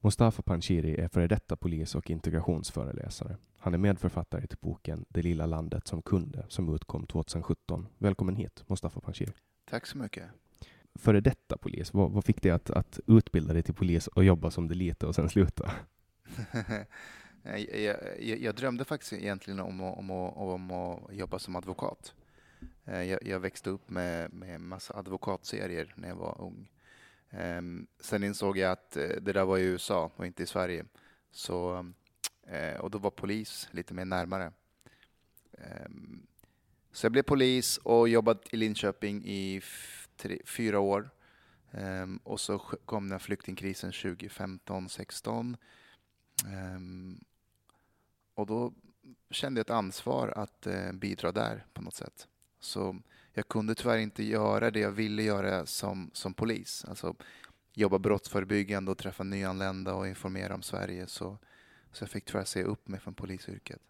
Mustafa Panshiri är före detta polis och integrationsföreläsare. Han är medförfattare till boken Det lilla landet som kunde som utkom 2017. Välkommen hit Mustafa Panshiri. Tack så mycket. Före detta polis, vad, vad fick dig att, att utbilda dig till polis och jobba som det lite och sen sluta? jag, jag, jag, drömde faktiskt egentligen om, om, om, att jobba som advokat. Eh, jag, jag växte upp med, med massa advokatserier när jag var ung. Ehm, sen insåg jag att eh, det där var i USA och inte i Sverige. Så, eh, och då var polis lite mer närmare. Ehm, så jag blev polis och jobbade i Linköping i tre, fyra år. Ehm, och så kom den flyktingkrisen 2015-16. och då kände jag ett ansvar att eh, bidra där på något sätt. Så jag kunde tyvärr inte göra det jag ville göra som, som polis. Alltså jobba brottsförebyggande och träffa nyanlända och informera om Sverige. Så, så jag fick tyvärr säga upp mig från polisyrket.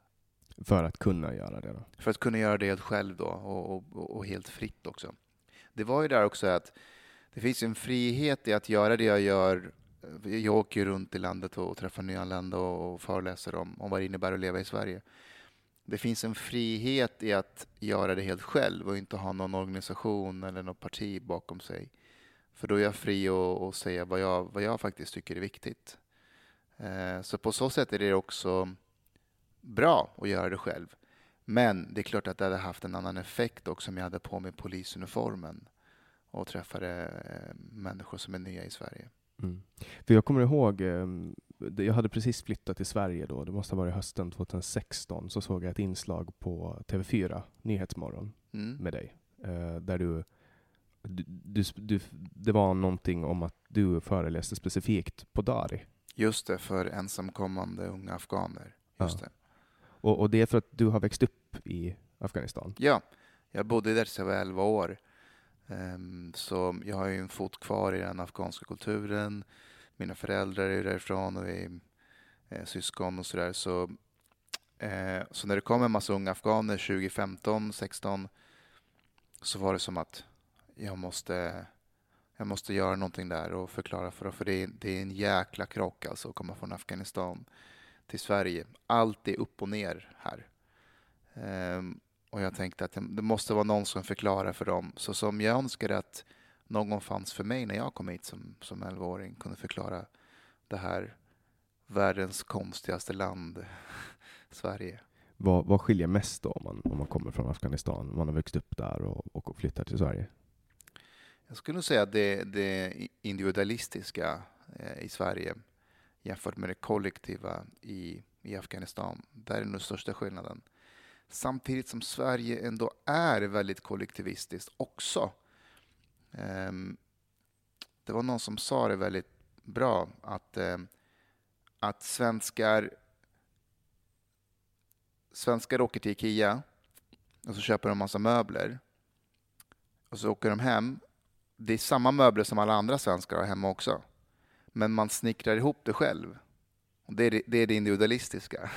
För att kunna göra det? Då? För att kunna göra det helt själv då och, och, och helt fritt också. Det var ju där också att det finns en frihet i att göra det jag gör. Jag åker runt i landet och träffar nyanlända och föreläser om, om vad det innebär att leva i Sverige det finns en frihet i att göra det helt själv och inte ha någon organisation eller något parti bakom sig. För då är jag fri att säga vad jag, vad jag faktiskt tycker är viktigt. Eh, så på så sätt är det också bra att göra det själv. Men det är klart att det hade haft en annan effekt också om jag hade på mig polisuniformen och träffade eh, människor som är nya i Sverige. Mm. För jag kommer ihåg, ehm, jag hade precis flyttat till Sverige då, det måste ha varit hösten 2016, så såg jag ett inslag på TV4, Nyhetsmorgon, mm. med dig. Eh, där du, du, du, det var någonting om att du föreläste specifikt på Dari. Just det, för ensamkommande unga afghaner. Just ja. det. Och, och det är för att du har växt upp i Afghanistan? Ja, jag bodde där så jag var 11 år. Ehm, så jag har ju en fot kvar i den afghanska kulturen. Mina föräldrar är därifrån och vi är eh, syskon och sådär. Så, eh, så när det kom en massa unga afghaner 2015, 16 så var det som att jag måste, jag måste göra någonting där och förklara för dem. För det är, det är en jäkla krock alltså att komma från Afghanistan till Sverige. Allt är upp och ner här. Eh, och jag tänkte att det måste vara någon som förklarar för dem. Så som jag önskade att någon fanns för mig när jag kom hit som, som 11-åring, kunde förklara det här världens konstigaste land, Sverige. Vad, vad skiljer mest då om man, om man kommer från Afghanistan, om man har växt upp där och, och flyttar till Sverige? Jag skulle säga att det, det individualistiska eh, i Sverige jämfört med det kollektiva i, i Afghanistan. Där är den största skillnaden. Samtidigt som Sverige ändå är väldigt kollektivistiskt också. Um, det var någon som sa det väldigt bra, att, um, att svenskar, svenskar åker till Ikea och så köper de massa möbler. Och så åker de hem. Det är samma möbler som alla andra svenskar har hemma också. Men man snickrar ihop det själv. Och det, är det, det är det individualistiska.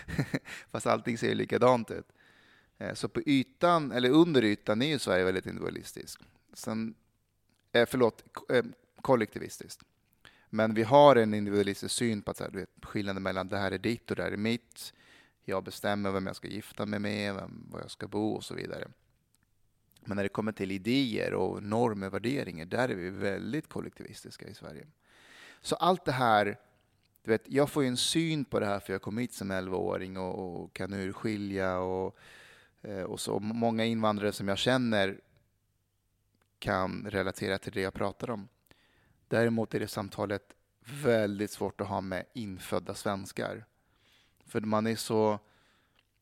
Fast allting ser likadant ut. Ehm, så på ytan, eller under ytan, är ju Sverige väldigt individualistiskt. Sen, eh, förlåt, eh, kollektivistiskt. Men vi har en individualistisk syn på att så här, du vet, skillnaden mellan det här är ditt och det här är mitt. Jag bestämmer vem jag ska gifta mig med, vem, var jag ska bo och så vidare. Men när det kommer till idéer och normer, och värderingar, där är vi väldigt kollektivistiska i Sverige. Så allt det här, du vet, jag får ju en syn på det här för jag kom hit som 11-åring och, och, kan urskilja och, eh, och så. Många invandrare som jag känner kan relatera till det jag pratar om. Däremot är det samtalet väldigt svårt att ha med infödda svenskar. För man är så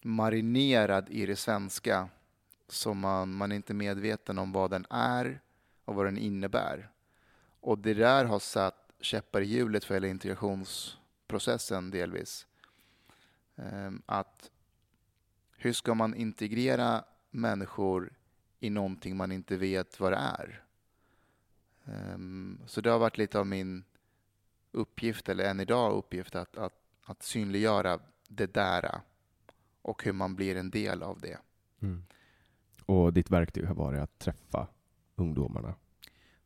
marinerad i det svenska så man, man är inte medveten om vad den är och vad den innebär. Och det där har satt käppar i hjulet för hela integrationsprocessen delvis. Ehm, att hur ska man integrera människor i någonting man inte vet vad det är? Ehm, så det har varit lite av min uppgift, eller än idag uppgift, att, att, att synliggöra det där och hur man blir en del av det. Mm. Och ditt verktyg har varit att träffa ungdomarna?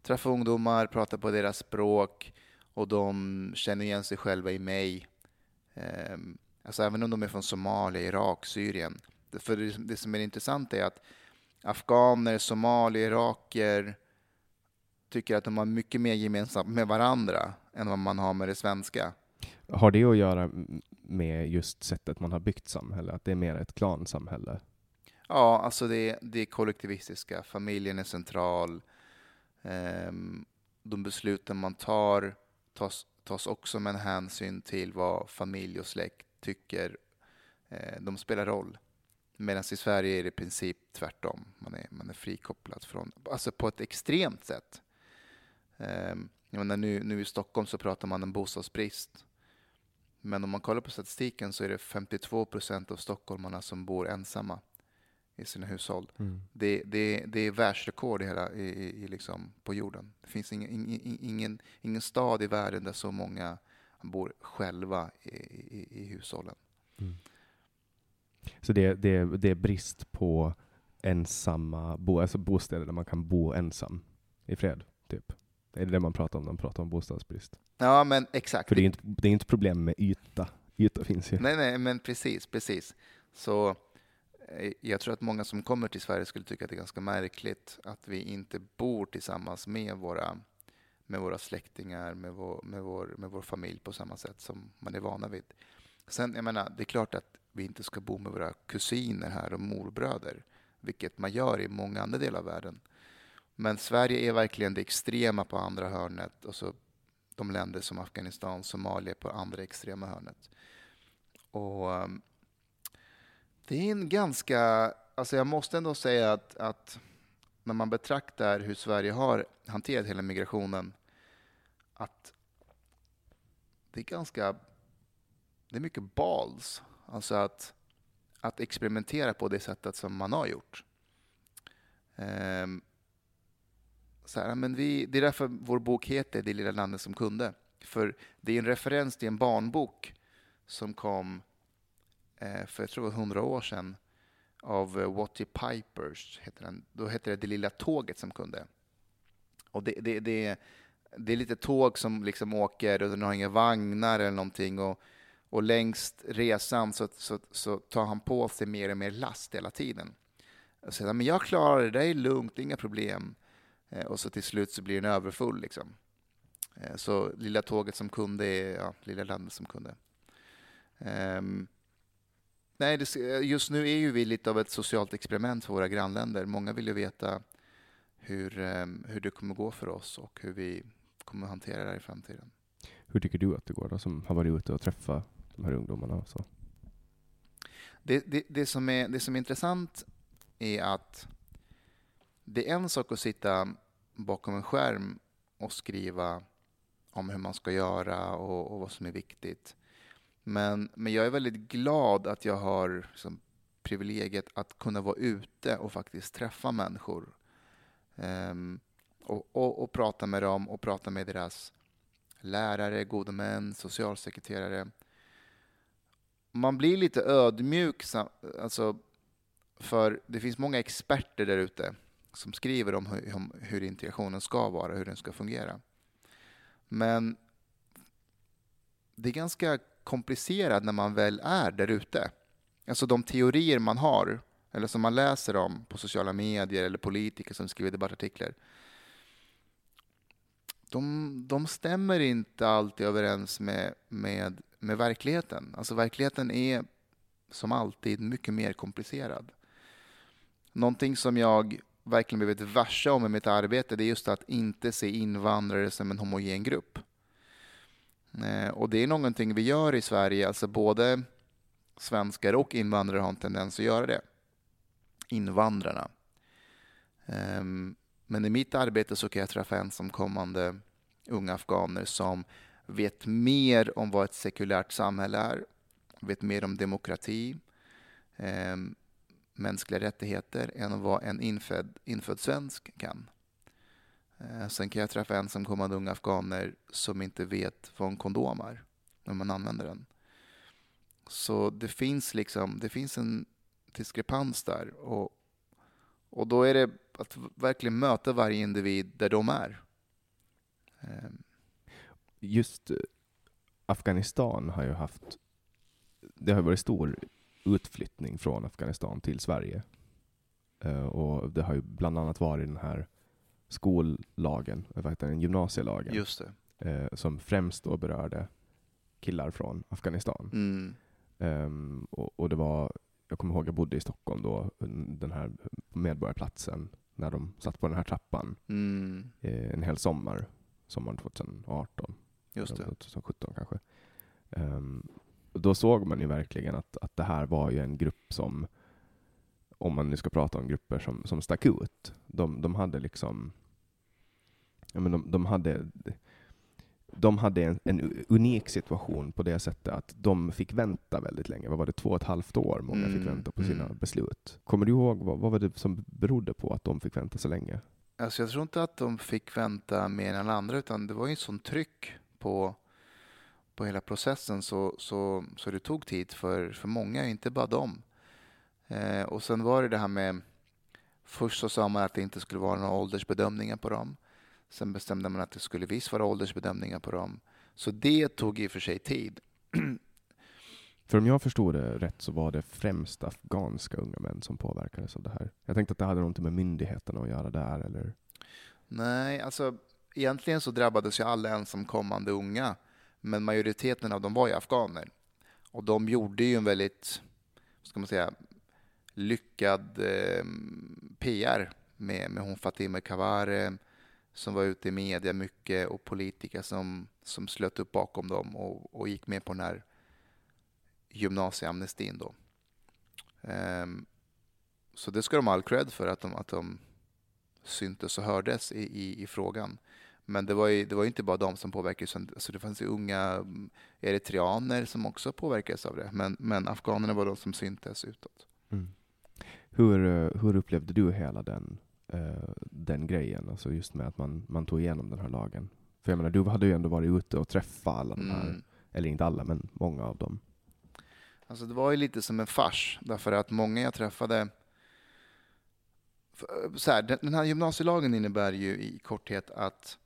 Träffa ungdomar, prata på deras språk och de känner igen sig själva i mig. Ehm, alltså även om de är från Somalia, Irak, Syrien. För det, det som är intressant är att afghaner, somalier, iraker tycker att de har mycket mer gemensamt med varandra än vad man har med det svenska. Har det att göra med just sättet man har byggt samhälle, att det är mer ett klansamhälle? Ja, alltså det, det är kollektivistiska, familjen är central. Um, de besluten man tar tas, tas också med en hänsyn till vad familj och släkt tycker. Uh, de spelar roll. Medan i Sverige är det i princip tvärtom. Man är, man är frikopplad från, alltså på ett extremt sätt. Um, menar, nu, nu i Stockholm så pratar man om bostadsbrist. Men om man kollar på statistiken så är det 52 procent av stockholmarna som bor ensamma i sina hushåll. Mm. Det, det, det är världsrekord i hela, i, i, liksom på jorden. Det finns ingen, ingen, ingen, ingen stad i världen där så många bor själva i, i, i hushållen. Mm. Så det, det, det är brist på ensamma bo, alltså bostäder där man kan bo ensam i fred, typ? Det är det man pratar om när man pratar om bostadsbrist. Ja, men exakt. För det är inte, det är inte problem med yta. Yta finns ju. Nej, nej, men precis, precis. Så Eh, jag tror att många som kommer till Sverige skulle tycka att det är ganska märkligt att vi inte bor tillsammans med våra, med våra släktingar, med vår, med, vår, med vår familj på samma sätt som man är vana vid. Sen, jag menar, det är klart att vi inte ska bo med våra kusiner här och morbröder, vilket man gör i många andra delar av världen. Men Sverige är verkligen det extrema på andra hörnet och så de länder som Afghanistan, Somalia på andra extrema hörnet. Och ehm, det är en ganska, alltså jag måste ändå säga att, att när man betraktar hur Sverige har hanterat hela migrationen, att det är ganska, det är mycket balls. Alltså att, att experimentera på det sättet som man har gjort. Ehm, så här, men vi, det är därför vår bok heter Det lilla landet som kunde. För det är en referens till en barnbok som kom eh, för jag tror det var hundra år sedan av eh, Watty Pipers. Heter den. Då hette det Det lilla tåget som kunde. Och det, det, det, det är lite tåg som liksom åker och den har inga vagnar eller någonting. Och, och längst resan så, så, så tar han på sig mer och mer last hela tiden. Och säger men jag klarar det, det är lugnt, inga problem. Eh, och så till slut så blir den överfull. Liksom. Eh, så lilla tåget som kunde är ja, lilla landet som kunde. Um, nej, det, eh, just nu är ju vi lite av ett socialt experiment för våra grannländer. Många vill ju veta hur, um, hur det kommer gå för oss och hur vi kommer hantera det här i framtiden. Hur tycker du att det går då, som har varit ute och träffat de här ungdomarna? Och så? Det, det, det, som är, det som är intressant är att det är en sak att sitta bakom en skärm och skriva om hur man ska göra och, och vad som är viktigt. Men, men jag är väldigt glad att jag har liksom, privilegiet att kunna vara ute och faktiskt träffa människor. Um, och, och, och, prata med dem och prata med deras lärare, gode män, socialsekreterare. Man blir lite ödmjuk, alltså, för det finns många experter där ute som skriver om hur, om hur integrationen ska vara, hur den ska fungera. Men det är ganska komplicerat när man väl är där ute. Alltså de teorier man har, eller som man läser om på sociala medier eller politiker som skriver debattartiklar. De, de stämmer inte alltid överens med, med, med verkligheten. Alltså verkligheten är som alltid mycket mer komplicerad. Någonting som jag verkligen blivit varse om i mitt arbete det är just att inte se invandrare som en homogen grupp. Eh, och det är någonting vi gör i Sverige, alltså både svenskar och invandrare har en tendens att göra det. Invandrarna. Ehm, men i mitt arbete så kan jag träffa ensamkommande unga afghaner som vet mer om vad ett sekulärt samhälle är, vet mer om demokrati, eh, mänskliga rättigheter än vad en infödd, infödd svensk kan. Eh, sen kan jag träffa ensamkommande unga afghaner som inte vet vad en kondom är när man använder den. Så det finns liksom, det finns en diskrepans där. Och, och då är det att verkligen möta varje individ där de är. Eh, Just eh, Afghanistan har ju haft, det har varit stor utflyttning från Afghanistan till Sverige. Uh, och det har ju bland annat varit den här skollagen, vad heter den, gymnasielagen. Just uh, som främst då berörde killar från Afghanistan. Mm. Um, och, och, det var, jag kommer ihåg, jag bodde i Stockholm då, den här Medborgarplatsen, när de satt på den här trappan mm. uh, en hel sommar, sommaren 2018. Just det. 2017 kanske. Um, då såg man ju verkligen att, att det här var ju en grupp som, om man nu ska prata om grupper som, som stack ut, de, de hade liksom, ja men de, de hade de hade en, en, unik situation på det sättet att de fick vänta väldigt länge. Vad var det, två och ett halvt år många mm, fick vänta på sina mm. beslut. Kommer du ihåg vad, vad var det som berodde på att de fick vänta så länge? Alltså jag tror inte att de fick vänta mer än andra, utan det var ju ett sånt tryck på på hela processen så, så, så det tog tid för, för många, inte bara dem. Eh, och sen var det det här med, först så sa man att det inte skulle vara några åldersbedömningar på dem. Sen bestämde man att det skulle visst vara åldersbedömningar på dem. Så det tog i och för sig tid. För om jag förstod det rätt så var det främst afghanska unga män som påverkades av det här. Jag tänkte att det hade något med myndigheterna att göra där, eller? Nej, alltså egentligen så drabbades ju alla ensamkommande unga men majoriteten av dem var ju afghaner. Och de gjorde ju en väldigt, ska man säga, lyckad eh, PR med, med hon Fatima Kavare som var ute i media mycket och politiker som, som slöt upp bakom dem och, och gick med på den här gymnasieamnestin. Då. Um, så det ska de ha all cred för att de, att de syntes och hördes i, i, i frågan. Men det var ju, det var inte bara de som påverkades, alltså det fanns ju unga mm, eritreaner som också påverkades av det. Men, men afghanerna var de som syntes utåt. Mm. Hur, hur upplevde du hela den eh, den grejen, alltså just med att man, man tog igenom den här lagen. För jag menar, du hade ju ändå varit ute och träffat alla de här, Mm. eller inte alla, men många av dem. Alltså det var ju lite som en fars, därför att många jag träffade... Så här, den den här gymnasielagen innebär ju i korthet att,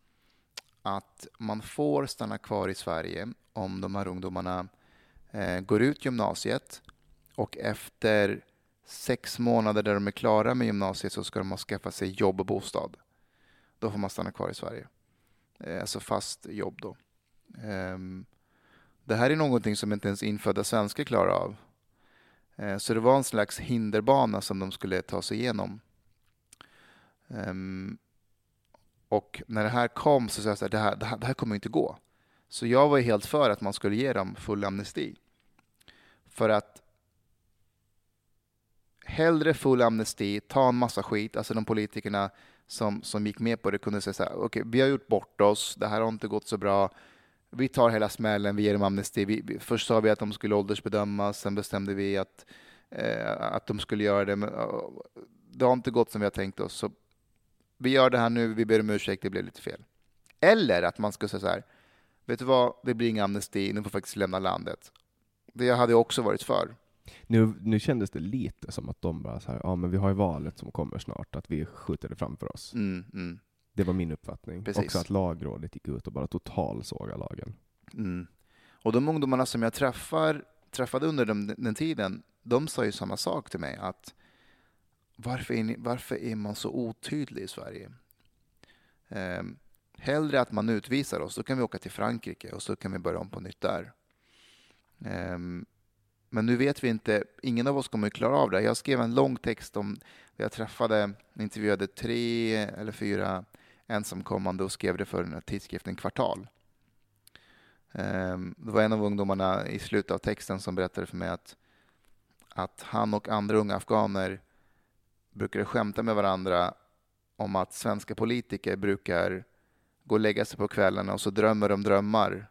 att man får stanna kvar i Sverige om de här ungdomarna eh, går ut gymnasiet och efter sex månader där de är klara med gymnasiet så ska de ha skaffat sig jobb och bostad. Då får man stanna kvar i Sverige. Eh, alltså fast jobb då. Ehm, det här är någonting som inte ens infödda svenskar klarar av. Eh, så det var en slags hinderbana som de skulle ta sig igenom. Ehm, och när det här kom så sa jag att det här, det, här, det här kommer inte gå. Så jag var helt för att man skulle ge dem full amnesti. För att hellre full amnesti, ta en massa skit. Alltså de politikerna som, som gick med på det kunde säga så här, okej, vi har gjort bort oss, det här har inte gått så bra. Vi tar hela smällen, vi ger dem amnesti. Vi, vi, först sa vi att de skulle åldersbedömas, sen bestämde vi att, eh, att de skulle göra det. Men, det har inte gått som vi har tänkt oss. Så vi gör det här nu, vi ber om ursäkt, det blev lite fel. Eller att man ska säga så här, vet du vad, det blir ingen amnesti, nu får faktiskt lämna landet. Det hade jag också varit för. Nu, nu kändes det lite som att de bara så här, ja men vi har ju valet som kommer snart, att vi skjuter det framför oss. Mm, mm, Det var min uppfattning. Precis. Också att lagrådet gick ut och bara totalsåga lagen. mm. Och de ungdomarna som jag träffar, träffade under den, den tiden, de sa ju samma sak till mig, att varför är, ni, varför är man så otydlig i Sverige? Eh, hellre att man utvisar oss, då kan vi åka till Frankrike och så kan vi börja om på nytt där. Eh, men nu vet vi inte, ingen av oss kommer att klara av det. Jag skrev en lång text om, jag träffade, intervjuade tre eller fyra ensamkommande och skrev det för den här tidskriften Kvartal. Ehm, det var en av ungdomarna i slutet av texten som berättade för mig att, att han och andra unga afghaner brukade skämta med varandra om att svenska politiker brukar gå och lägga sig på kvällarna och så drömmer de drömmar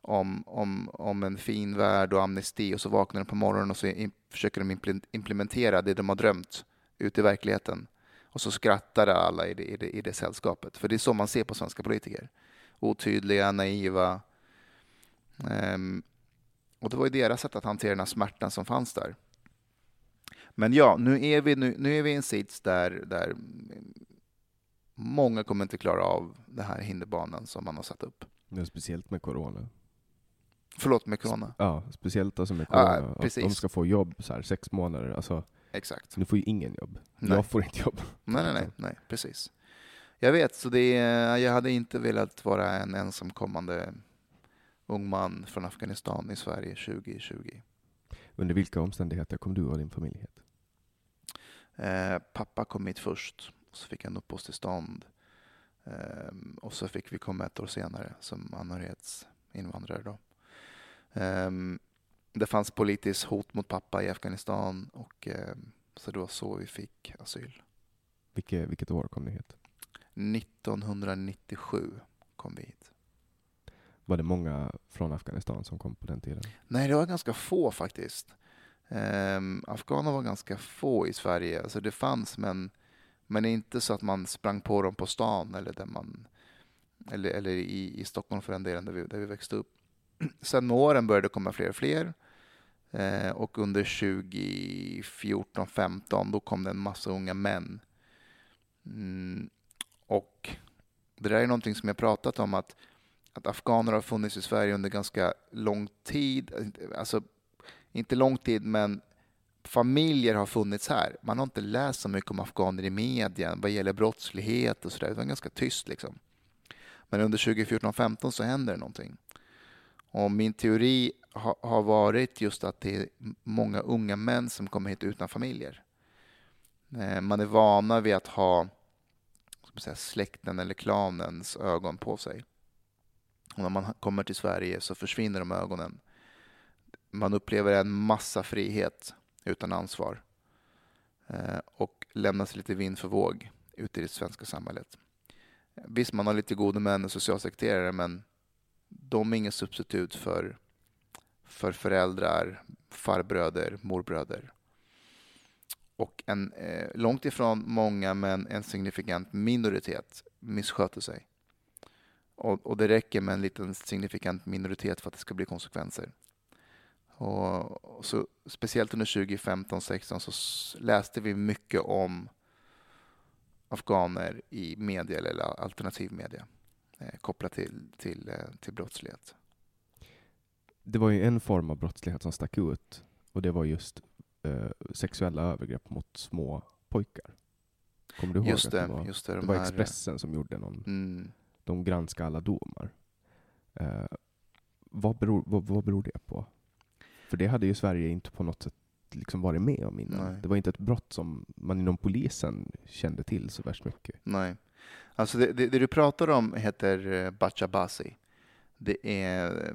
om, om, om en fin värld och amnesti och så vaknar de på morgonen och så in, försöker de implementera det de har drömt ut i verkligheten. Och så skrattar alla i det, i, det, i det sällskapet. För det är så man ser på svenska politiker. Otydliga, naiva. Ehm, och det var ju deras sätt att hantera den här smärtan som fanns där. Men ja, nu är vi, nu, nu är vi i en sits där, där många kommer inte klara av den här hinderbanan som man har satt upp. Ja, speciellt med corona. Förlåt, med corona. Ja, speciellt alltså med Ja, corona. att precis. de ska få jobb så här sex månader. Alltså, Exakt. nu får ju ingen jobb. Nej. Jag får inte jobb. Nej, nej, nej, nej, precis. Jag vet, så det är, jag hade inte velat vara en ensamkommande ung man från Afghanistan i Sverige 2020. Under vilka omständigheter kom du och din familj hit? Eh, pappa kom hit först, och så fick han uppehållstillstånd. Eh, och så fick vi komma ett år senare som anhörighetsinvandrare. Då. Eh, det fanns politiskt hot mot pappa i Afghanistan och eh, så det var så vi fick asyl. Vilket, vilket år kom ni hit? 1997 kom vi hit. Var det många från Afghanistan som kom på den tiden? Nej, det var ganska få faktiskt. Um, afghaner var ganska få i Sverige. Alltså det fanns, men, men inte så att man sprang på dem på stan eller, där man, eller, eller i, i Stockholm för den delen, där vi, där vi växte upp. Sen med åren började det komma fler och fler. Eh, och under 2014-15 då kom det en massa unga män. Mm, och det där är någonting som jag pratat om att att afghaner har funnits i Sverige under ganska lång tid. Alltså, inte lång tid, men familjer har funnits här. Man har inte läst så mycket om afghaner i media vad gäller brottslighet och sådär. Det var ganska tyst liksom. Men under 2014-15 så händer det någonting. Och min teori ha, har varit just att det är många unga män som kommer hit utan familjer. Eh, man är vana vid att ha ska man säga, släkten eller klanens ögon på sig. Och när man kommer till Sverige så försvinner de ögonen. Man upplever en massa frihet utan ansvar eh, och lämnas lite vind för våg ute i det svenska samhället. Visst, man har lite gode män och socialsekreterare men de är inget substitut för, för föräldrar, farbröder, morbröder. och en eh, långt ifrån många, men en signifikant minoritet missköter sig. Och, och, det räcker med en liten signifikant minoritet för att det ska bli konsekvenser. Och, och så, speciellt under 2015-16 så läste vi mycket om afghaner i media eller alternativ media eh, kopplat till, till, eh, till brottslighet. Det var ju en form av brottslighet som stack ut och det var just eh, sexuella övergrepp mot små pojkar. Kommer du ihåg? Just det, det var, just det, det de var här, Expressen som gjorde någon, mm, de granskade alla domar. Eh, vad, beror, vad, vad beror det på? För det hade ju Sverige inte på något sätt liksom varit med om innan. Nej. Det var inte ett brott som man inom polisen kände till så värst mycket. nej. Alltså det, det, det du pratar om heter eh, bachabasi. Det är eh,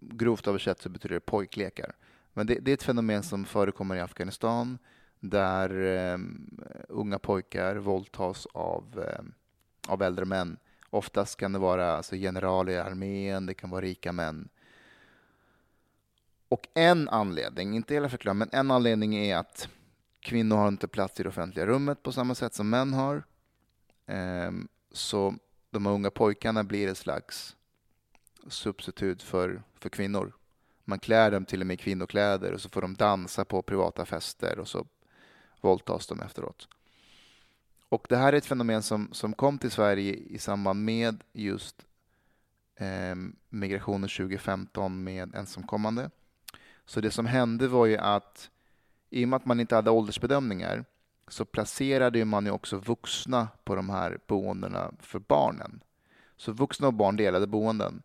grovt översatt så betyder det pojklekar. Men det, det är ett fenomen som förekommer i Afghanistan där um, unga pojkar våldtas av, um, av äldre män. Oftast kan det vara alltså, generaler i armén, det kan vara rika män. Och en anledning, inte hela förklaringen, men en anledning är att kvinnor har inte plats i det offentliga rummet på samma sätt som män har. Ehm, så de här unga pojkarna blir ett slags substitut för, för kvinnor. Man klär dem till och med i kvinnokläder och så får de dansa på privata fester och så våldtas de efteråt. Och det här är ett fenomen som, som kom till Sverige i samband med just eh, migrationen 2015 med ensamkommande. Så det som hände var ju att i och med att man inte hade åldersbedömningar så placerade man ju också vuxna på de här boendena för barnen. Så vuxna och barn delade boenden.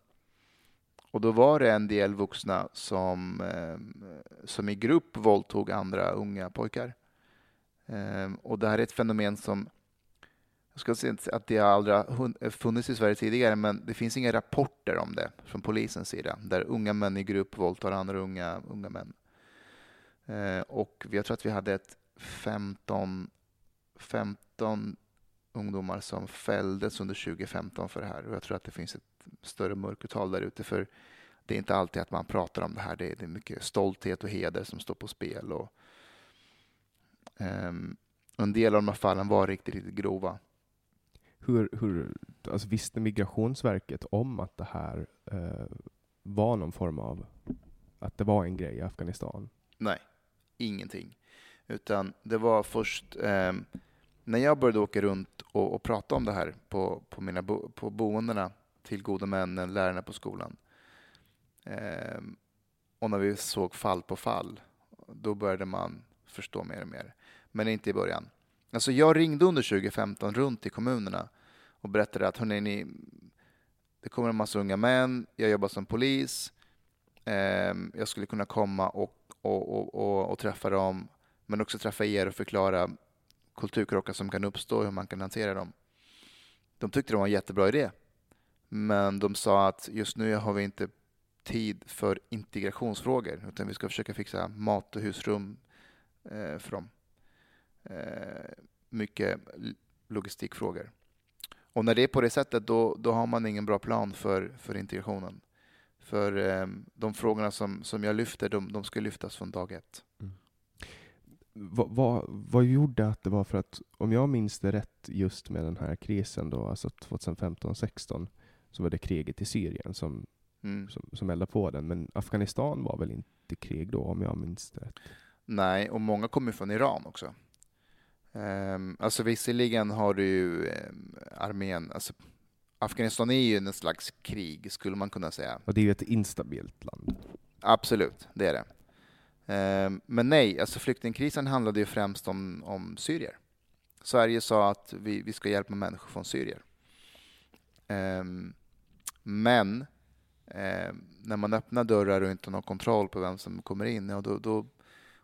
Och då var det en del vuxna som, eh, som i grupp våldtog andra unga pojkar. Eh, och det här är ett fenomen som, jag ska inte säga att det aldrig har funnits i Sverige tidigare, men det finns inga rapporter om det från polisens sida, där unga män i grupp våldtar andra unga, unga män. Eh, och jag tror att vi hade ett 15, 15 ungdomar som fälldes under 2015 för det här. Och jag tror att det finns ett större mörkertal där ute. För det är inte alltid att man pratar om det här. Det är, det är mycket stolthet och heder som står på spel. Och, ehm, en del av de här fallen var riktigt, riktigt grova. Hur, hur, alltså visste Migrationsverket om att det här eh, var någon form av, att det var en grej i Afghanistan? Nej, ingenting. Utan det var först eh, när jag började åka runt och, och prata om det här på, på, mina bo, på boendena till gode männen, lärarna på skolan. Eh, och när vi såg fall på fall, då började man förstå mer och mer. Men inte i början. Alltså jag ringde under 2015 runt i kommunerna och berättade att hörni, ni, det kommer en massa unga män, jag jobbar som polis, eh, jag skulle kunna komma och, och, och, och, och träffa dem, men också träffa er och förklara kulturkrockar som kan uppstå och hur man kan hantera dem. De tyckte det var en jättebra idé. Men de sa att just nu har vi inte tid för integrationsfrågor utan vi ska försöka fixa mat och husrum eh, för dem. Eh, mycket logistikfrågor. Och när det är på det sättet då, då har man ingen bra plan för, för integrationen. För eh, de frågorna som, som jag lyfter, de, de ska lyftas från dag ett. Mm. Vad, vad, vad, gjorde att det var för att, om jag minns det rätt just med den här krisen då, alltså 2015-16, så var det kriget i Syrien som, mm. som, som eldade på den. Men Afghanistan var väl inte krig då, om jag minns det rätt? Nej, och många kommer från Iran också. Um, alltså visserligen har du ju um, armén, alltså Afghanistan är ju en slags krig, skulle man kunna säga. Och det är ju ett instabilt land. Absolut, det är det. Um, men nej, alltså flyktingkrisen handlade ju främst om, om syrier. Sverige sa att vi, vi ska hjälpa människor från Syrier. Um, men när man öppnar dörrar och inte har kontroll på vem som kommer in, ja, då, då,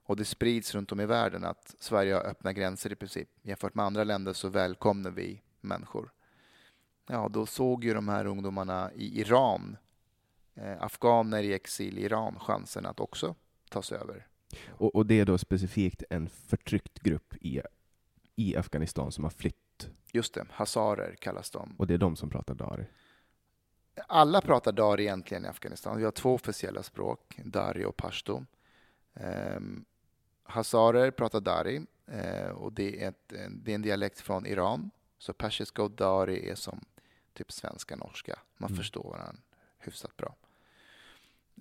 och det sprids runt om i världen att Sverige har öppna gränser i princip. Jämfört med andra länder så välkomnar vi människor. Ja, då såg ju de här ungdomarna i Iran, eh, afghaner i exil i Iran, chansen att också tas över. Och, och, det är då specifikt en förtryckt grupp i, i Afghanistan som har flytt? Just det, hazarer kallas de. Och det är de som pratar dari? Alla pratar dari egentligen i Afghanistan. Vi har två officiella språk, dari och pashto. Um, hazarer pratar dari Eh, och det är, ett, det är en dialekt från Iran. Så persiska och dari är som typ svenska, norska. Man Mm. förstår varandra hyfsat bra.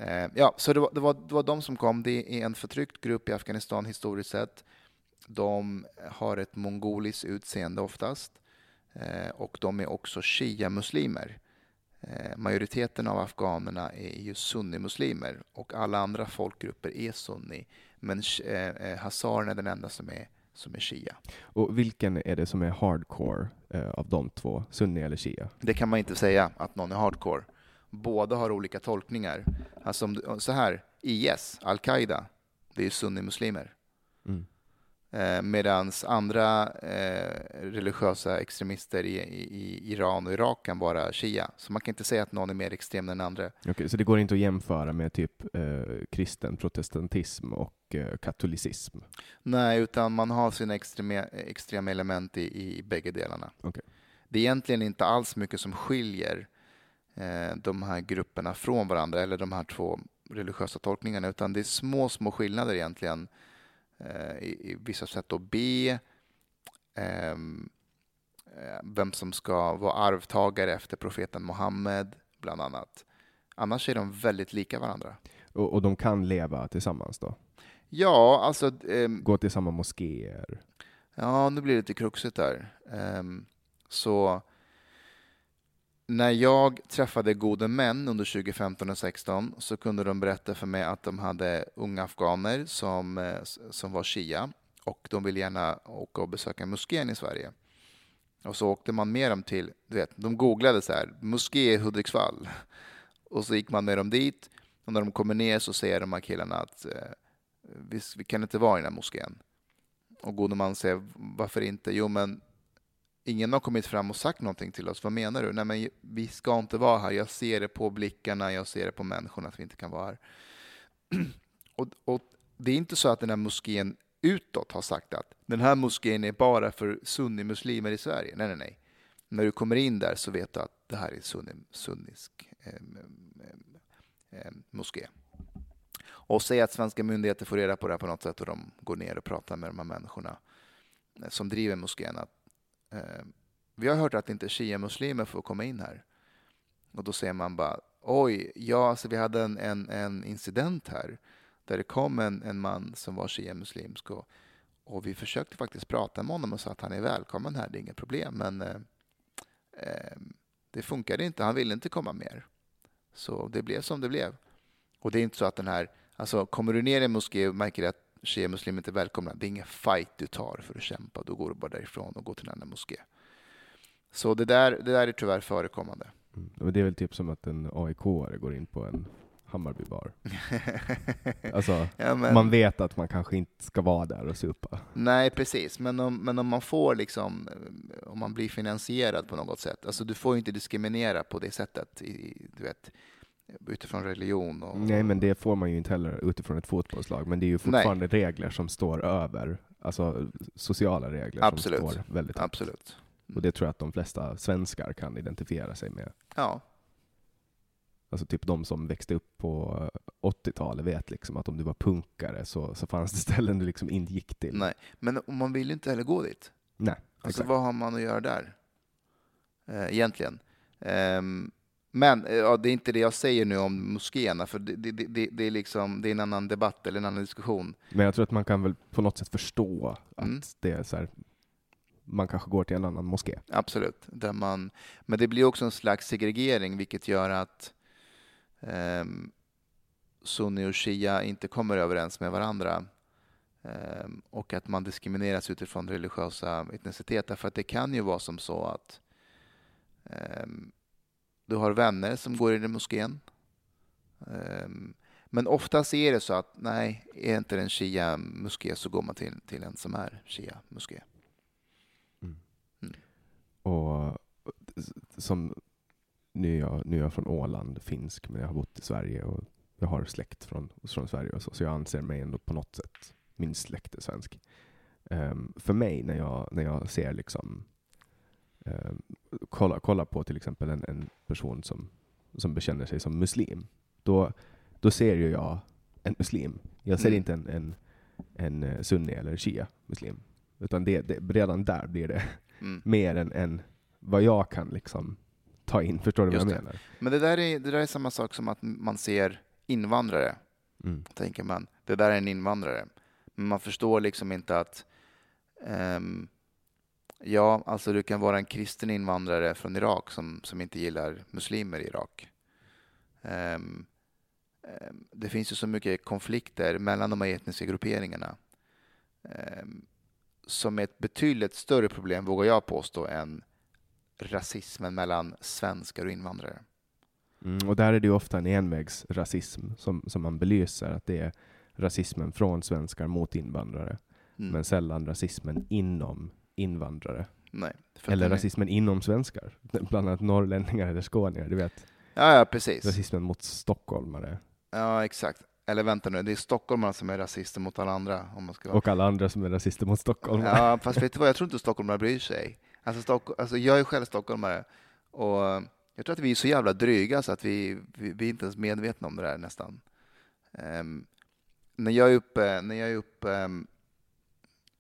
Eh, ja, så det var, det, var, det var de som kom. Det är en förtryckt grupp i Afghanistan historiskt sett. De har ett mongoliskt utseende oftast. Eh, och de är också shia-muslimer. Majoriteten av afghanerna är ju sunnimuslimer och alla andra folkgrupper är sunni. Men eh, eh, hazarerna är den enda som är, som är shia. Och vilken är det som är hardcore eh, av de två? Sunni eller shia? Det kan man inte säga att någon är hardcore. Båda har olika tolkningar. Alltså om så här, IS, Al-Qaida, det är ju sunnimuslimer. Mm. Eh, Medan andra eh, religiösa extremister i, i, Iran och Irak kan vara shia. Så man kan inte säga att någon är mer extrem än den andra. Okej, så det går inte att jämföra med typ eh, kristen protestantism och eh, katolicism? Nej, utan man har sina extrema, extrema element i, i bägge delarna. Okej. Det är egentligen inte alls mycket som skiljer eh, de här grupperna från varandra, eller de här två religiösa tolkningarna, utan det är små, små skillnader egentligen i, i vissa sätt att be, ehm, eh, vem som ska vara arvtagare efter profeten Muhammed, bland annat. Annars är de väldigt lika varandra. Och, och de kan leva tillsammans då? Ja, alltså... ehm, Gå till samma moskéer? Ja, nu blir det lite kruxigt där. Ehm, så när jag träffade gode män under 2015 och 2016 så kunde de berätta för mig att de hade unga afghaner som, eh, som var shia och de ville gärna åka och besöka moskén i Sverige. Och så åkte man med dem till, du vet, de googlade så här, moské i Hudiksvall. Och så gick man med dem dit och när de kommer ner så säger de här killarna att eh, vi, vi kan inte vara i den här moskén. Och gode man säger varför inte? Jo, men ingen har kommit fram och sagt någonting till oss. Vad menar du? Nej, men vi ska inte vara här. Jag ser det på blickarna, jag ser det på människorna att vi inte kan vara här. och, och det är inte så att den här moskén utåt har sagt att den här moskén är bara för sunnimuslimer i Sverige. Nej, nej, nej. När du kommer in där så vet du att det här är sunni, sunnisk eh, eh, moské. Och säg att svenska myndigheter får reda på det här på något sätt och de går ner och pratar med de här människorna eh, som driver moskén. Att, Eh, vi har hört att inte shia-muslimer får komma in här. Och då säger man bara oj, ja, alltså vi hade en, en, en incident här där det kom en, en man som var shia-muslimsk och, och vi försökte faktiskt prata med honom och sa att han är välkommen här, det är inget problem. Men eh, eh, det funkade inte, han ville inte komma mer. Så det blev som det blev. Och det är inte så att den här, alltså kommer du ner i en moské och märker att shia-muslimer inte välkomna, det är ingen fight du tar för att kämpa, då går du bara därifrån och går till en annan moské. Så det där, det där är tyvärr förekommande. Mm. Och det är väl typ som att en AIK-are går in på en Hammarbybar. Alltså, Ja, men- man vet att man kanske inte ska vara där och supa. Nej, precis. Men om, men om man får liksom, om man blir finansierad på något sätt. Alltså du får ju inte diskriminera på det sättet, i, du vet, utifrån religion. Och, Nej, men det får man ju inte heller utifrån ett fotbollslag. Men det är ju fortfarande regler som står över, alltså sociala regler Absolut. som står väldigt högt. Absolut. Och det tror jag att de flesta svenskar kan identifiera sig med. Ja, Alltså typ de som växte upp på 80-talet vet liksom att om du var punkare så, så fanns det ställen du liksom inte gick till. nej. Men man vill ju inte heller gå dit. Nej, Alltså exakt. vad har man att göra där? Eh, egentligen. Ehm, men eh, ja, det är inte det jag säger nu om moskéerna, för det, det, det, det, är liksom, det är en annan debatt eller en annan diskussion. Men jag tror att man kan väl på något sätt förstå att Mm. det är så här, man kanske går till en annan moské. Absolut. Där man, men det blir också en slags segregering, vilket gör att um, sunni och shia inte kommer överens med varandra. Ehm, och att man diskrimineras utifrån religiösa etniciteter. För att det kan ju vara som så att ehm, du har vänner som går in i moskén. Ehm, men oftast är det så att nej, är inte det en shia-moské så går man till, till en som är shia-moské. Och s- som nu är, jag, nu är jag från Åland, finsk, men jag har bott i Sverige och jag har släkt från, från Sverige och så, så jag anser mig ändå på något sätt, min släkt är svensk. Ehm, för mig när jag, när jag ser liksom, um, kolla, kolla på till exempel en, en person som, som bekänner sig som muslim, då, då ser ju jag en muslim. Jag ser Mm. inte en, en, en eh, sunni eller shia muslim. Utan det, det, redan där blir det Mm. mer än, än vad jag kan liksom ta in. Förstår du vad Just jag det. menar? Men det där, är, det där är samma sak som att man ser invandrare. Mm. tänker man, det där är en invandrare. Men man förstår liksom inte att ehm, ja, alltså du kan vara en kristen invandrare från Irak som, som inte gillar muslimer i Irak. Ehm, ehm, det finns ju så mycket konflikter mellan de här etniska grupperingarna ehm, som är ett betydligt större problem, vågar jag påstå, än rasismen mellan svenskar och invandrare. Mm, och där är det ju ofta en envägsrasism som, som man belyser, att det är rasismen från svenskar mot invandrare, Mm. men sällan rasismen inom invandrare. Nej, Eller den är- rasismen inom svenskar, bland annat norrlänningar eller skåningar, du vet. Ja, ja, precis. Rasismen mot stockholmare. Ja, exakt. Eller vänta nu, det är stockholmarna som är rasister mot alla andra. Om man ska vara. Och alla andra som är rasister mot stockholmare. Ja, fast vet du vad, jag tror inte stockholmare bryr sig. Alltså, Stock... alltså, jag är själv stockholmare och jag tror att vi är så jävla dryga så att vi, vi, vi är inte ens medvetna om det där nästan. Ehm, när jag är uppe, när jag är uppe, um,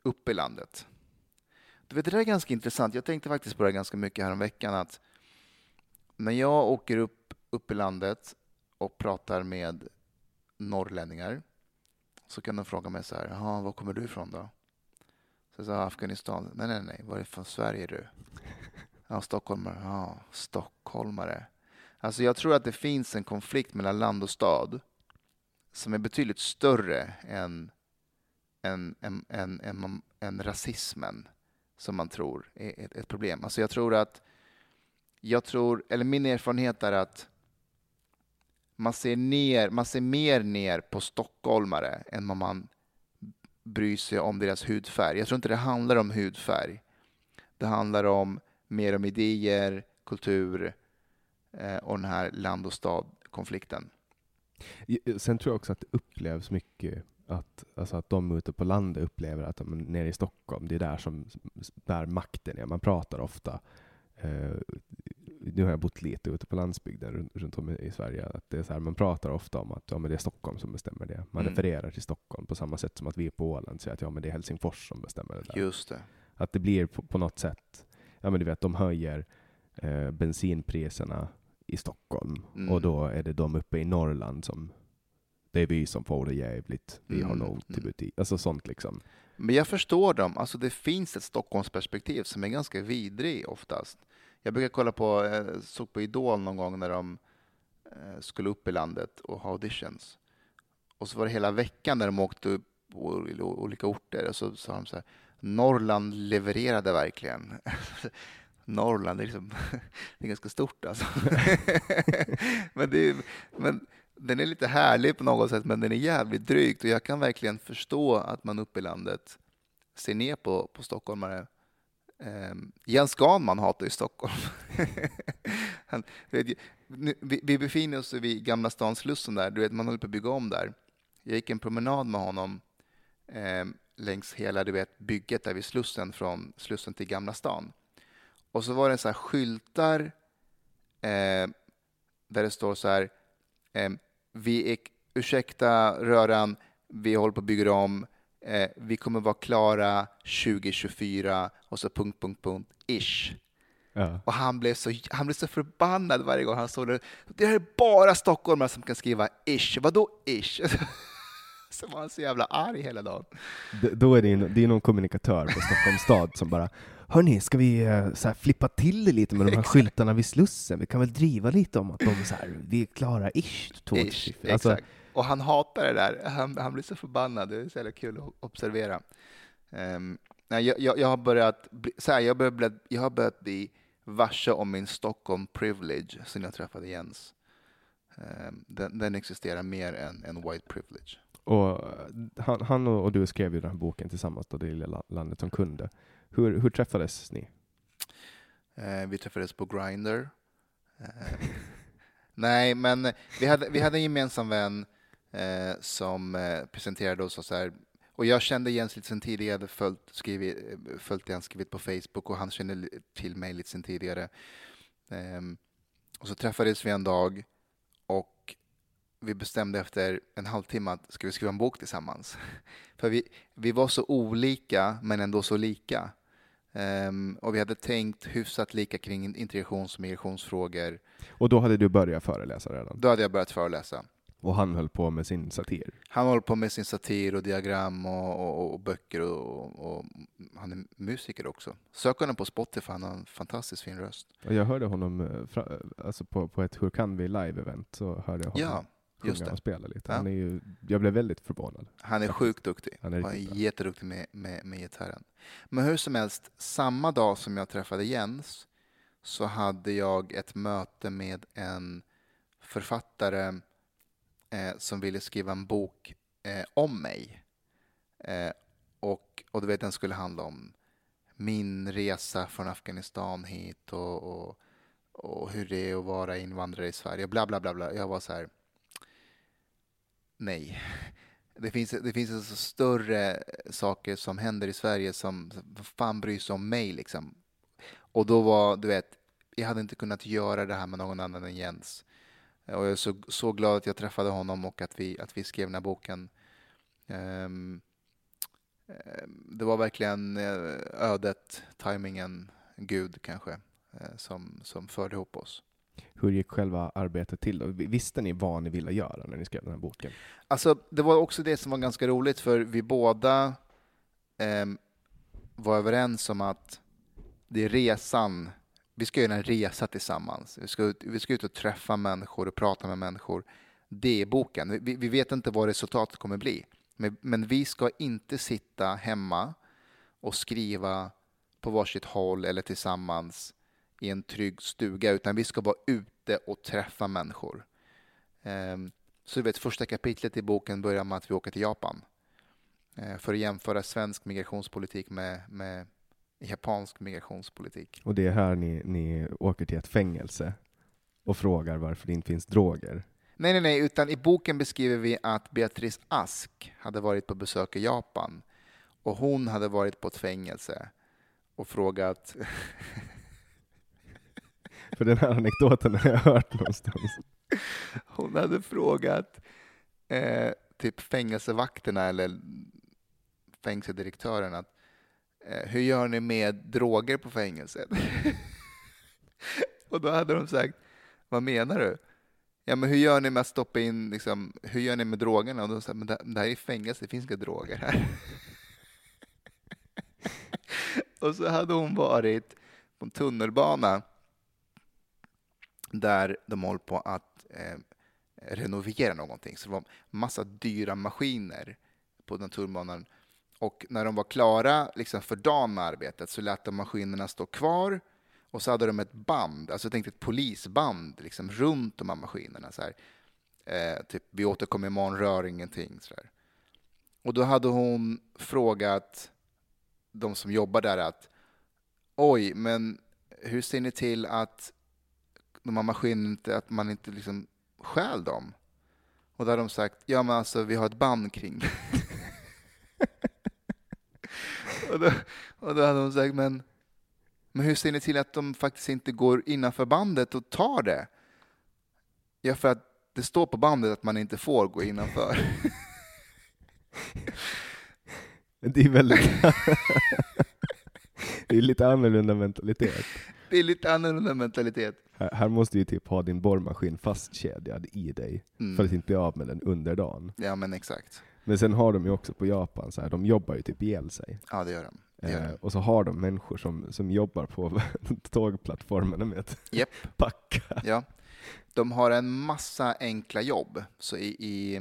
uppe i landet. Det där är ganska intressant. Jag tänkte faktiskt på det ganska mycket häromveckan att när jag åker upp, upp i landet och pratar med norrlänningar så kan de fråga mig så här, jaha, var kommer du ifrån då? Så jag sa Afghanistan. Nej, nej, nej, varifrån Sverige är du? Ja, stockholmare. Ja, stockholmare. Alltså jag tror att det finns en konflikt mellan land och stad som är betydligt större än, än, än, än, än, än rasismen som man tror är ett, ett problem. Alltså jag tror att, jag tror, eller min erfarenhet är att man ser, ner, man ser mer ner på stockholmare än vad man bryr sig om deras hudfärg. Jag tror inte det handlar om hudfärg. Det handlar om mer om idéer, kultur eh, och den här land och stad-konflikten. Sen tror jag också att det upplevs mycket att, alltså att de ute på landet upplever att de är nere i Stockholm, det är där som där makten är. Man pratar ofta, eh, nu har jag bott lite ute på landsbygden runt, runt om i Sverige, att det är så här, man pratar ofta om att ja, men det är Stockholm som bestämmer det. Man Mm. refererar till Stockholm på samma sätt som att vi på Åland säger att ja, men det är Helsingfors som bestämmer det där. Just det. Att det blir på, på något sätt, ja men du vet, de höjer eh, bensinpriserna i Stockholm Mm. och då är det de uppe i Norrland som, det är vi som får det jävligt, vi har Mm, långt till mm. butik, alltså sånt liksom. Men jag förstår dem. Alltså det finns ett Stockholmsperspektiv som är ganska vidrig oftast. Jag brukar kolla på, eh, såg på Idol någon gång när de eh, skulle upp i landet och ha auditions. Och så var det hela veckan när de åkte upp på olika orter och så sa de så här, Norrland levererade verkligen. Norrland är, liksom, det är ganska stort alltså. men, det är, men den är lite härlig på något sätt, men den är jävligt drygt och jag kan verkligen förstå att man uppe i landet ser ner på, på stockholmare. Eh, Jens Ganman hatar ju Stockholm. Han, vet, nu, vi, vi befinner oss vid Gamla stan Slussen där, du vet, man håller på att bygga om där. Jag gick en promenad med honom eh, längs hela du vet, bygget där vid Slussen, från Slussen till Gamla stan. Och så var det så här skyltar eh, där det står så här eh, vi är, ursäkta röran, vi håller på att bygga om, eh, vi kommer vara klara 2024 och så punkt, punkt, punkt, ish. Ja. Och han blev, så, han blev så förbannad varje gång han såg det. Det här är bara stockholmare som kan skriva ish. Vadå ish? Så var han så jävla arg hela dagen. D- Då är det, ju- det är någon kommunikatör på Stockholms stad som bara Hörni, ska vi eh, så här, flippa till det lite med de här Exakt. skyltarna vid Slussen? Vi kan väl driva lite om att de så här, vi är klara ish. 2024. Ish, Alltså, exakt. Och han hatar det där. Han, han blir så förbannad. Det är så jävla kul att observera. Um, nej, jag, jag, jag har börjat bli, så här, jag, börjat, bli- jag har börjat bli varse om min Stockholm privilege sen jag träffade Jens. Ehm, den, den existerar mer än, än white privilege. Och eh, han, han och, och du skrev ju den här boken tillsammans, då, Det lilla landet som kunde. Hur, hur träffades ni? Eh, vi träffades på Grindr. Eh, nej, men vi hade, vi hade en gemensam vän eh, som eh, presenterade oss och så här. Och jag kände Jens lite sen tidigare, jag hade följt, skrivit, följt det han skrivit på Facebook och han kände till mig lite sen tidigare. Ehm, och så träffades vi en dag och vi bestämde efter en halvtimme att ska vi skriva en bok tillsammans. För vi, vi var så olika men ändå så lika. Um, och vi hade tänkt hyfsat lika kring integrations och migrationsfrågor. Och då hade du börjat föreläsa redan? Då hade jag börjat föreläsa. Och han höll på med sin satir? Han håller på med sin satir och diagram och, och, och böcker och, och, han är musiker också. Sök honom på Spotify, han har en fantastiskt fin röst. Och jag hörde honom eh, alltså på, på ett Hur kan vi live-event, så hörde jag honom ja, just det. och spela lite. Han är ju, jag blev väldigt förvånad. Han är sjukt duktig. Han är, är jätteduktig med, med, med gitarren. Men hur som helst, samma dag som jag träffade Jens så hade jag ett möte med en författare eh, som ville skriva en bok eh, om mig. Eh, och, och du vet, den skulle handla om min resa från Afghanistan hit och, och, och hur det är att vara invandrare i Sverige. Bla, bla, bla, bla. Jag var så här, nej. Det finns, det finns alltså större saker som händer i Sverige som, vad fan bryr sig om mig liksom? Och då var, du vet, jag hade inte kunnat göra det här med någon annan än Jens. Och jag är så, så glad att jag träffade honom och att vi, att vi skrev den här boken. Um, det var verkligen eh, ödet, tajmingen, Gud kanske, eh, som, som förde ihop oss. Hur gick själva arbetet till? Då? Visste ni vad ni ville göra när ni skrev den här boken? Alltså, det var också det som var ganska roligt, för vi båda eh, var överens om att det är resan vi ska göra en resa tillsammans. Vi ska, vi ska ut och träffa människor och prata med människor. Det är boken. Vi, vi vet inte vad resultatet kommer bli. Men, men, vi ska inte sitta hemma och skriva på varsitt håll eller tillsammans i en trygg stuga, utan vi ska vara ute och träffa människor. Um, så du vet, första kapitlet i boken börjar med att vi åker till Japan uh, för att jämföra svensk migrationspolitik med, med japansk migrationspolitik. Och det är här ni, ni åker till ett fängelse och frågar varför det inte finns droger? Nej, nej, nej, utan i boken beskriver vi att Beatrice Ask hade varit på besök i Japan och hon hade varit på ett fängelse och frågat... För den här anekdoten har jag hört någonstans. Hon hade frågat eh, typ fängelsevakterna eller fängelsedirektören att Eh, hur gör ni med droger på fängelset? och då hade de sagt, vad menar du? Ja, men hur gör ni med att stoppa in, liksom, hur gör ni med drogerna? Och de sa, men det, det här är fängelse, det finns inga droger här. och så hade hon varit på en tunnelbana där de håller på att eh, renovera någonting. Så det var massa dyra maskiner på naturbanan. och när de var klara liksom för dagen med arbetet så lät de maskinerna stå kvar och så hade de ett band, alltså jag tänkte ett polisband liksom, runt de här maskinerna. Så här. Eh, typ, vi återkommer imorgon, rör ingenting. Så här. Och då hade hon frågat de som jobbar där att oj, men hur ser ni till att de här maskinerna inte, att man inte liksom stjäl dem? Och då hade de sagt, ja men alltså vi har ett band kring det. och, då, och då hade de sagt, men, men hur ser ni till att de faktiskt inte går innanför bandet och tar det? Ja, för att det står på bandet att man inte får gå innanför. Det är väldigt... det är lite annorlunda mentalitet. Det är lite annorlunda mentalitet. Här, här måste du typ ha din borrmaskin fastkedjad i dig, mm. för att inte bli av med den under dagen. Ja, men exakt. Men sen har de ju också på Japan, så här, de jobbar ju typ ihjäl sig. Ja, det gör de. Eh, och så har de människor som, som jobbar på tågplattformarna med att yep. packa. Ja. De har en massa enkla jobb. Så i, i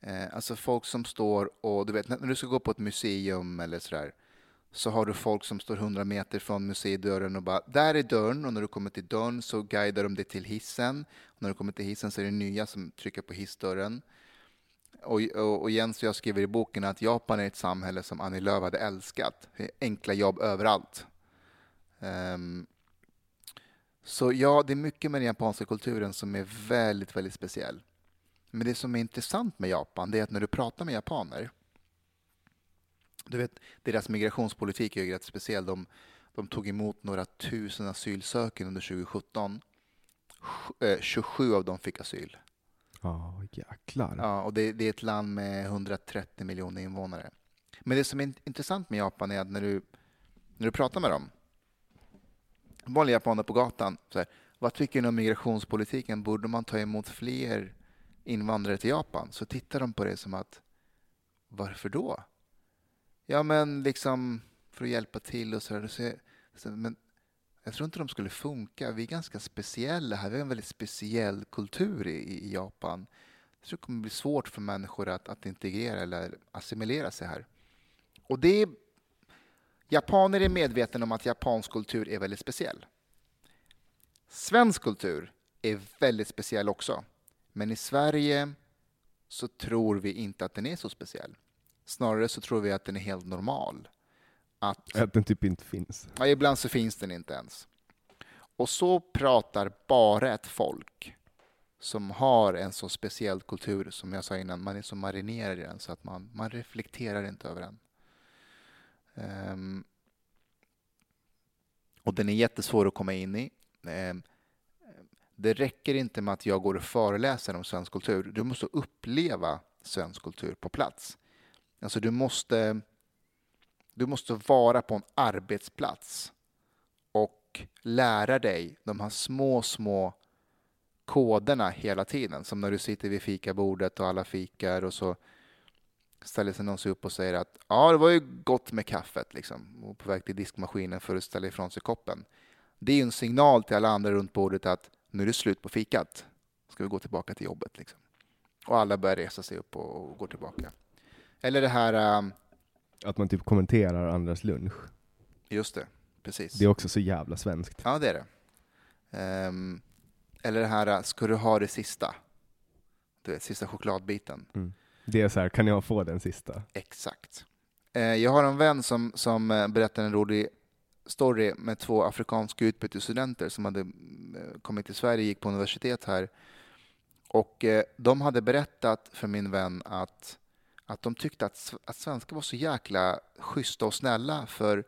eh, alltså folk som står och, du vet, när du ska gå på ett museum eller sådär, så har du folk som står 100 meter från museidörren och bara ”där är dörren” och när du kommer till dörren så guidar de dig till hissen. Och när du kommer till hissen så är det nya som trycker på hissdörren. Och, och, och Jens och jag skriver i boken att Japan är ett samhälle som Annie Lööf hade älskat. Enkla jobb överallt. Um, så ja, det är mycket med den japanska kulturen som är väldigt, väldigt speciell. Men det som är intressant med Japan, det är att när du pratar med japaner, du vet, deras migrationspolitik är ju rätt speciell. De, de tog emot några tusen asylsökande under 2017. 27 eh, av dem fick asyl. Ja, jäklar. Ja, och det, det är ett land med 130 miljoner invånare. Men det som är intressant med Japan är att när du, när du pratar med dem, vanliga japaner på gatan, så här, vad tycker ni om migrationspolitiken? Borde man ta emot fler invandrare till Japan? Så tittar de på det som att, varför då? Ja, men liksom för att hjälpa till och sådär. så, så men jag tror inte de skulle funka. Vi är ganska speciella här. Vi har en väldigt speciell kultur i, i Japan. Jag tror det kommer bli svårt för människor att, att integrera eller assimilera sig här. Och det är, japaner är medvetna om att japansk kultur är väldigt speciell. Svensk kultur är väldigt speciell också. Men i Sverige så tror vi inte att den är så speciell. Snarare så tror vi att den är helt normal. Att, att den typ inte finns. Ja, ibland så finns den inte ens. Och så pratar bara ett folk som har en så speciell kultur, som jag sa innan, man är så marinerad i den så att man, man reflekterar inte över den. Um, och den är jättesvår att komma in i. Um, det räcker inte med att jag går och föreläser om svensk kultur. Du måste uppleva svensk kultur på plats. Alltså du måste, du måste vara på en arbetsplats och lära dig de här små, små koderna hela tiden. Som när du sitter vid fikabordet och alla fikar och så ställer sig någon sig upp och säger att ja, det var ju gott med kaffet liksom, och på väg till diskmaskinen för att ställa ifrån sig koppen. Det är ju en signal till alla andra runt bordet att nu är det slut på fikat. Ska vi gå tillbaka till jobbet? Liksom. Och alla börjar resa sig upp och, och går tillbaka. Eller det här... Um, att man typ kommenterar andras lunch. Just det, precis. Det är också så jävla svenskt. Ja, det är det. Um, eller det här, ska du ha det sista? Du vet, sista chokladbiten. Mm. Det är så här, kan jag få den sista? Exakt. Uh, jag har en vän som, som uh, berättar en rolig story med två afrikanska utbytesstudenter som hade uh, kommit till Sverige, gick på universitet här. Och de hade berättat för min vän att att de tyckte att, att svenskar var så jäkla schyssta och snälla för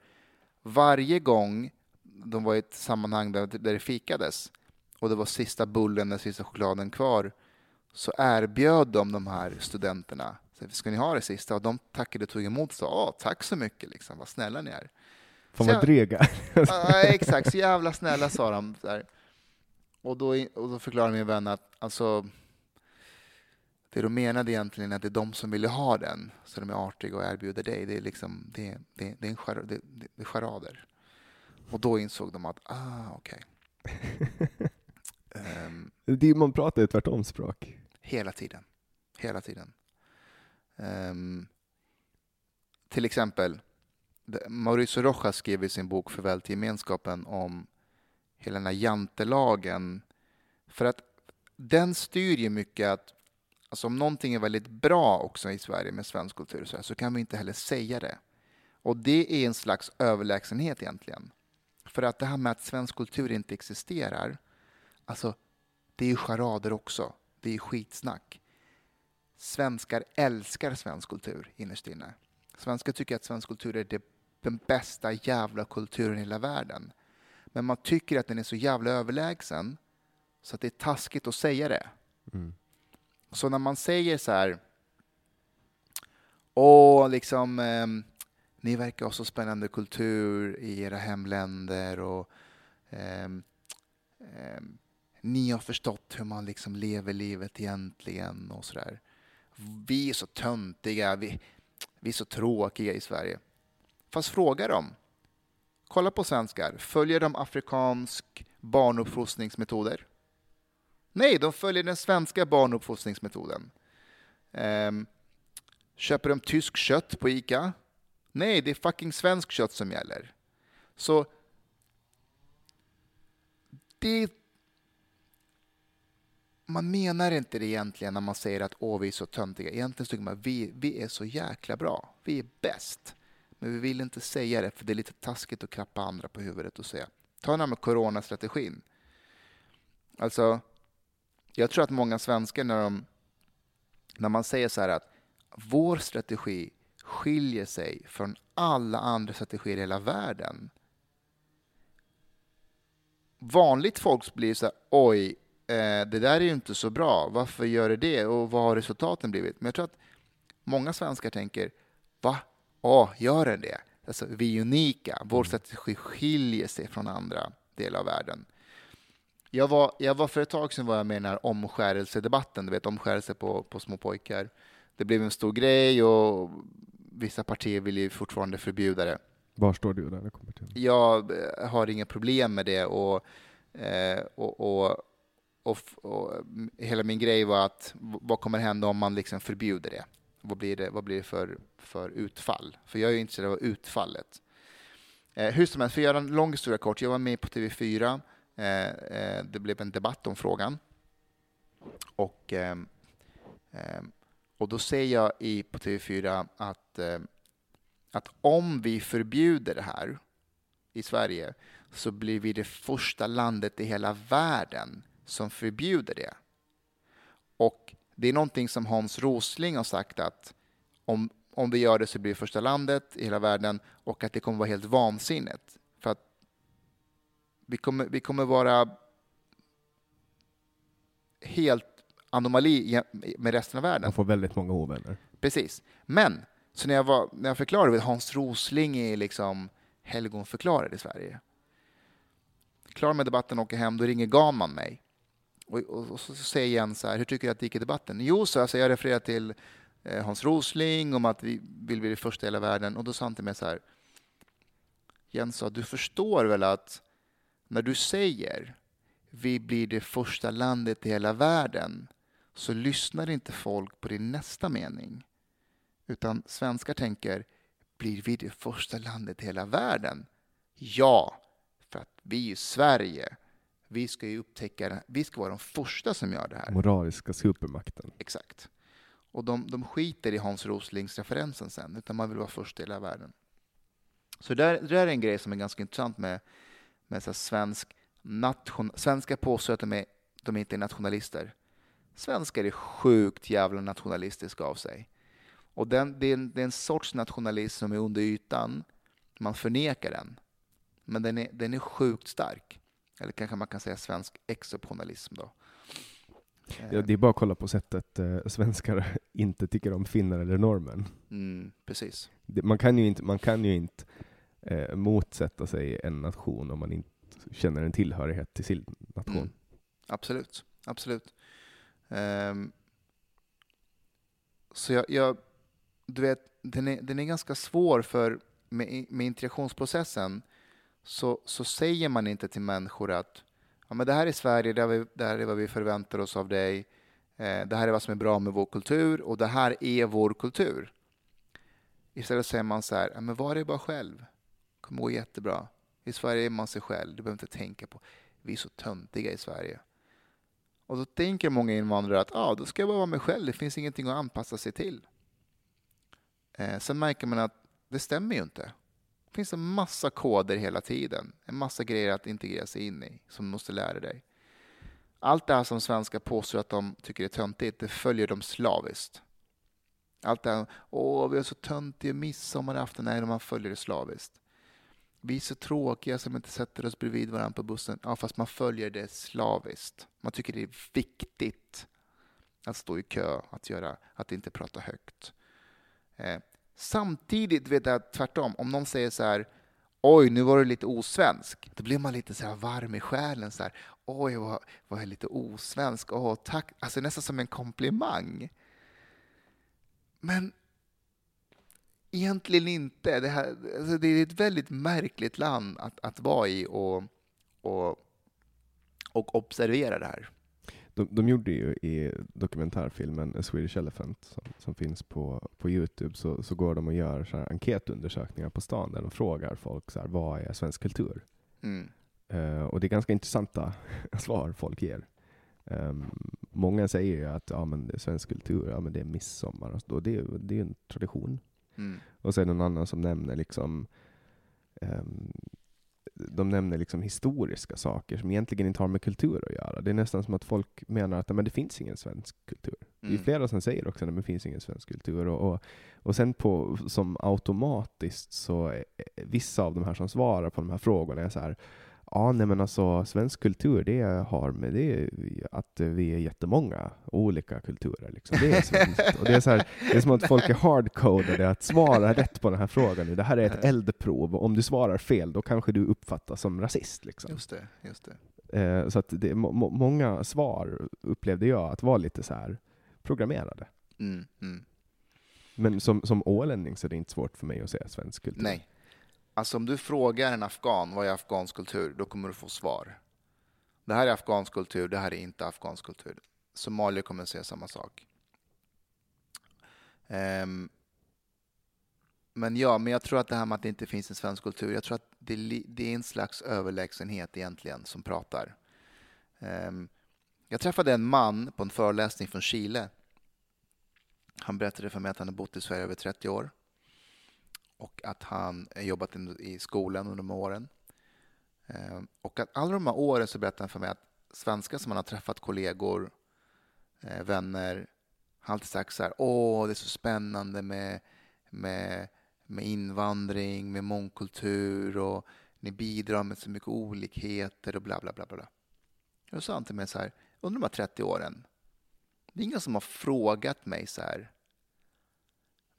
varje gång de var i ett sammanhang där, där det fikades och det var sista bullen, den sista chokladen kvar så erbjöd de de här studenterna Ska ni ha det sista? Och de tackade och tog emot och sa tack så mycket, liksom. vad snälla ni är. Fan vad dryga. ja, exakt, så jävla snälla sa de. Och, då, och då förklarade min vän att alltså, det de menade egentligen är att det är de som ville ha den, så de är artiga och erbjuder dig. Det är, liksom, det, det, det är, en char, det, det charader. Och då insåg de att, ah, okej. Okay. um, man pratar ju tvärtom språk. Hela tiden. Hela tiden. Um, till exempel, Mauricio Rojas skrev i sin bok Förväl till gemenskapen om hela den här jantelagen. För att den styr ju mycket att Alltså om någonting är väldigt bra också i Sverige med svensk kultur så, här, så kan vi inte heller säga det. Och det är en slags överlägsenhet egentligen. För att det här med att svensk kultur inte existerar, alltså det är ju charader också. Det är skitsnack. Svenskar älskar svensk kultur innerst inne. Svenskar tycker att svensk kultur är det, den bästa jävla kulturen i hela världen. Men man tycker att den är så jävla överlägsen så att det är taskigt att säga det. Mm. Så när man säger så här, åh, liksom, eh, ni verkar ha så spännande kultur i era hemländer och eh, eh, ni har förstått hur man liksom lever livet egentligen och så där. Vi är så töntiga, vi, vi är så tråkiga i Sverige. Fast fråga dem. Kolla på svenskar. Följer de afrikansk barnuppfostringsmetoder? Nej, de följer den svenska barnuppfostringsmetoden. Um, köper de tysk kött på ICA? Nej, det är fucking svensk kött som gäller. Så det... Man menar inte det egentligen när man säger att Åh, vi är så töntiga. Egentligen tycker man att vi, vi är så jäkla bra. Vi är bäst. Men vi vill inte säga det för det är lite taskigt att klappa andra på huvudet och säga. Ta den här med coronastrategin. Alltså, jag tror att många svenskar när, de, när man säger så här att vår strategi skiljer sig från alla andra strategier i hela världen. Vanligt folk blir så här, oj, eh, det där är ju inte så bra. Varför gör det det? Och vad har resultaten blivit? Men jag tror att många svenskar tänker, va? Ja, gör den det? Alltså, vi är unika. Vår strategi skiljer sig från andra delar av världen. Jag var, jag var för ett tag sedan var jag med i den här omskärelsedebatten, du vet omskärelse på, på små pojkar. Det blev en stor grej och vissa partier vill ju fortfarande förbjuda det. Var står du där det kommer till? Jag eh, har inga problem med det och, eh, och, och, och, och, hela min grej var att vad kommer hända om man liksom förbjuder det? Vad blir det, vad blir det för, för utfall? För jag är ju intresserad av utfallet. Eh, hur som helst, för att göra en lång historia kort, jag var med på TV4. Eh, eh, det blev en debatt om frågan. Och, ehm, ehm, och då säger jag i, på TV4 att, ehm, att om vi förbjuder det här i Sverige så blir vi det första landet i hela världen som förbjuder det. Och det är någonting som Hans Rosling har sagt att om, om vi gör det så blir vi första landet i hela världen och att det kommer vara helt vansinnigt. Vi kommer, vi kommer vara helt anomali med resten av världen. Man får väldigt många ovänner. Precis. Men, så när jag, var, när jag förklarade Hans Rosling är liksom helgonförklarad i Sverige. Klar med debatten och åker hem, då ringer Ganman mig. Och, och, och, så säger Jens så här, hur tycker du att det gick i debatten? Jo, så alltså, jag refererar till eh, Hans Rosling om att vi vill bli det första i hela världen. Och då sa han till mig så här, Jens sa, du förstår väl att när du säger vi blir det första landet i hela världen så lyssnar inte folk på din nästa mening. Utan svenskar tänker, blir vi det första landet i hela världen? Ja, för att vi är Sverige. Vi ska ju upptäcka Vi ska vara de första som gör det här. Moraliska supermakten. Exakt. Och de, de skiter i Hans Roslings referensen sen, utan man vill vara först i hela världen. Så det, där, det där är en grej som är ganska intressant med, med så svensk nation, Svenskar påstår att de, är, de inte är nationalister. Svenskar är sjukt jävla nationalistiska av sig. Och den, det, är en, det är en sorts nationalism som är under ytan. Man förnekar den. Men den är, den är sjukt stark. Eller kanske man kan säga svensk exoptionalism då. Ja, det är bara att kolla på sättet eh, svenskar inte tycker om finnar eller norrmän. Mm, precis. Det, man kan ju inte, man kan ju inte eh, motsätta sig en nation om man inte känner en tillhörighet till sin nation. Mm. Absolut, absolut. Um, så jag, jag, du vet, den är, den är ganska svår för med, med integrationsprocessen så, så säger man inte till människor att ja, men det här är Sverige, det här, är, det här är vad vi förväntar oss av dig, eh, det här är vad som är bra med vår kultur och det här är vår kultur. Istället säger man så här, ja, men var det bara själv, kommer gå jättebra. I Sverige är man sig själv, du behöver inte tänka på, vi är så töntiga i Sverige. Och då tänker många invandrare att ah, då ska jag bara vara mig själv, det finns ingenting att anpassa sig till. Eh, sen märker man att det stämmer ju inte. Det finns en massa koder hela tiden, en massa grejer att integrera sig in i som du måste lära dig. Allt det här som svenskar påstår att de tycker är töntigt, det följer de slaviskt. Allt det här, åh, vi är så töntiga midsommarafton, nej, man följer det slaviskt. Vi är så tråkiga som inte sätter oss bredvid varandra på bussen. Ja, fast man följer det slaviskt. Man tycker det är viktigt att stå i kö, att, göra, att inte prata högt. Eh, samtidigt vet jag tvärtom, om någon säger så här Oj, nu var du lite osvensk. Då blir man lite så här varm i själen. Så här, Oj, vad, vad jag lite osvensk. Åh, tack. Alltså nästan som en komplimang. Men Egentligen inte. Det, här, alltså det är ett väldigt märkligt land att, att vara i och, och, och observera det här. De, de gjorde ju i dokumentärfilmen A Swedish Elephant, som, som finns på, på Youtube, så, så går de och gör så enkätundersökningar på stan där de frågar folk så här, vad är svensk kultur? Mm. Uh, och det är ganska intressanta svar folk ger. Um, många säger ju att ja, men det är svensk kultur, ja, men det är midsommar, och det, det är en tradition. Mm. Och sen någon annan som nämner liksom um, de nämner liksom historiska saker som egentligen inte har med kultur att göra. Det är nästan som att folk menar att men det finns ingen svensk kultur. Mm. Det är mm. flera som säger också att det finns ingen svensk kultur. Och, och, och sen på, som automatiskt så är vissa av de här som svarar på de här frågorna är så här Ja, nej men alltså svensk kultur, det har med det är att vi är jättemånga olika kulturer. Liksom. Det är svenskt. Och det, är så här, det är som att folk är hardcodade att svara rätt på den här frågan. Det här är ett eldprov, om du svarar fel, då kanske du uppfattas som rasist. Liksom. Just det, just det. Eh, så att det, må, många svar upplevde jag att vara lite så här programmerade. Mm, mm. Men som, som ålänning så är det inte svårt för mig att säga svensk kultur. Nej. Alltså om du frågar en afghan vad är afghansk kultur, då kommer du få svar. Det här är afghansk kultur, det här är inte afghansk kultur. Somalier kommer säga samma sak. Um, men ja, men jag tror att det här med att det inte finns en svensk kultur, jag tror att det, det är en slags överlägsenhet egentligen som pratar. Um, jag träffade en man på en föreläsning från Chile. Han berättade för mig att han har bott i Sverige över 30 år och att han eh, jobbat i skolan under de åren. Eh, och att alla de här åren så berättade han för mig att svenskar som han har träffat, kollegor, eh, vänner, vänner, har alltid sagt så här, åh, det är så spännande med, med, med invandring, med mångkultur och ni bidrar med så mycket olikheter och bla bla bla. bla. Och då sa han till mig så här, under de här 30 åren, det är ingen som har frågat mig så här,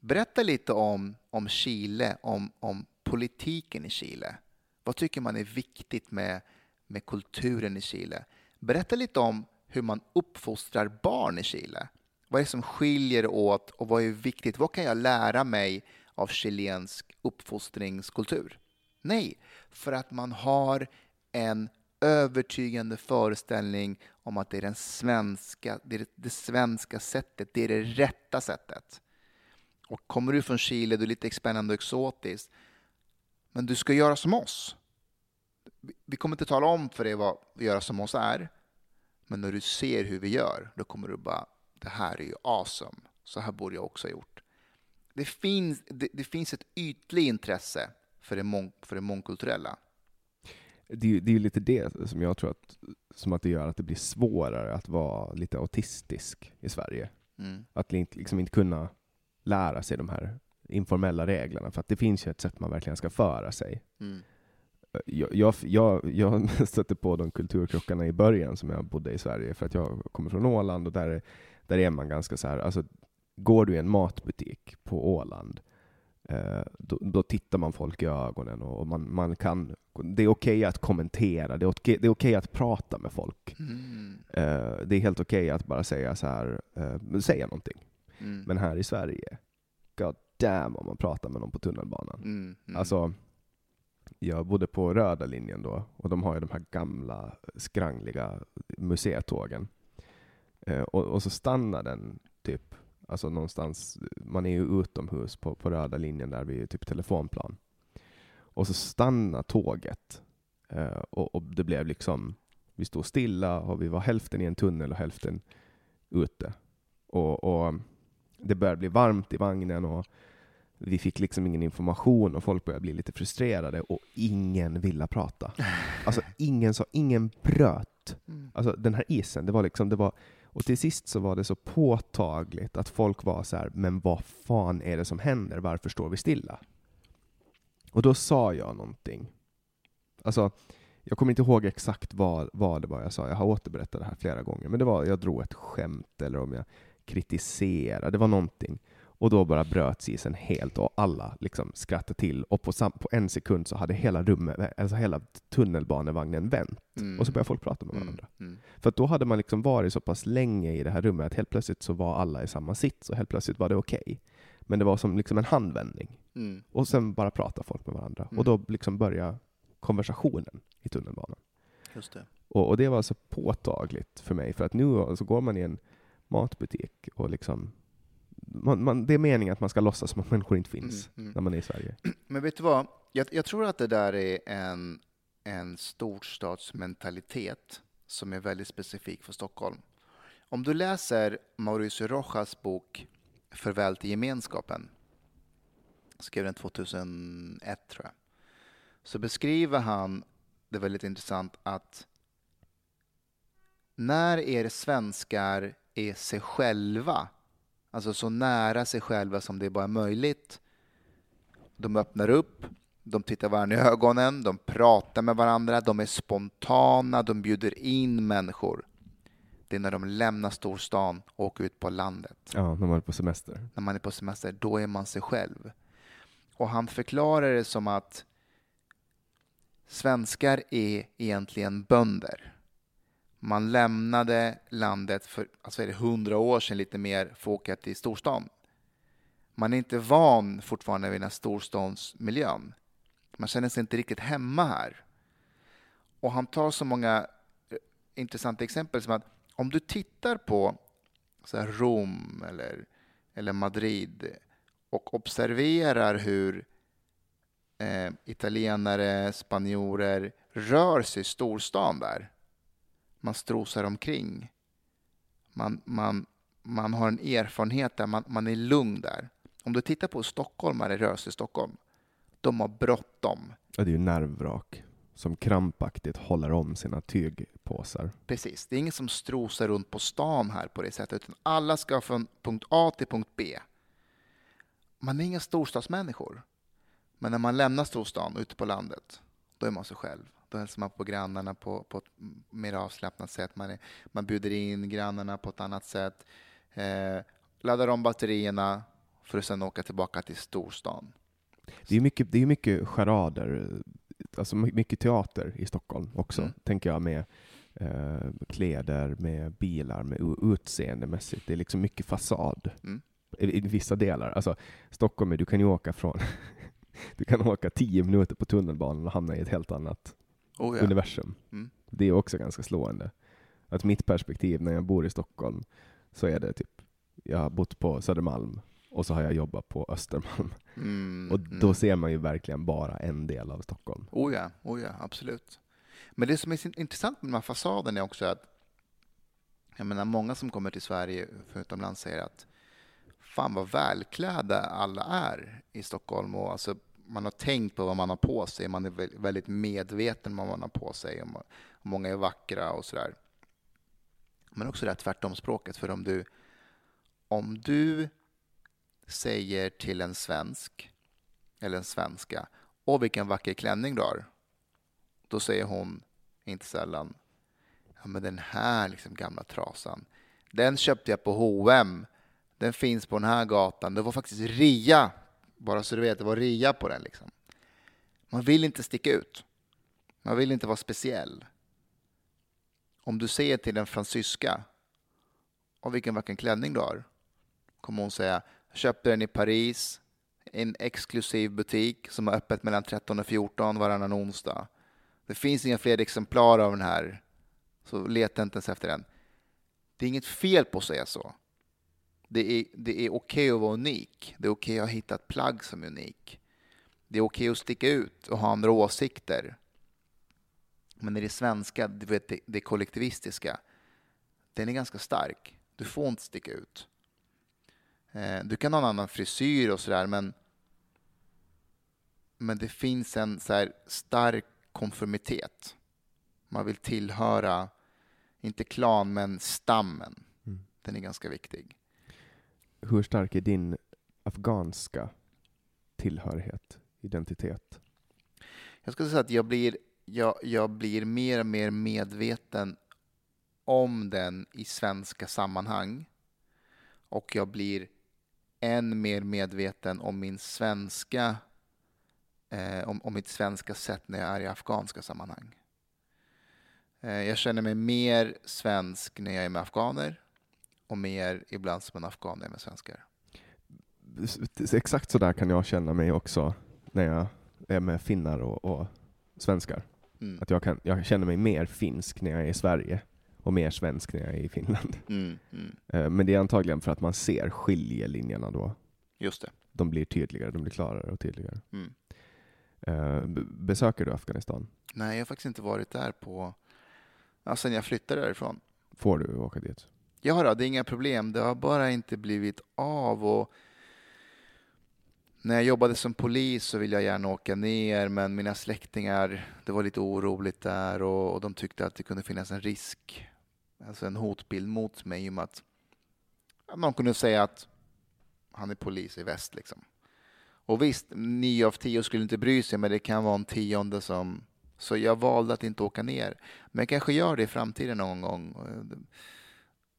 Berätta lite om, om Chile, om, om politiken i Chile. Vad tycker man är viktigt med, med kulturen i Chile? Berätta lite om hur man uppfostrar barn i Chile. Vad är det som skiljer åt och vad är viktigt? Vad kan jag lära mig av chilensk uppfostringskultur? Nej, för att man har en övertygande föreställning om att det är, den svenska, det, är det svenska sättet, det är det rätta sättet. Och kommer du från Chile, du är lite spännande och exotiskt. Men du ska göra som oss. Vi kommer inte tala om för dig vad göra som oss är. Men när du ser hur vi gör, då kommer du bara, det här är ju awesome. Så här borde jag också ha gjort. Det finns, det, det finns ett ytligt intresse för det, mång, för det mångkulturella. Det, det är lite det som jag tror att, som att det gör att det blir svårare att vara lite autistisk i Sverige. Mm. Att liksom inte kunna lära sig de här informella reglerna, för att det finns ju ett sätt man verkligen ska föra sig. Mm. Jag, jag, jag, jag stötte på de kulturkrockarna i början som jag bodde i Sverige, för att jag kommer från Åland, och där, där är man ganska så här, alltså, går du i en matbutik på Åland, eh, då, då, tittar man folk i ögonen och man, man kan, det är okej okay att kommentera, det är okej, okej att prata med folk. Mm. Eh, det är helt okej att bara säga så här, eh, säga någonting. Mm. Men här i Sverige, god damn om man pratar med någon på tunnelbanan. Mm, mm. Alltså, jag bodde på röda linjen då, och de har ju de här gamla skrangliga museitågen. Eh, och, och, så stannar den typ, alltså någonstans, man är ju utomhus på, på röda linjen där vid typ telefonplan. Och så stannar tåget, eh, och, och, det blev liksom, vi stod stilla och vi var hälften i en tunnel och hälften ute. Och, och det började bli varmt i vagnen och vi fick liksom ingen information och folk började bli lite frustrerade och ingen ville prata. Alltså ingen sa, ingen bröt. Mm. Alltså den här isen, det var liksom, det var, och till sist så var det så påtagligt att folk var så här, men vad fan är det som händer? Varför står vi stilla? Och då sa jag någonting. Alltså, jag kommer inte ihåg exakt vad, vad det var jag sa, jag har återberättat det här flera gånger, men det var, jag drog ett skämt eller om jag kritisera, det var någonting. Och då bara bröts isen helt och alla liksom skrattade till och på, på en sekund så hade hela rummet, alltså hela tunnelbanevagnen vänt. Mm. Och så började folk prata med mm. varandra. Mm. För då hade man liksom varit så pass länge i det här rummet att helt plötsligt så var alla i samma sits och helt plötsligt var det okej. Okay. Men det var som liksom en handvändning. Mm. Och sen bara prata folk med varandra. Och mm. då liksom började konversationen i tunnelbanan. Just det. Och, och, det var så påtagligt för mig, för att nu så går man i en matbutik och liksom man, man, det är meningen att man ska låtsas som att människor inte finns mm, mm. när man är i Sverige. Men vet du vad? Jag, jag, tror att det där är en, en storstadsmentalitet som är väldigt specifik för Stockholm. Om du läser Mauricio Rojas bok Förväl till gemenskapen, skrev den 2001 tror jag, så beskriver han det väldigt intressant att när er svenskar är sig själva, alltså så nära sig själva som det bara är möjligt. De öppnar upp, De tittar varandra i ögonen, de pratar med varandra, de är spontana, de bjuder in människor. Det är när de lämnar storstan och åker ut på landet. Ja, när man är på semester. När man är på semester, då är man sig själv. Och han förklarar det som att svenskar är egentligen bönder. Man lämnade landet för alltså är det 100 år sedan lite mer för att åka till storstan. Man är inte van fortfarande vid den här storstadsmiljön. Man känner sig inte riktigt hemma här. Och han tar så många eh, intressanta exempel som att om du tittar på så Rom eller, eller Madrid och observerar hur eh, italienare, spanjorer rör sig i storstan där. Man strosar omkring. Man, man, man har en erfarenhet där, man, man är lugn där. Om du tittar på stockholmare rör sig i Stockholm, de har bråttom. Ja, det är ju nervvrak som krampaktigt håller om sina tygpåsar. Precis, det är ingen som strosar runt på stan här på det sättet, utan alla ska från punkt A till punkt B. Man är inga storstadsmänniskor. Men när man lämnar storstan ute på landet, då är man sig själv. Då hälsar man på grannarna på, på ett mer avslappnat sätt. Man, är, man bjuder in grannarna på ett annat sätt. Eh, laddar om batterierna för att sedan åka tillbaka till storstan. Det är mycket, det är mycket charader, alltså mycket teater i Stockholm också, mm. tänker jag, med eh, kläder, med bilar, med utseendemässigt. Det är liksom mycket fasad. Mm. I, I, vissa delar. Alltså, Stockholm, du kan ju åka från du kan åka tio minuter på tunnelbanan och hamna i ett helt annat oh ja. universum. Mm. Det är också ganska slående. Att mitt perspektiv när jag bor i Stockholm så är det typ, jag har bott på Södermalm och så har jag jobbat på Östermalm. Mm, och då mm. ser man ju verkligen bara en del av Stockholm. Oh ja, oh ja, absolut. Men det som är intressant med de här fasaderna är också att jag menar, många som kommer till Sverige för utomlands säger att fan vad välklädda alla är i Stockholm. Och alltså, man har tänkt på vad man har på sig. Man är väldigt medveten om vad man har på sig. Och många är vackra och sådär. Men också det här tvärtom-språket. För om du, om du säger till en svensk eller en svenska Åh, vilken vacker klänning du har. Då säger hon inte sällan Ja, men den här liksom gamla trasan. Den köpte jag på H&M den finns på den här gatan. Det var faktiskt ria, bara så du vet, det var ria på den. Liksom. Man vill inte sticka ut. Man vill inte vara speciell. Om du säger till en fransyska, och vilken vacker klänning du har, kommer hon säga, jag köpte den i Paris, en exklusiv butik som har öppet mellan 13 och 14 varannan onsdag. Det finns inga fler exemplar av den här, så leta inte ens efter den. Det är inget fel på att säga så det är, det är okej okay att vara unik. Det är okej okay att hitta ett plagg som är unik. Det är okej okay att sticka ut och ha andra åsikter. Men i det svenska, det, det kollektivistiska, den är ganska stark. Du får inte sticka ut. Eh, du kan ha en annan frisyr och sådär, men, men det finns en så stark konformitet. Man vill tillhöra, inte klan, men stammen. Mm. Den är ganska viktig hur stark är din afghanska tillhörighet, identitet? Jag skulle säga att jag blir, jag, jag blir mer och mer medveten om den i svenska sammanhang. Och jag blir än mer medveten om min svenska eh, om, om mitt svenska sätt när jag är i afghanska sammanhang. Eh, jag känner mig mer svensk när jag är med afghaner och mer ibland som en afghan är med svenskar. Exakt så där kan jag känna mig också när jag är med finnar och, och svenskar. Mm. Att jag, kan, jag känner mig mer finsk när jag är i Sverige och mer svensk när jag är i Finland. Mm, mm. Eh, men det är antagligen för att man ser skiljelinjerna då. Just det. De blir tydligare, de blir klarare och tydligare. Mm. Eh, besöker du Afghanistan? Nej, jag har faktiskt inte varit där på, ja, sen jag flyttade därifrån. Får du åka dit? Ja, då, det är inga problem. Det har bara inte blivit av. Och när jag jobbade som polis så ville jag gärna åka ner, men mina släktingar, det var lite oroligt där och, och de tyckte att det kunde finnas en risk, alltså en hotbild mot mig i och med att man kunde säga att han är polis i väst. Liksom. Och visst, nio av tio skulle inte bry sig, men det kan vara en tionde som... Så jag valde att inte åka ner. Men jag kanske gör det i framtiden någon gång.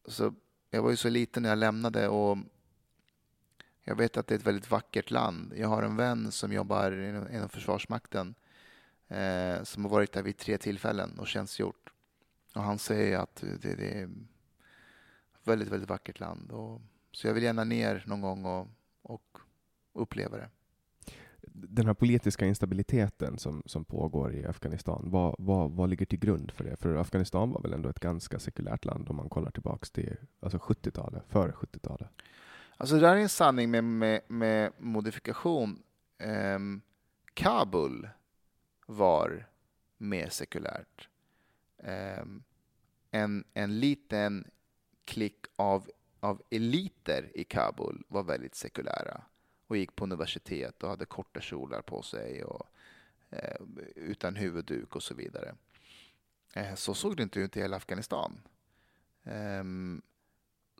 Så jag var ju så liten när jag lämnade och jag vet att det är ett väldigt vackert land. Jag har en vän som jobbar inom Försvarsmakten eh, som har varit där vid tre tillfällen och tjänstgjort. Och han säger att det, det är ett väldigt, väldigt vackert land. Och, så jag vill gärna ner någon gång och, och uppleva det. Den här politiska instabiliteten som, som pågår i Afghanistan, vad, vad, vad ligger till grund för det? För Afghanistan var väl ändå ett ganska sekulärt land om man kollar tillbaks till alltså 70-talet, före 70-talet? Alltså det där är en sanning med, med, med modifikation. Um, Kabul var mer sekulärt. Um, en, en liten klick av, av eliter i Kabul var väldigt sekulära och gick på universitet och hade korta kjolar på sig och eh, utan huvudduk och så vidare. Eh, så såg det inte ut i hela Afghanistan. Ehm,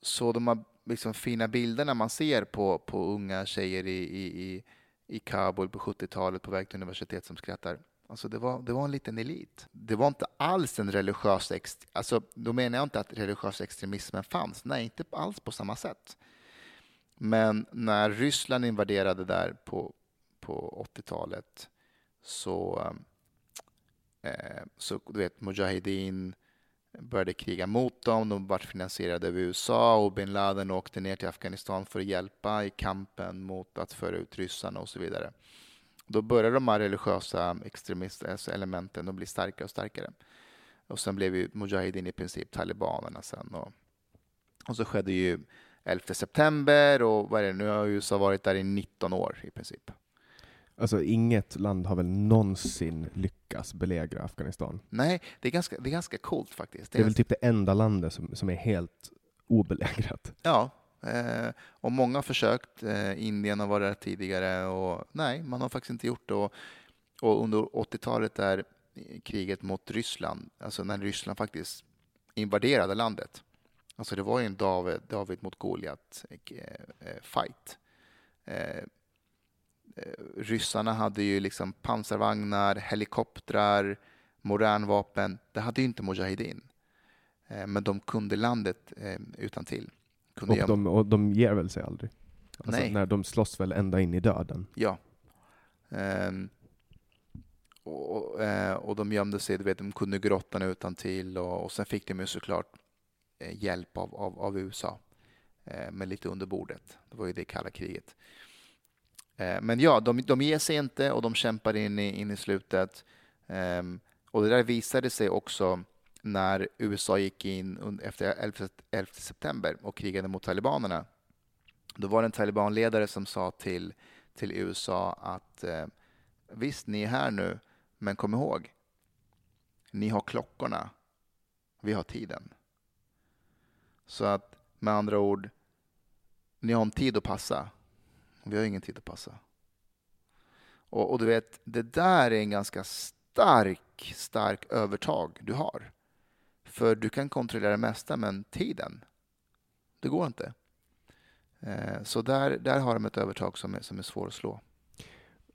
så de här liksom fina bilderna man ser på, på unga tjejer i, i, i Kabul på 70-talet på väg till universitet som skrattar. Alltså det, var, det var en liten elit. Det var inte alls en religiös... Ext alltså, då menar jag inte att religiös extremismen fanns. Nej, inte alls på samma sätt. Men när Ryssland invaderade där på, på 80-talet så, eh, så du vet, Mujahedin började kriga mot dem. De var finansierade av USA och bin Laden åkte ner till Afghanistan för att hjälpa i kampen mot att föra ut ryssarna och så vidare. Då började de här religiösa extremistelementen eh, att bli starkare och starkare. Och sen blev ju Mujahedin i princip talibanerna sen. Och, och så skedde ju 11 september och vad är det, nu har USA varit där i 19 år i princip. Alltså inget land har väl någonsin lyckats belägra Afghanistan? Nej, det är ganska, det är ganska coolt faktiskt. Det är, det är väl typ det enda landet som, som är helt obelägrat? Ja, eh, och många har försökt. Eh, Indien har varit där tidigare och nej, man har faktiskt inte gjort det. Och, och under 80-talet där kriget mot Ryssland, alltså när Ryssland faktiskt invaderade landet. Alltså det var ju en David, David mot Goliat eh, eh fight. Eh, Eh, ryssarna hade ju liksom pansarvagnar, helikoptrar, modernvapen. Det hade ju inte Mujahedin. Eh, men de kunde landet eh, utan till. Kunde och, de, och de ger väl sig aldrig? Alltså Nej. När de slåss väl ända in i döden? Ja. Um, och, och, de gömde sig, du vet, de kunde grottan utan till och, och sen fick de ju såklart Eh, hjälp av, av, av USA eh, med lite under bordet. Det var ju det kalla kriget. Eh, men ja, de, de ger sig inte och de kämpar in i, in i slutet. Ehm, och det där visade sig också när USA gick in efter 11, 11 september och krigade mot talibanerna. Då var det en talibanledare som sa till, till USA att visst, ni är här nu, men kom ihåg, ni har klockorna, vi har tiden. Så att med andra ord, ni har en tid att passa vi har ingen tid att passa. Och, och, du vet, det där är en ganska stark, stark övertag du har. För du kan kontrollera det mesta, men tiden, det går inte. Eh, så där, där har de ett övertag som är, som är svår att slå.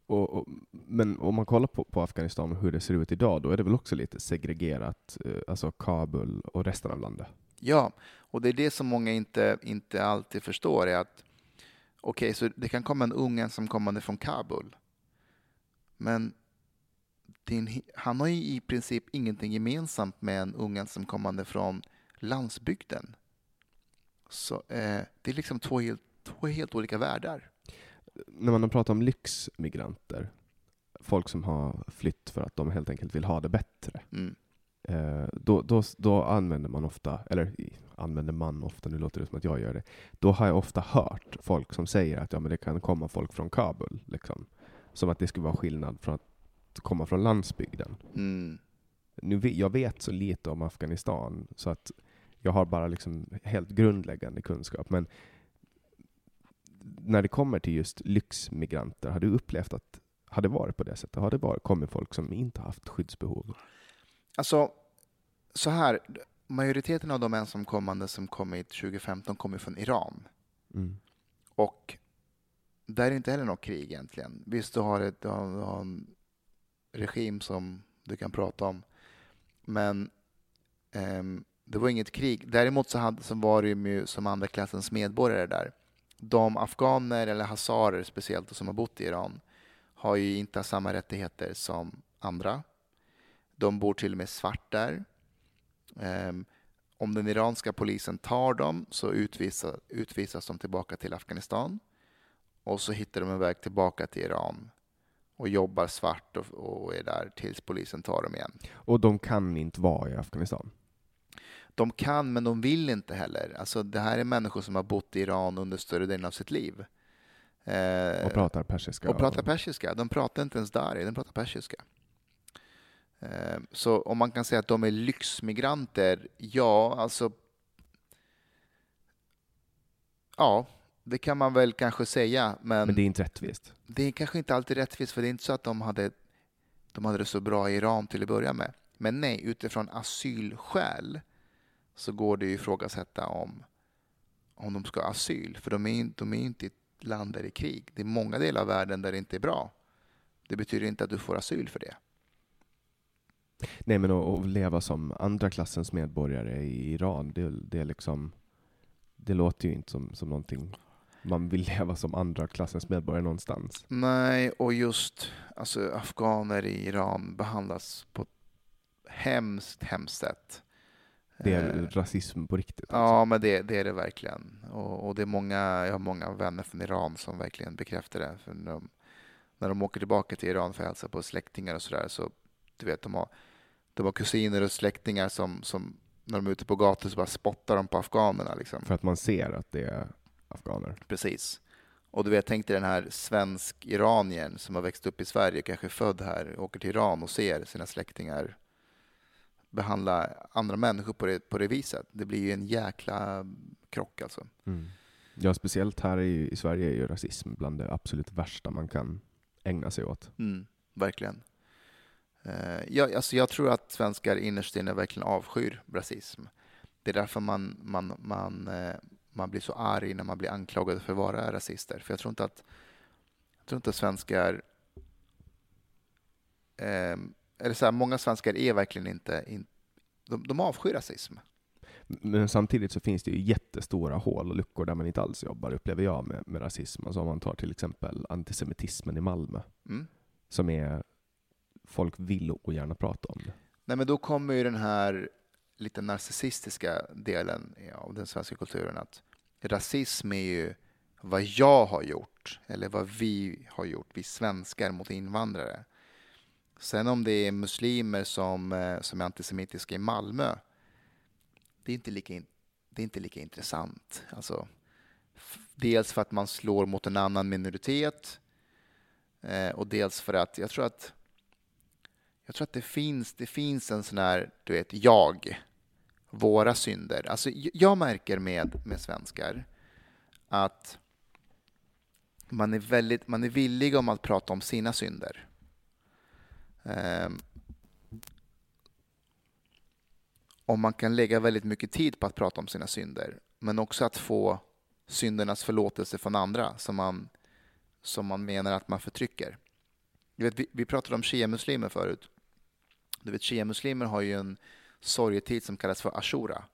Och, och, men om man kollar på, på Afghanistan och hur det ser ut idag, då är det väl också lite segregerat, eh, alltså Kabul och resten av landet? Ja, och det är det som många inte, inte alltid förstår, är att Okej, okay, så det kan komma en ung ensamkommande från Kabul. Men din, han har ju i princip ingenting gemensamt med en ung ensamkommande från landsbygden. Så eh, det är liksom två helt, två helt olika världar. När man har pratat om lyxmigranter, folk som har flytt för att de helt enkelt vill ha det bättre. Mm. Eh, då, då, då använder man ofta, eller använder man ofta, nu låter det som att jag gör det, då har jag ofta hört folk som säger att ja, men det kan komma folk från Kabul, liksom. som att det skulle vara skillnad från att komma från landsbygden. Mm. Nu, jag vet så lite om Afghanistan, så att jag har bara liksom helt grundläggande kunskap, men när det kommer till just lyxmigranter, har du upplevt att har det varit på det sättet? Har det varit, kommit folk som inte haft skyddsbehov? Alltså, så här, majoriteten av de ensamkommande som kommit 2015 kommer från Iran. Mm. Och där är det inte heller något krig egentligen. Visst, du har, ett, du har, du har en regim som du kan prata om, men um, det var inget krig. Däremot så, hade, så var det ju som andra klassens medborgare där. De afghaner, eller hazarer speciellt, som har bott i Iran har ju inte samma rättigheter som andra. De bor till och med svart där. Um, om den iranska polisen tar dem så utvisas, utvisas de tillbaka till Afghanistan och så hittar de en väg tillbaka till Iran och jobbar svart och, och är där tills polisen tar dem igen. Och de kan inte vara i Afghanistan? De kan, men de vill inte heller. Alltså, det här är människor som har bott i Iran under större delen av sitt liv. Eh, och pratar persiska? Och pratar persiska. De pratar inte ens dari, de pratar persiska. Eh, så om man kan säga att de är lyxmigranter, ja, alltså... Ja, det kan man väl kanske säga. Men, men det är inte rättvist? Det är kanske inte alltid rättvist, för det är inte så att de hade, de hade det så bra i Iran till att börja med. Men nej, utifrån asylskäl så går det ju ifrågasätta om, om de ska ha asyl. För de är, de är inte i ett land där det är krig. Det är många delar av världen där det inte är bra. Det betyder inte att du får asyl för det. Nej, men att, leva som andra klassens medborgare i Iran, det, det, liksom, det låter ju inte som, som någonting man vill leva som andra klassens medborgare någonstans. Nej, och just alltså, afghaner i Iran behandlas på ett hemskt, hemskt sätt. Det är eh, rasism på riktigt? Alltså. Ja, men det, det, är det verkligen. Och, och, det är många, jag har många vänner från Iran som verkligen bekräftar det. För när, de, när de åker tillbaka till Iran för att hälsa på släktingar och sådär, så du vet, de har, de har kusiner och släktingar som, som när de är ute på gator så bara spottar de på afghanerna. Liksom. För att man ser att det är afghaner? Precis. Och du vet, tänk dig den här svensk-iraniern som har växt upp i Sverige, kanske född här, åker till Iran och ser sina släktingar behandla andra människor på det, på det viset. Det blir ju en jäkla krock alltså. Mm. Ja, speciellt här i, i, Sverige är ju rasism bland det absolut värsta man kan ägna sig åt. Mm, verkligen. Uh, jag, alltså jag tror att svenskar innerst inne verkligen avskyr rasism. Det är därför man, man, man, uh, man blir så arg när man blir anklagad för att vara rasister. För jag tror inte att, jag tror inte att svenskar uh, eller så här, många svenskar är verkligen inte, in, de, de avskyr rasism. Men samtidigt så finns det ju jättestora hål och luckor där man inte alls jobbar, upplever jag, med, med rasism. Alltså om man tar till exempel antisemitismen i Malmö, mm. som är, folk vill och gärna prata om det. Nej, men då kommer ju den här lite narcissistiska delen av den svenska kulturen, att rasism är ju vad jag har gjort, eller vad vi har gjort, vi svenskar mot invandrare. Sen om det är muslimer som, eh, som är antisemitiska i Malmö, det är inte lika, det är inte lika intressant. Alltså, dels för att man slår mot en annan minoritet eh, och dels för att jag tror att jag tror att det finns, det finns en sån här, du vet, jag, våra synder. Alltså, jag märker med, med svenskar att man är, väldigt, man är villig om att prata om sina synder. Ehm, um, och man kan lägga väldigt mycket tid på att prata om sina synder, men också att få syndernas förlåtelse från andra som man, som man menar att man förtrycker. Du vet, vi, vi pratade om shia-muslimer förut. Du vet, shia-muslimer har ju en sorgetid som kallas för ashura.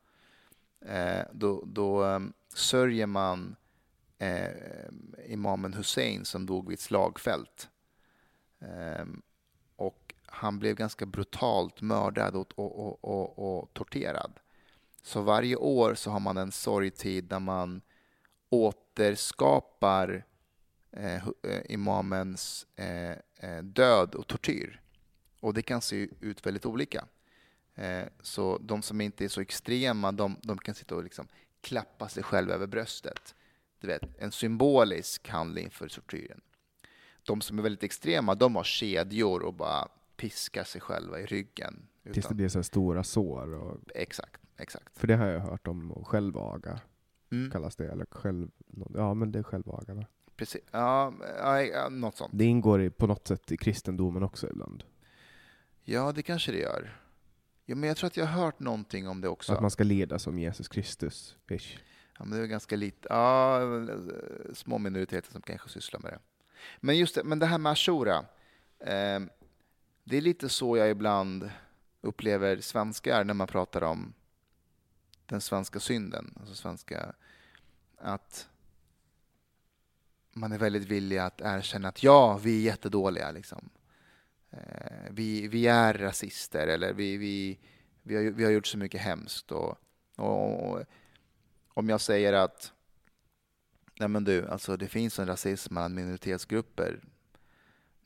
Eh, då då um, sörjer man eh, imamen Hussein som dog vid ett slagfält. Eh, han blev ganska brutalt mördad och, och, och, och, torterad. Så varje år så har man en sorgtid där man återskapar eh, eh, imamens eh, eh, död och tortyr. Och det kan se ut väldigt olika. Eh, så de som inte är så extrema, de, de kan sitta och liksom klappa sig själva över bröstet. Du vet, en symbolisk handling för tortyren. De som är väldigt extrema, de har kedjor och bara piska sig själva i ryggen. Utan... Tills det blir så stora sår? Och... Exakt, exakt. För det har jag hört om, självaga mm. kallas det, eller själv... Ja, men det är självaga va? Precis, ja, något sånt. Det ingår i, på något sätt i kristendomen också ibland? Ja, det kanske det gör. Ja, men jag tror att jag har hört någonting om det också. Att man ska leda som Jesus Kristus, ish. Ja, men det är ganska lite, ja, små minoriteter som kanske sysslar med det. Men just det, men det här med Ashura. Eh, det är lite så jag ibland upplever svenskar när man pratar om den svenska synden. Alltså svenska, att man är väldigt villig att erkänna att ja, vi är jättedåliga. Liksom. Eh, vi, vi är rasister eller vi, vi, vi, har, vi har gjort så mycket hemskt. Och, och, och om jag säger att nej men du, alltså det finns en rasism mellan minoritetsgrupper.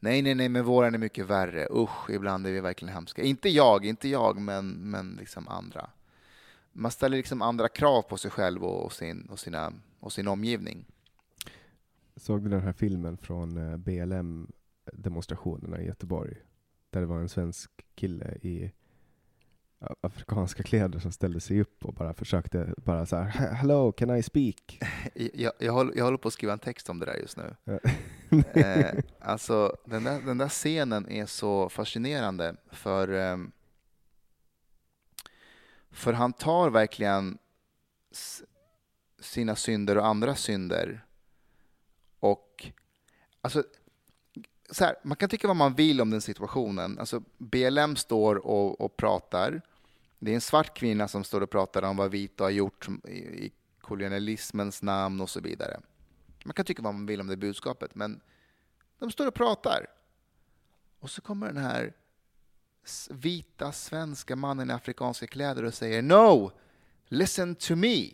Nej, nej, nej, men våran är mycket värre. Usch, ibland är vi verkligen hemska. Inte jag, inte jag, men, men liksom andra. Man ställer liksom andra krav på sig själv och sin, och sina, och sin omgivning. Såg du den här filmen från eh, BLM? BLM-demonstrationerna i Göteborg? Där det var en svensk kille i afrikanska kläder som ställde sig upp och bara försökte bara så här Hello, can I speak? Jag, jag, håller, jag håller på att skriva en text om det där just nu. eh, alltså, den där, den där scenen är så fascinerande för, eh, för han tar verkligen sina synder och andra synder och alltså, så här, man kan tycka vad man vill om den situationen. Alltså, BLM står och, och, pratar. Det är en svart kvinna som står och pratar om vad vita har gjort i, i kolonialismens namn och så vidare. Man kan tycka vad man vill om det budskapet, men de står och pratar. Och så kommer den här vita svenska mannen i afrikanska kläder och säger No! Listen to me!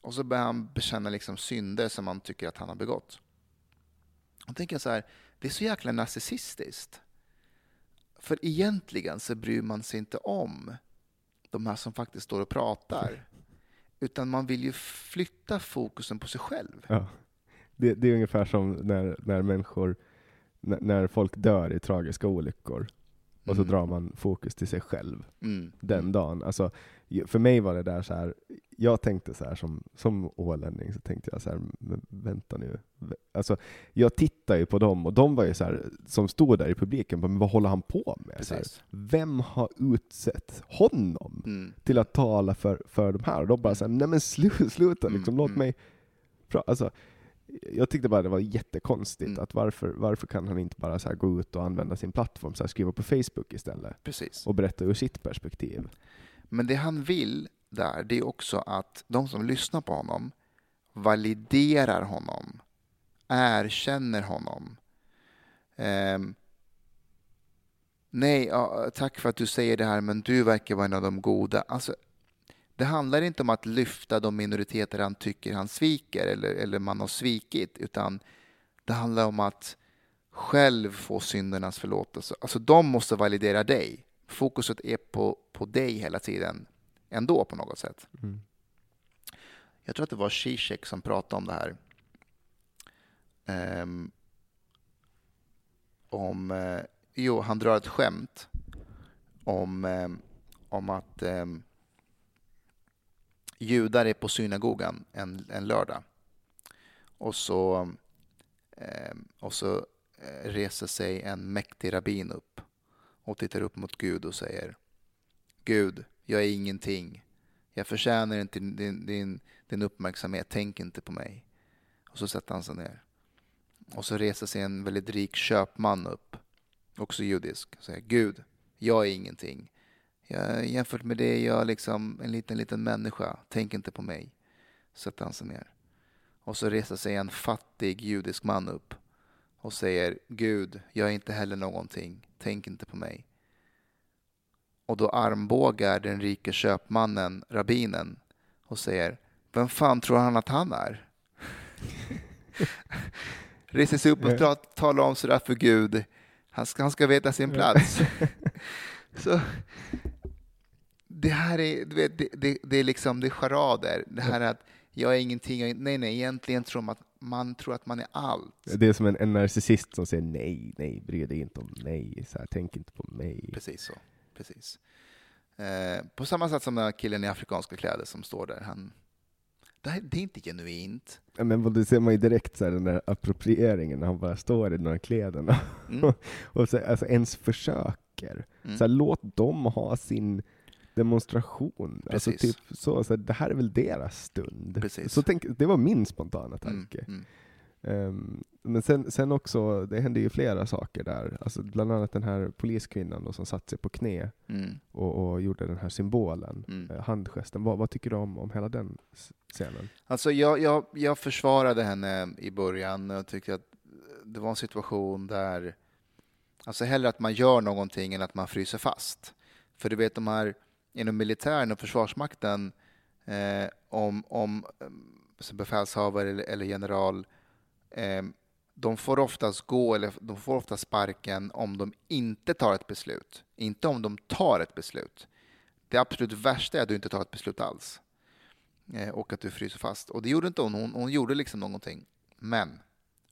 Och så börjar han bekänna liksom synder som han tycker att han har begått. Då tänker jag så här, det är så jäkla narcissistiskt. För egentligen så bryr man sig inte om de här som faktiskt står och pratar. Utan man vill ju flytta fokusen på sig själv. Ja. Det, det är ungefär som när, när människor, när, när folk dör i tragiska olyckor. Och så mm. drar man fokus till sig själv mm. den dagen. Alltså, för mig var det där så här, jag tänkte så här som, som ålänning, så tänkte jag så här, vänta nu. Alltså, jag tittar ju på dem och de var ju så här, som stod där i publiken, men vad håller han på med? Här, vem har utsett honom mm. till att tala för, för de här? Och de bara så här, nej men slu, sluta, liksom, mm. låt mm. mig Alltså, jag tyckte bara det var jättekonstigt, mm. att varför, varför kan han inte bara så gå ut och använda sin plattform, så här, skriva på Facebook istället? Precis. Och berätta ur sitt perspektiv. Men det han vill där, det är också att de som lyssnar på honom validerar honom, erkänner honom. Um, nej, ja, tack för att du säger det här, men du verkar vara en av de goda. Alltså, det handlar inte om att lyfta de minoriteter han tycker han sviker eller, eller man har svikit, utan det handlar om att själv få syndernas förlåtelse. Alltså de måste validera dig. Fokuset är på, på dig hela tiden ändå på något sätt. Mm. Jag tror att det var Zizek som pratade om det här. Um, om, uh, jo, han drar ett skämt om, um, om att um, judar är på synagogan en, en lördag. Och så, och så eh, reser sig en mäktig rabbin upp och tittar upp mot Gud och säger Gud, jag är ingenting. Jag förtjänar inte din, din, din uppmärksamhet. Tänk inte på mig. Och så sätter han sig ner. Och så reser sig en väldigt rik köpman upp, också judisk, och säger Gud, jag är ingenting. Jag, jämfört med det är jag liksom en liten, liten människa. Tänk inte på mig. Sätter han sig ner. Och så reser sig en fattig judisk man upp och säger Gud, jag är inte heller någonting. Tänk inte på mig. Och då armbågar den rike köpmannen rabbinen och säger Vem fan tror han att han är? Reser sig upp och talar om sådär för Gud. Han ska, han ska veta sin plats. Så, det här är, du vet, det, det, det, är liksom det är charader. Det här att jag är ingenting, jag, nej, nej, egentligen tror man att man tror att man är allt. Det är som en, en narcissist som säger nej, nej, bry dig inte om mig, så här, tänk inte på mig. Precis så precis. Eh, på samma sätt som den här killen i afrikanska kläder som står där. Han, det, här, det är inte genuint. Ja, men det ser man ju direkt, så här, den där approprieringen, när han bara står i de här kläderna. Mm. och så, alltså, ens försöker. Mm. Så här, låt dem ha sin demonstration. Alltså typ så, så här, det här är väl deras stund. Precis. Så tänk, det var min spontana Mm, tanke. mm. Ehm, men sen, sen också, det hände ju flera saker där. Alltså bland annat den här poliskvinnan då, som satte sig på knä Mm. och, och gjorde den här symbolen, Mm. eh, handgesten. Vad, vad tycker du om, om hela den scenen? Alltså jag, jag, jag försvarade henne i början och tyckte att det var en situation där, alltså hellre att man gör någonting än att man fryser fast. För du vet de här inom militären och försvarsmakten, eh, om, om eh, befälshavare eller, eller general, eh, de får oftast gå eller de får ofta sparken om de inte tar ett beslut, inte om de tar ett beslut. Det absolut värsta är att du inte tar ett beslut alls eh, och att du fryser fast. Och det gjorde inte hon. Hon, hon gjorde liksom någonting. Men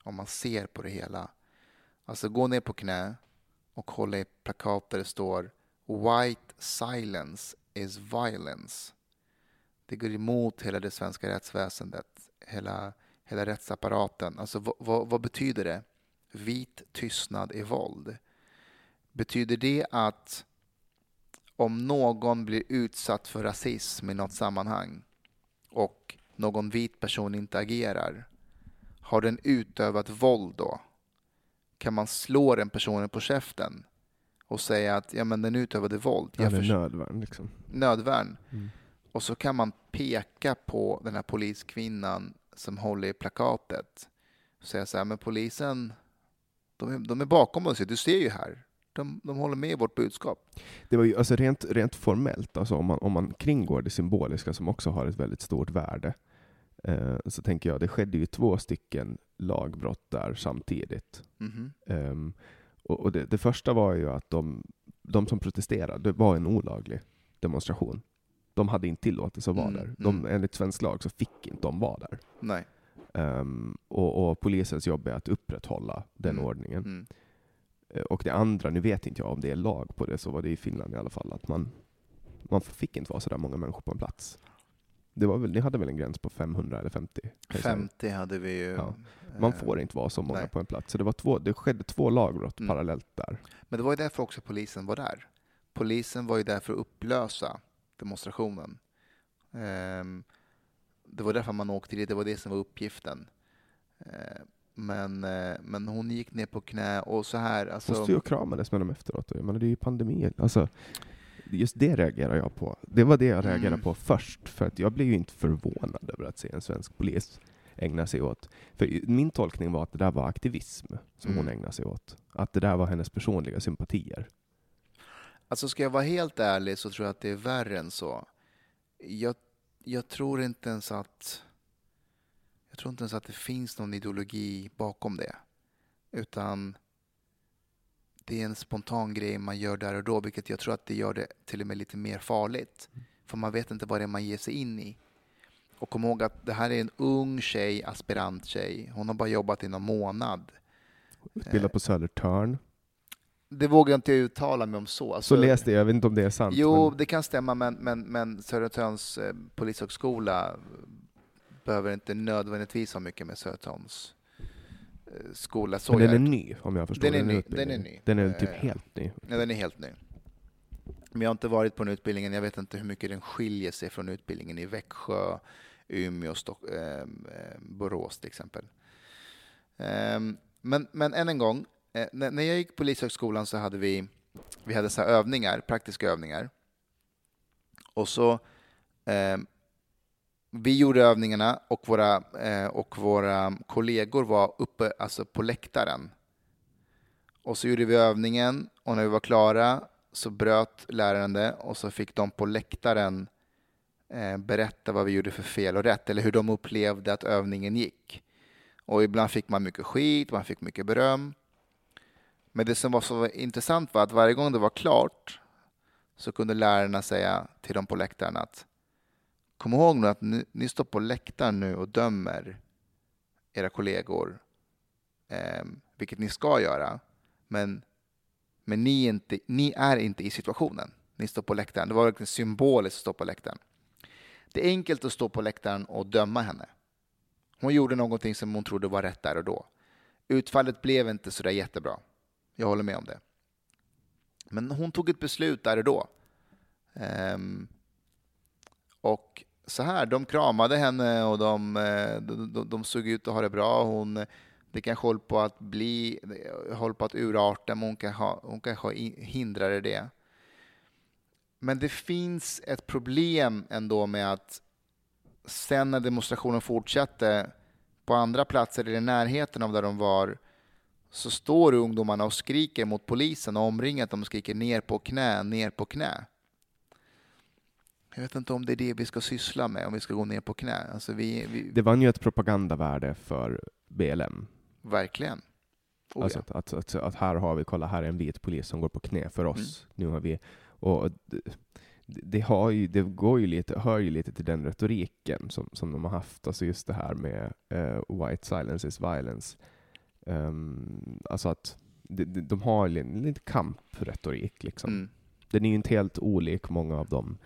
om man ser på det hela, alltså gå ner på knä och hålla i plakat där det står White silence is violence. Det går emot hela det svenska rättsväsendet, hela, hela rättsapparaten. Alltså vad, vad, vad betyder det? Vit tystnad är våld. Betyder det att om någon blir utsatt för rasism i något sammanhang och någon vit person inte agerar, har den utövat våld då? Kan man slå den personen på käften och säga att ja, men den utövade våld, Ja, jag det är förs- nödvärn liksom. nödvärn. Mm. Och så kan man peka på den här poliskvinnan som håller i plakatet och säga så här, men polisen, de är, de är bakom oss, du ser ju här. De, de håller med i vårt budskap. Det var ju alltså rent, rent formellt, alltså om, man, om man kringgår det symboliska som också har ett väldigt stort värde, eh, så tänker jag det skedde ju två stycken lagbrott där samtidigt. Mhm. Ehm, och och det, det första var ju att de, de som protesterade, det var en olaglig demonstration. De hade inte tillåtelse att vara Mm, där. De, mm. Enligt svensk lag så fick inte de vara där. Nej. Ehm, och, och polisens jobb är att upprätthålla den Mm, ordningen. Mm. Eh, Och det andra, nu vet inte jag om det är lag på det, så var det i Finland i alla fall, att man, man fick inte vara så där många människor på en plats. Det var väl, ni hade väl en gräns på 500 eller 50? kan jag säga. 50 hade vi ju. Ja. Man eh, får inte vara så många nej. på en plats. Så det, var två, det skedde två lagbrott Mm. parallellt där. Men det var ju därför också polisen var där. Polisen var ju där för att upplösa demonstrationen. Ehm, det var därför man åkte dit, det var det som var uppgiften. Ehm, men, eh, men hon gick ner på knä och så här, Hon alltså, stod ju och kramades med dem efteråt. Jag menar, det är ju pandemi. Alltså, just det reagerar jag på. Det var det jag reagerade Mm. på först. För att jag blev ju inte förvånad över att se en svensk polis ägna sig åt. För min tolkning var att det där var aktivism som hon Mm. ägnade sig åt. Att det där var hennes personliga sympatier alltså ska jag vara helt ärlig så tror jag att det är värre än så. Jag, jag tror inte ens att jag tror inte ens att det finns någon ideologi bakom det. Utan det är en spontan grej man gör där och då, vilket jag tror att det gör det till och med lite mer farligt. För man vet inte vad det är man ger sig in i. Och kom ihåg att det här är en ung tjej, aspirant tjej. Hon har bara jobbat i någon månad. Utbildad på Södertörn. Det vågar jag inte uttala mig om så. Så Alltså, läste jag, jag vet inte om det är sant. Jo, men det kan stämma, men, men, men Södertörns eh, polishögskola behöver inte nödvändigtvis ha mycket med Södertörns eh, skola. Så men den jag- är ny, om jag förstår Den är den ny, den är ny. Den är typ Eh, helt ny. Ja, den är helt ny. Men jag har inte varit på den utbildningen. Jag vet inte hur mycket den skiljer sig från utbildningen i Växjö, Umeå, Stock, eh, eh, Borås till exempel. Ehm, men, men än en gång, eh, när, när jag gick på Polishögskolan så hade vi, vi hade så här övningar, praktiska övningar. Och så eh, vi gjorde övningarna och våra, eh, och våra kollegor var uppe alltså på läktaren. Och så gjorde vi övningen och när vi var klara så bröt läraren det och så fick de på läktaren eh, berätta vad vi gjorde för fel och rätt eller hur de upplevde att övningen gick. Och ibland fick man mycket skit, man fick mycket beröm. Men det som var så intressant var att varje gång det var klart så kunde lärarna säga till dem på läktaren att kom ihåg nu att ni, ni står på läktaren nu och dömer era kollegor, eh, vilket ni ska göra. Men, men ni, är inte, ni är inte i situationen. Ni står på läktaren. Det var verkligen symboliskt att stå på läktaren. Det är enkelt att stå på läktaren och döma henne. Hon gjorde någonting som hon trodde var rätt där och då. Utfallet blev inte så där jättebra. Jag håller med om det. Men hon tog ett beslut där och då. Um, och så här, de kramade henne och eh, de, de, de, de såg ut att ha det bra. Hon, det kanske håller på att bli, håller på att urarta, men hon kanske, hon kanske hindrade det. Men det finns ett problem ändå med att sen när demonstrationen fortsatte på andra platser i närheten av där de var så står ungdomarna och skriker mot polisen och omringat dem och skriker ner på knä, ner på knä. Jag vet inte om det är det vi ska syssla med, om vi ska gå ner på knä. Alltså vi, vi... Det vann ju ett propagandavärde för BLM. Verkligen. Oh, alltså ja. att, att, att, här har vi, kolla här är en vit polis som går på knä för oss. Mm. Nu har vi, och det, det, har ju, det går ju lite, hör ju lite till den retoriken som, som de har haft, alltså just det här med uh, white silence is violence. Um, alltså att de, de har lite kampretorik liksom. Mm. Den är ju inte helt olik många av de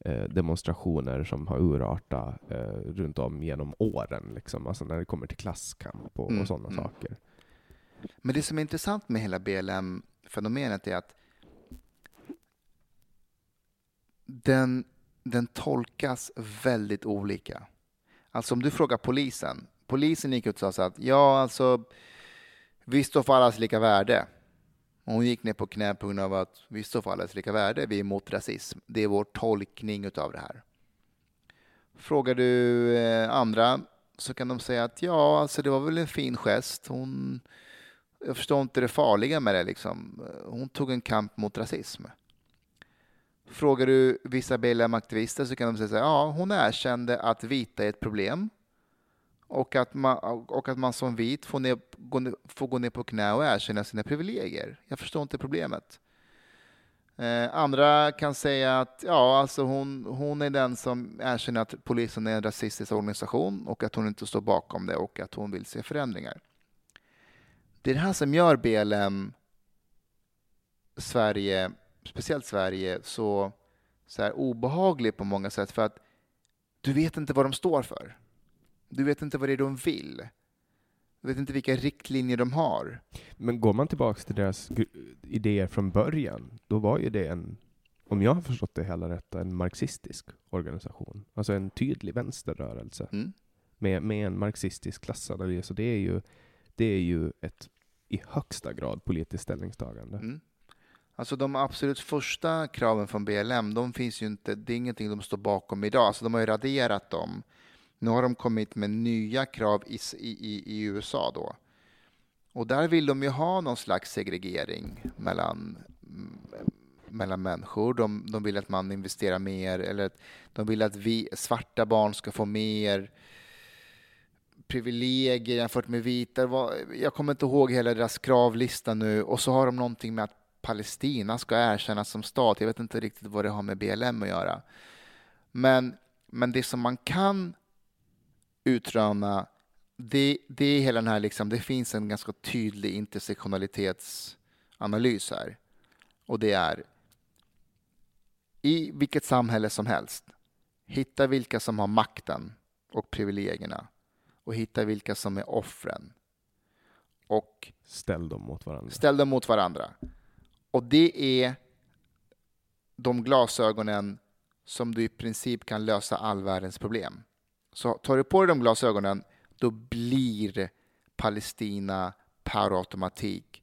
eh, demonstrationer som har urartat eh, runt om genom åren, liksom. alltså när det kommer till klasskamp och, mm. och sådana mm. saker. Men det som är intressant med hela BLM-fenomenet är att den, den tolkas väldigt olika. Alltså om du frågar polisen, polisen gick ut och sa att ja, alltså vi står för allas lika värde. hon gick ner på knä på grund av att vi står för allas lika värde, vi är emot rasism. Det är vår tolkning av det här. Frågar du eh, andra så kan de säga att ja, alltså det var väl en fin gest. Hon, jag förstår inte det farliga med det. Liksom. Hon tog en kamp mot rasism. Frågar du vissa BLM-aktivister så kan de säga att ja, hon erkände att vita är ett problem och att man, och att man som vit får, ner, gå, ner, får gå ner på knä och erkänna sina privilegier. Jag förstår inte problemet. Eh, andra kan säga att ja, alltså hon, hon är den som erkänner att polisen är en rasistisk organisation och att hon inte står bakom det och att hon vill se förändringar. Det är det här som gör BLM Sverige, speciellt Sverige, så, så här obehaglig på många sätt för att du vet inte vad de står för. Du vet inte vad det är de vill. Du vet inte vilka riktlinjer de har. Men går man tillbaka till deras idéer från början, då var ju det en, om jag har förstått det hela rätt, en marxistisk organisation. Alltså en tydlig vänsterrörelse. Mm. Med, med en marxistisk klassanalys. Och det är ju, det är ju ett i högsta grad politiskt ställningstagande. Mm. Alltså de absolut första kraven från BLM, de finns ju inte, det är ingenting de står bakom idag. Alltså de har ju raderat dem nu har de kommit med nya krav i, i, i USA då. Och där vill de ju ha någon slags segregering mellan, mm, mellan människor. De, de vill att man investerar mer, eller de vill att vi svarta barn ska få mer privilegier jämfört med vita. Jag kommer inte ihåg hela deras kravlista nu. Och så har de någonting med att Palestina ska erkännas som stat. Jag vet inte riktigt vad det har med BLM att göra. Men, men det som man kan utröna, det, det är hela den här, liksom, det finns en ganska tydlig intersektionalitetsanalys här. Och det är i vilket samhälle som helst, hitta vilka som har makten och privilegierna och hitta vilka som är offren. Och ställ dem mot varandra. Ställ dem mot varandra. Och det är de glasögonen som du i princip kan lösa all världens problem. Så tar du på dig de glasögonen, då blir Palestina per automatik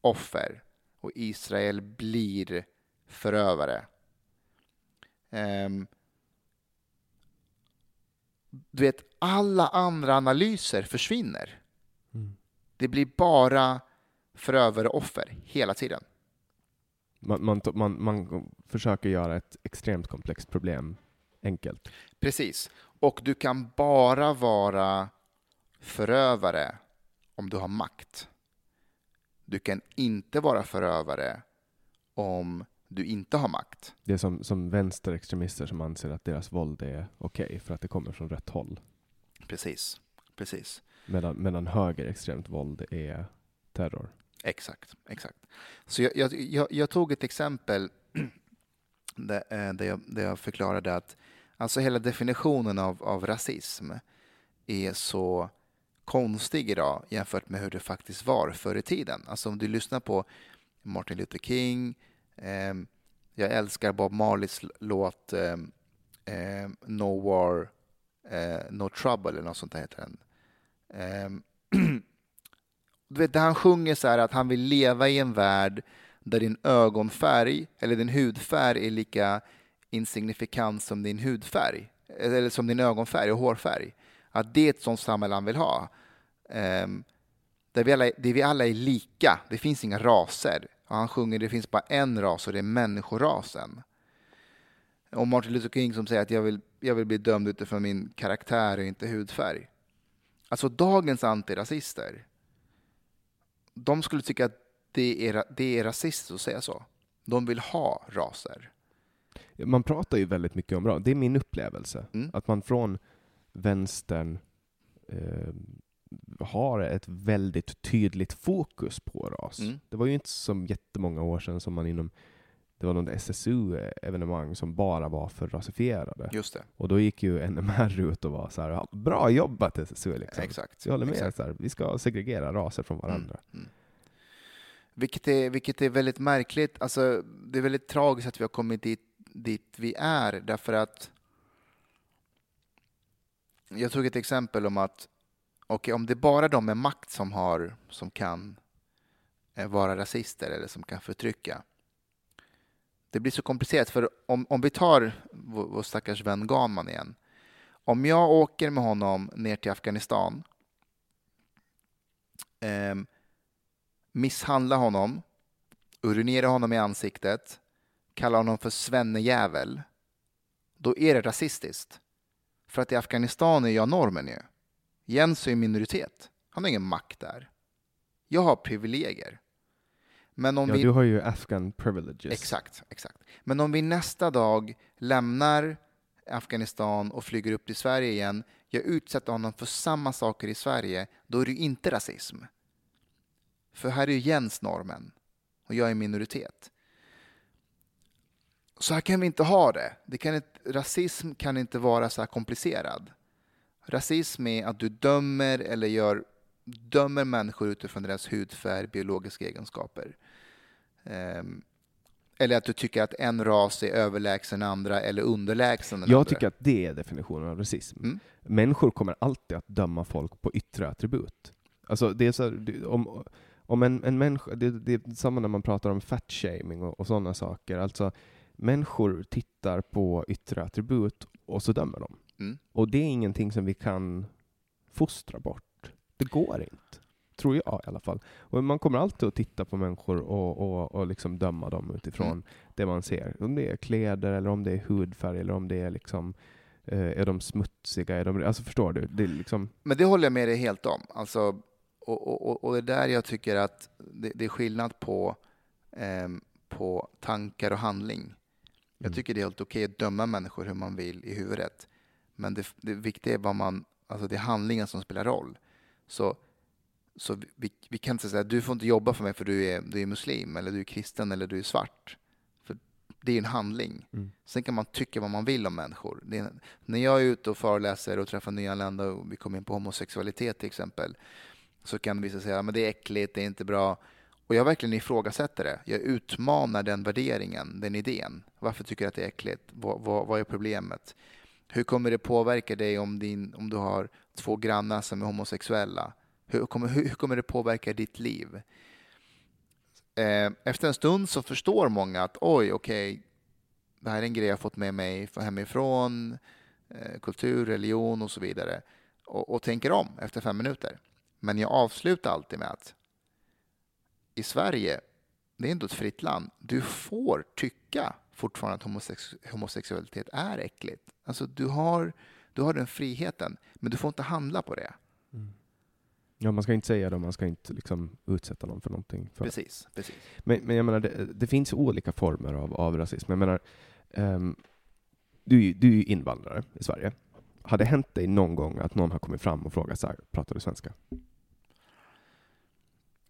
offer och Israel blir förövare. Um, du vet, alla andra analyser försvinner. Mm. Det blir bara förövare och offer hela tiden. Man, man, man, man försöker göra ett extremt komplext problem enkelt. Precis. Och du kan bara vara förövare om du har makt. Du kan inte vara förövare om du inte har makt. Det är som, som vänsterextremister som anser att deras våld är okej okay för att det kommer från rätt håll. Precis. Precis. Medan, medan högerextremt våld är terror. Exakt. exakt. Så jag, jag, jag, jag tog ett exempel där, eh, där, jag, där jag förklarade att Alltså hela definitionen av, av rasism är så konstig idag jämfört med hur det faktiskt var förr i tiden. Alltså om du lyssnar på Martin Luther King, eh, Jag älskar Bob Marleys låt eh, eh, No War, eh, No Trouble eller något sånt där heter den. Eh, du vet, där han sjunger så här att han vill leva i en värld där din ögonfärg eller din hudfärg är lika insignifikant som din hudfärg eller som din ögonfärg och hårfärg. Att det är ett sånt samhälle han vill ha. Um, där vi, alla, där vi alla är lika. Det finns inga raser. Och han sjunger det finns bara en ras och det är människorasen. Och Martin Luther King som säger att jag vill, jag vill bli dömd utifrån min karaktär och inte hudfärg. Alltså dagens antirasister, de skulle tycka att det är, det är rasistiskt att säga så. De vill ha raser. Man pratar ju väldigt mycket om ras. Det är min upplevelse. Mm. Att man från vänstern eh, har ett väldigt tydligt fokus på ras. Mm. Det var ju inte så jättemånga år sedan som man inom det var något SSU-evenemang som bara var för rasifierade. Just det. Och då gick ju NMR ut och var så här, bra jobbat SSU liksom. Exakt. Jag håller med, Exakt. så här, vi ska segregera raser från varandra. Mm. Mm. Vilket, är, vilket är väldigt märkligt. Alltså, det är väldigt tragiskt att vi har kommit dit, dit vi är, därför att jag tog ett exempel om att okay, om det är bara de med makt som, har, som kan eh, vara rasister eller som kan förtrycka. Det blir så komplicerat, för om, om vi tar vår, vår stackars vän Ganman igen. Om jag åker med honom ner till Afghanistan eh, misshandla honom, urinera honom i ansiktet, kalla honom för svennejävel, då är det rasistiskt. För att i Afghanistan är jag normen ju. Jens är minoritet. Han har ingen makt där. Jag har privilegier. Men om Ja, vi... du har ju Afghan privileges. Exakt, exakt. Men om vi nästa dag lämnar Afghanistan och flyger upp till Sverige igen, jag utsätter honom för samma saker i Sverige, då är det inte rasism. För här är ju Jens normen och jag är minoritet. Så här kan vi inte ha det. det kan inte, rasism kan inte vara så här komplicerad. Rasism är att du dömer eller gör, dömer människor utifrån deras hudfärg, biologiska egenskaper. Um, eller att du tycker att en ras är överlägsen andra eller underlägsen den Jag andra. tycker att det är definitionen av rasism. Mm. Människor kommer alltid att döma folk på yttre attribut. Alltså det är så här, om, om en, en människa, det, det är samma när man pratar om fat-shaming och, och sådana saker. Alltså människor tittar på yttre attribut och så dömer de. Mm. Och det är ingenting som vi kan fostra bort. Det går inte. Tror jag i alla fall. Och man kommer alltid att titta på människor och, och, och liksom döma dem utifrån Mm. det man ser. Om det är kläder, eller om det är hudfärg, eller om det är liksom eh, är de smutsiga? Är de, alltså förstår du? Det liksom, Men det håller jag med dig helt om. Alltså, och, och, och- det är där jag tycker att det, det är skillnad på, ehm, på tankar och handling. Jag Mm. tycker det är helt okej att döma människor hur man vill i huvudet. Men det, det viktiga är vad man, alltså det är handlingen som spelar roll. Så, så vi, vi kan inte säga du får inte jobba för mig för du är, du är muslim eller du är kristen eller du är svart. För det är en handling. Mm. Sen kan man tycka vad man vill om människor. Är, när jag är ute och föreläser och träffar nyanlända och vi kommer in på homosexualitet till exempel så kan vissa säga att det är äckligt, det är inte bra. Och jag verkligen ifrågasätter det. Jag utmanar den värderingen, den idén. Varför tycker du att det är äckligt? Vad, vad, vad är problemet? Hur kommer det påverka dig om, din, om du har två grannar som är homosexuella? Hur kommer, hur, kommer det påverka ditt liv? Eh, efter en stund så förstår många att oj, okej, det här är en grej jag fått med mig hemifrån, eh, kultur, religion och så vidare. Och, och tänker om efter fem minuter. Men jag avslutar alltid med att i Sverige, det är ändå ett fritt land, du får tycka fortfarande att homosex homosexualitet är äckligt. Alltså du har, du har den friheten, men du får inte handla på det. ja, man ska inte säga det, man ska inte liksom utsätta någon för någonting. För. Precis, precis. Men, men jag menar, det, det finns olika former av, av rasism. Jag menar, ehm, du, du är ju invandrare i Sverige. Har det hänt dig någon gång att någon har kommit fram och frågat så här, pratar du svenska?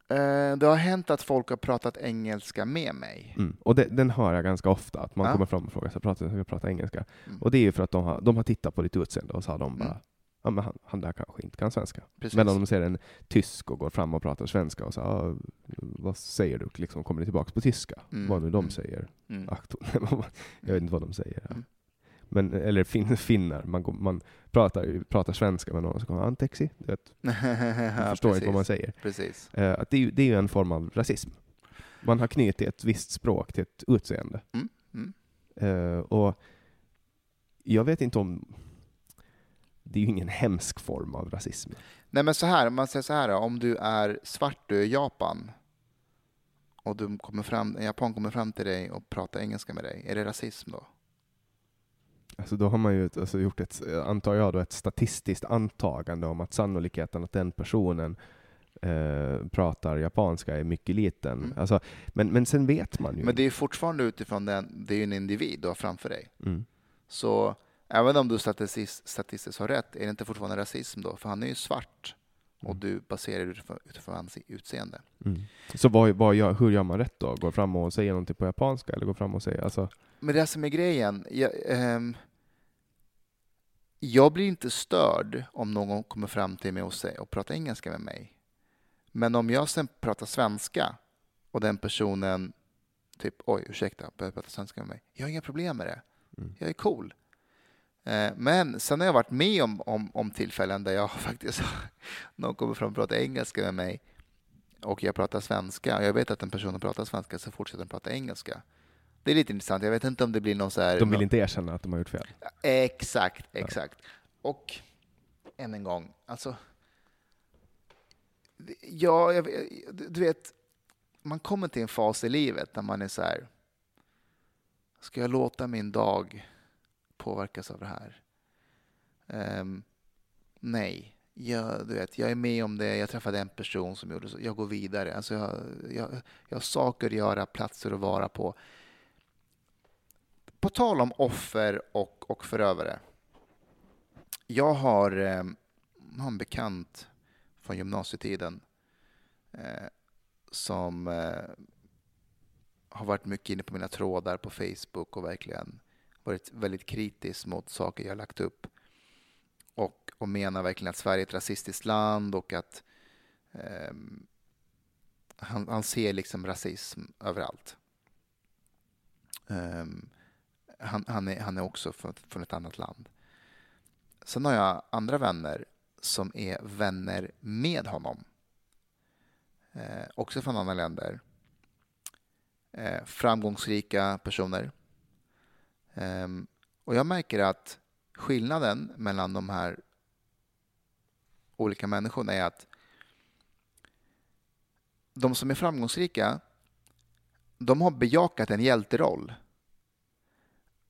Eh, det har hänt att folk har pratat engelska med mig. Mm. Och det, den hör jag ganska ofta, att man Ja. kommer fram och frågar så här, pratar du svenska? Pratar engelska? Mm. Och det är ju för att de har, de har tittat på ditt utseende och så har de bara, Mm. ja, men han, han där kanske inte kan svenska. Precis. Men om de ser en tysk och går fram och pratar svenska och så, ja, vad säger du? Liksom, kommer det tillbaka på tyska? Mm, Vad nu de mm. säger. Mm. Jag vet inte vad de säger. Mm. Men, eller fin, finnar, man, man pratar, pratar svenska med någon som kommer anteksi, du vet, ja, man förstår inte vad man säger. Precis. Eh, att det, är det är ju en form av rasism. Man har knutit ett visst språk till ett utseende. Mm. Mm. Eh, och jag vet inte om... Det är ju ingen hemsk form av rasism. Nej men så här, om man säger så här om du är svart, du är i Japan och du kommer fram, en japan kommer fram till dig och pratar engelska med dig, är det rasism då? Alltså då har man ju alltså gjort ett, antar jag, då, ett statistiskt antagande om att sannolikheten att den personen eh, pratar japanska är mycket liten. Mm. Alltså, men, men sen vet man ju. Men det är fortfarande utifrån den, det är en individ du har framför dig. Mm. Så även om du statistiskt, statistiskt har rätt, är det inte fortfarande rasism då? För han är ju svart och du baserar det utifrån, utifrån hans utseende. Mm. Så vad, vad gör, hur gör man rätt då? Går fram och säger någonting på japanska eller går fram och säger alltså, Men det som är grejen, jag, ehm, jag blir inte störd om någon kommer fram till mig och, säger, och pratar engelska med mig. Men om jag sen pratar svenska och den personen typ oj, ursäkta, börjar prata svenska med mig. Jag har inga problem med det. Mm. Jag är cool. Eh, Men sen har jag varit med om, om, om tillfällen där jag faktiskt någon kommer fram och pratar engelska med mig och jag pratar svenska och jag vet att den personen pratar svenska så fortsätter den prata engelska. Det är lite intressant. Jag vet inte om det blir någon så här... de vill någon- inte erkänna att de har gjort fel. Exakt, exakt. Och än en gång, alltså. Ja, jag, du vet, man kommer till en fas i livet där man är så här. Ska jag låta min dag påverkas av det här? Um, nej. Jag, du vet, jag är med om det. Jag träffade en person som gjorde så. Jag går vidare. Alltså jag, jag, jag har saker att göra, platser att vara på. På tal om offer och, och förövare. Jag har, eh, har en bekant från gymnasietiden eh, som eh, har varit mycket inne på mina trådar på Facebook och verkligen varit väldigt kritisk mot saker jag lagt upp. Och, och menar verkligen att Sverige är ett rasistiskt land och att eh, han, han ser liksom rasism överallt. Eh, han, han, är, han är också från, från ett annat land. Sen har jag andra vänner som är vänner med honom. Eh, också från andra länder. Eh, framgångsrika personer. Um, och jag märker att skillnaden mellan de här olika människorna är att de som är framgångsrika, de har bejakat en hjälteroll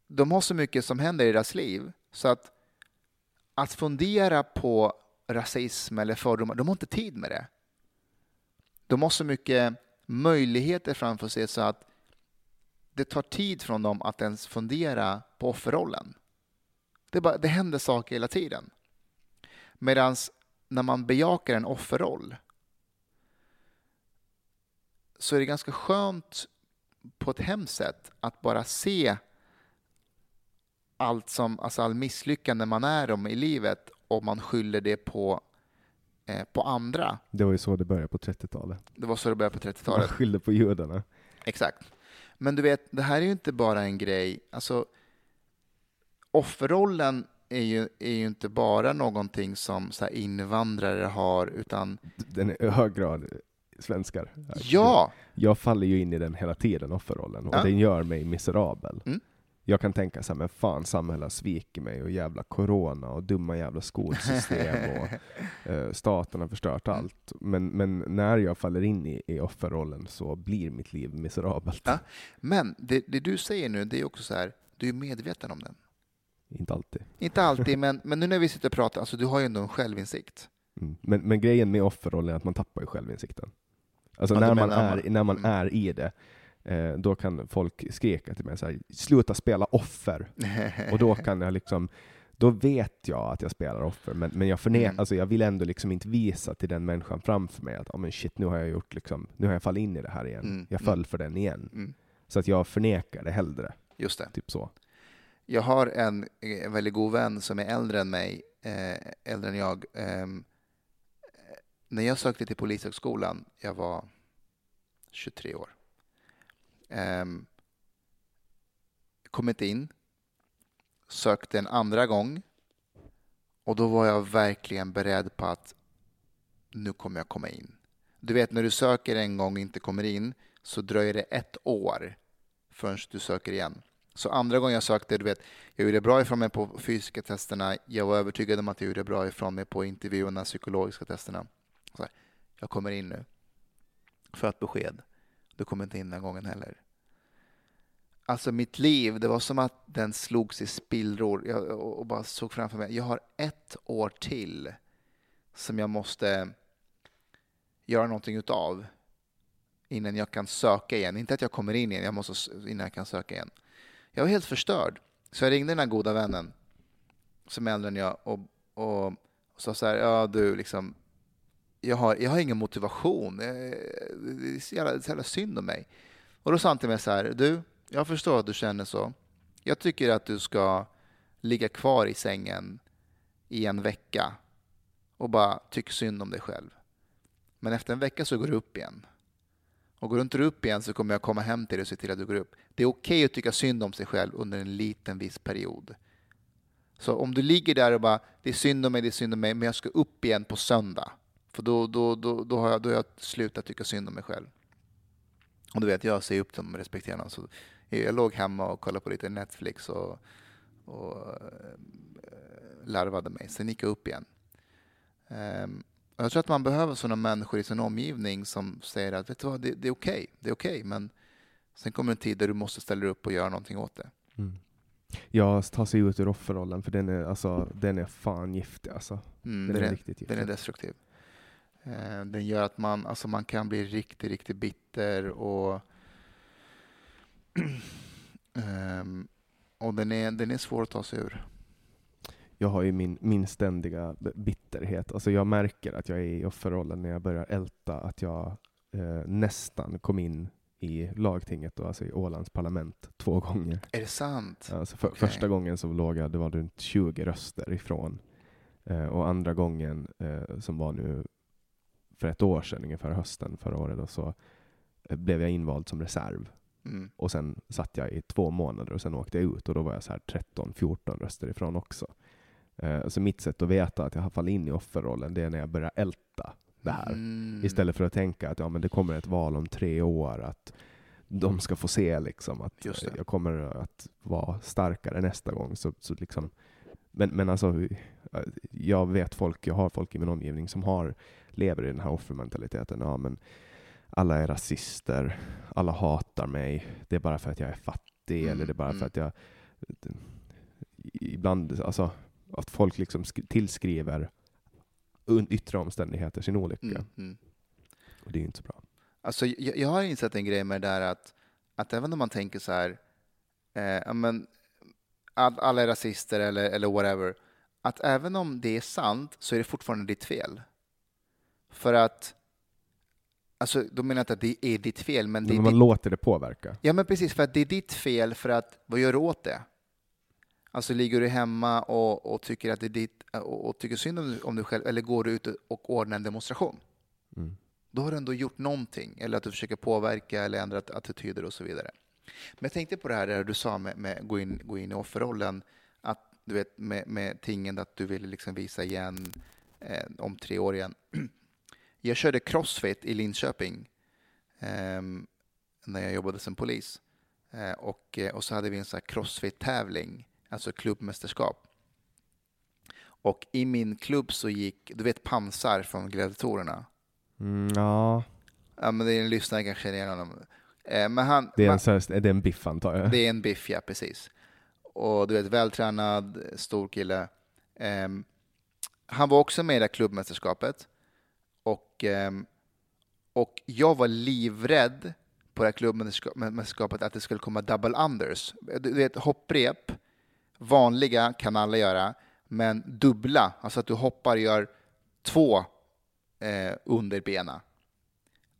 de har så mycket som händer i deras liv så att att fundera på rasism eller fördomar, de har inte tid med det. De har så mycket möjligheter framför sig så att det tar tid från dem att ens fundera på offerrollen. Det, bara, det händer saker hela tiden. Medan när man bejakar en offerroll så är det ganska skönt på ett hemskt sätt att bara se allt som, alltså all misslyckande man är om i livet och man skyller det på, eh, på andra. Det var ju så det började på 30-talet. Det var så det började på Man 30-talet. skyllde på judarna. Exakt. Men du vet, det här är ju inte bara en grej, alltså offerrollen är ju, är ju inte bara någonting som så invandrare har, utan Den är i hög grad svenskar. ja, Jag faller ju in i den hela tiden, offerrollen, och Ja. den gör mig miserabel. Mm. Jag kan tänka så här, men fan samhället svikit mig och jävla corona och dumma jävla skolsystem och eh, staten har förstört allt. Men, men när jag faller in i, i offerrollen så blir mitt liv miserabelt. Ja. men det, det du säger nu, det är också så här, du är medveten om den. Inte alltid. Inte alltid, men, men nu när vi sitter och pratar, alltså du har ju ändå en självinsikt. Mm. Men, men grejen med offerrollen är att man tappar ju självinsikten. Alltså Ja, när, man är, när man mm. är i det, eh, då kan folk skrika till mig så här, sluta spela offer. Och då kan jag liksom, då vet jag att jag spelar offer, men, men jag, förne- Mm. alltså jag vill ändå liksom inte visa till den människan framför mig att oh, men shit, nu har jag gjort liksom, nu har jag fallit in i det här igen. Mm, Jag mm. föll för den igen. Mm, Så att jag förnekar det hellre. just det. Typ så. Jag har en, en väldigt god vän som är äldre än mig eh, äldre än jag. Eh, när jag sökte till Polishögskolan, jag var 23 år. Eh, kom inte in. Sökte en andra gång. Och då var jag verkligen beredd på att nu kommer jag komma in. Du vet när du söker en gång och inte kommer in så dröjer det ett år förrän du söker igen. Så andra gången jag sökte, du vet, jag gjorde bra ifrån mig på fysiska testerna. Jag var övertygad om att jag gjorde bra ifrån mig på intervjuerna, psykologiska testerna. Så här, jag kommer in nu. För ett besked. Du kommer inte in den gången heller. Alltså mitt liv, det var som att den slogs i spillror. Jag, och bara såg framför mig, jag har ett år till som jag måste göra någonting utav innan jag kan söka igen. Inte att jag kommer in igen, jag måste innan jag kan söka igen. Jag var helt förstörd. Så jag ringde den här goda vännen som är äldre än jag och, och, och sa så här, ja du liksom, jag har, jag har ingen motivation. Eh, det är så jävla, så jävla synd om mig. Och då sa han till mig så här, du, jag förstår att du känner så. Jag tycker att du ska ligga kvar i sängen i en vecka och bara tycka synd om dig själv. Men efter en vecka så går du upp igen. Och går du inte upp igen så kommer jag komma hem till dig och se till att du går upp. Det är okej okay att tycka synd om sig själv under en liten viss period. Så om du ligger där och bara, det är synd om mig, det är synd om mig, men jag ska upp igen på söndag. För då, då, då, då, har, jag, då har jag slutat tycka synd om mig själv. Och du vet, jag ser upp dem och respekterar dem. Så jag låg hemma och kollade på lite Netflix och, och äh, larvade mig. Sen gick jag upp igen. Um, jag tror att man behöver sådana människor i sin omgivning som säger att vet du vad, det, det är okej, okay, det är okej, okay, men sen kommer en tid där du måste ställa dig upp och göra någonting åt det. Mm. Ja, ta sig ut ur offerrollen, för den är, alltså, den är fan giftig. Alltså. Mm, den, den, är, riktigt giftig. Den är destruktiv. Eh, den gör att man, alltså, man kan bli riktigt, riktigt bitter och um, och den är, den är svår att ta sig ur jag har ju min, min ständiga bitterhet. Alltså jag märker att jag är i offerrollen när jag börjar älta att jag eh, nästan kom in i lagtinget, då, alltså i Ålands parlament, två gånger. Är det sant? Alltså för, okay. Första gången så låg jag, det var runt 20 röster ifrån. Eh, och andra gången, eh, som var nu för ett år sedan, ungefär hösten förra året, då, så eh, blev jag invald som reserv. Mm. Och sen satt jag i två månader och sen åkte jag ut och då var jag så här 13-14 röster ifrån också. Uh, så mitt sätt att veta att jag har fallit in i offerrollen, det är när jag börjar älta det här. Mm. Istället för att tänka att ja, men det kommer ett val om tre år, att de ska få se liksom, att jag kommer att vara starkare nästa gång. Så, så liksom, men, men alltså, jag vet folk, jag har folk i min omgivning som har, lever i den här offermentaliteten. Ja, men alla är rasister, alla hatar mig, det är bara för att jag är fattig, mm. eller det är bara för mm. att jag ibland, alltså att folk liksom tillskriver yttre omständigheter sin olycka. Mm, mm. Och det är inte så bra. Alltså, jag, jag, har insett en grej med det där att, att även om man tänker så här, eh, men, all, alla är rasister eller, eller whatever, att även om det är sant så är det fortfarande ditt fel. För att Alltså, då menar inte att det är ditt fel, men... Men man ditt... låter det påverka. Ja, men precis. För att det är ditt fel, för att vad gör du åt det? Alltså ligger du hemma och, och tycker att det är ditt, och, och tycker synd om, om dig själv, eller går du ut och ordnar en demonstration? Mm. Då har du ändå gjort någonting, eller att du försöker påverka eller ändra attityder och så vidare. Men jag tänkte på det här där du sa med, med gå, in, gå in i offerrollen, att du vet med, med tingen att du ville liksom visa igen eh, om tre år igen. Jag körde crossfit i Linköping eh, när jag jobbade som polis. Eh, och, eh, och så hade vi en crossfit-tävling alltså klubbmästerskap. Och i min klubb så gick, du vet Pansar från Gladiatorerna? Mm, ja. Ja, men det är en lyssnare kanske känner igen honom. Eh, men han, det, är en, man, är det en biff antar jag? Det är en biff, ja precis. Och du vet, vältränad, stor kille. Eh, han var också med i det klubbmästerskapet. Och, ehm, och jag var livrädd på det här klubbmästerskapet att det skulle komma double unders. Du vet, hopprep Vanliga kan alla göra, men dubbla, alltså att du hoppar och gör två eh, under benen.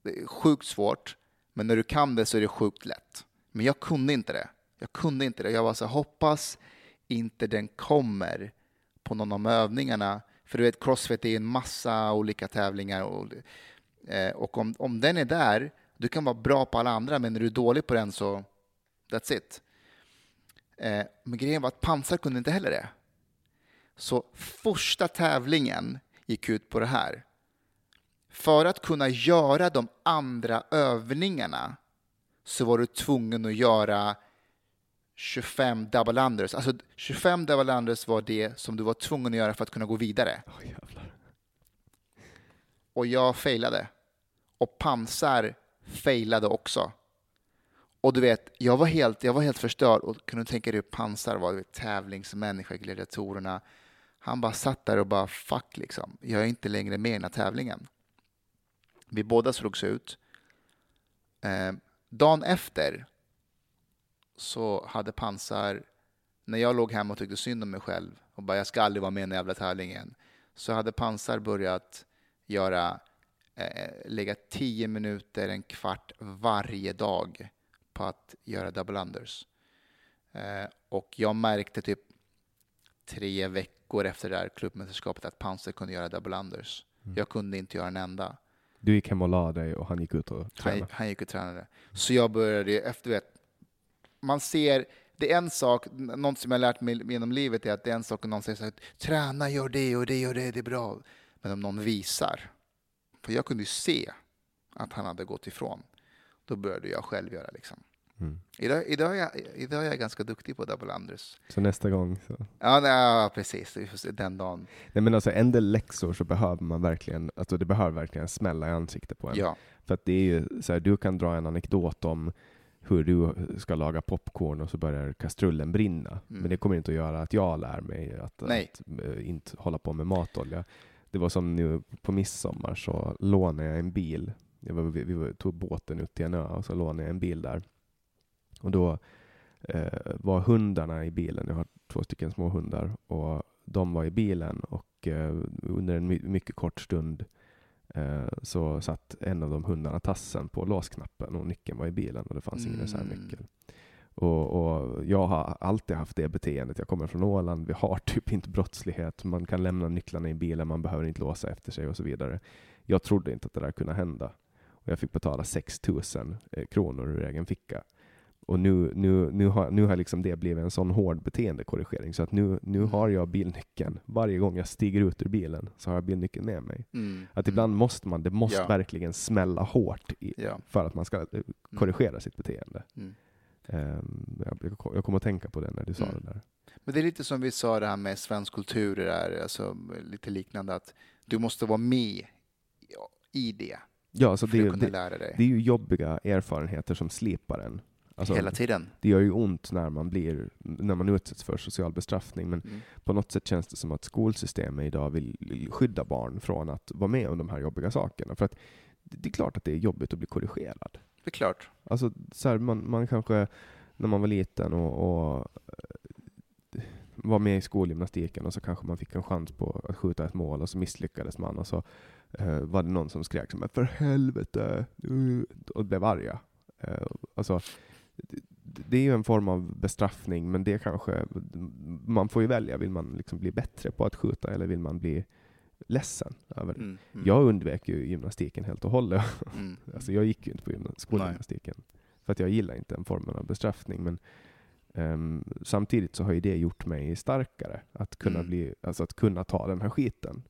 Det är sjukt svårt, men när du kan det så är det sjukt lätt. Men jag kunde inte det. Jag kunde inte det. Jag var så hoppas inte den kommer på någon av övningarna. För du vet, crossfit är en massa olika tävlingar. Och, eh, och om, om den är där, du kan vara bra på alla andra, men är du dålig på den så that's it. Eh, men grejen var att pansar kunde inte heller det. Så första tävlingen gick ut på det här. För att kunna göra de andra övningarna så var du tvungen att göra 25 double unders. Alltså 25 double unders var det som du var tvungen att göra för att kunna gå vidare. Oh, och jag failade. Och pansar failade också. Och du vet, jag var helt, jag var helt förstörd och kunde tänka dig hur pansar var, vet, tävlingsmänniska, gladiatorerna. Han bara satt där och bara fuck liksom, jag är inte längre med i den här tävlingen. Vi båda slogs ut. Eh, dagen efter så hade pansar, när jag låg hemma och tyckte synd om mig själv och bara jag ska aldrig vara med i den jävla tävlingen, så hade pansar börjat göra, eh, lägga tio minuter, en kvart varje dag på att göra double unders. Eh, och jag märkte typ tre veckor efter det där klubbmästerskapet att Panzer kunde göra double unders. Mm. Jag kunde inte göra en enda. Du gick hem och la dig och han gick ut och tränade? Han, han gick och tränade. Så jag började, efter vet, man ser, det är en sak, något som jag lärt mig genom livet är att det är en sak om någon säger så här, träna, gör det och det och det, det är bra. Men om någon visar, för jag kunde ju se att han hade gått ifrån, då började jag själv göra liksom. Mm. Idag, idag, är jag, idag är jag ganska duktig på double unders. Så nästa gång? Så. Ja, nej, precis. Den dagen. Nej, men alltså, en del läxor så behöver man verkligen, alltså, det behöver verkligen smälla i ansiktet på en. Ja. För att det är ju så här, du kan dra en anekdot om hur du ska laga popcorn och så börjar kastrullen brinna. Mm. Men det kommer inte att göra att jag lär mig att, att, äh, inte hålla på med matolja. Det var som nu på midsommar så lånade jag en bil. Jag var, vi, vi tog båten ut till en ö och så lånade jag en bil där. Och då eh, var hundarna i bilen. Jag har två stycken små hundar och de var i bilen och eh, under en my mycket kort stund så satt en av de hundarna tassen på låsknappen och nyckeln var i bilen och det fanns ingen mm. reservnyckel. Och, och, jag har alltid haft det beteendet. Jag kommer från Åland, vi har typ inte brottslighet. Man kan lämna nycklarna i bilen, man behöver inte låsa efter sig och så vidare. Jag trodde inte att det där kunde hända. Och jag fick betala 6 000 eh, kronor ur egen ficka och nu, nu, nu, har, nu har liksom det blivit en sån hård beteendekorrigering så att nu, nu mm. har jag bilnyckeln. Varje gång jag stiger ut ur bilen så har jag bilnyckeln med mig. Mm. Att ibland mm. måste man, det måste ja. verkligen smälla hårt i, ja. för att man ska eh, mm. korrigera sitt beteende. Um, jag, jag kommer att tänka på det när du sa mm. det där. Men det är lite som vi sa det här med svensk kultur, det där, alltså, lite liknande, att du måste vara med i det. Ja, alltså det, det, det, är ju jobbiga erfarenheter som slipar en. Alltså, Hela tiden. Det gör ju ont när man, blir, när man utsätts för social bestraffning, men mm. på något sätt känns det som att skolsystemet idag vill skydda barn från att vara med om de här jobbiga sakerna. För att det är klart att det är jobbigt att bli korrigerad. Det är klart. Alltså, så här, man, man kanske, när man var liten och, och eh, var med i skolgymnastiken och så kanske man fick en chans på att skjuta ett mål och så misslyckades man och så uh, var det någon som skrek som ”för helvete” och blev arga. Uh, alltså, det är ju en form av bestraffning, men det kanske, man får ju välja, vill man liksom bli bättre på att skjuta eller vill man bli ledsen över det? Mm, mm. Jag undvek ju gymnastiken helt och hållet. Mm. alltså jag gick ju inte på skolgymnastiken, Nej. för att jag gillar inte den formen av bestraffning. Men um, samtidigt så har ju det gjort mig starkare, att kunna, mm. bli, alltså att kunna ta den här skiten.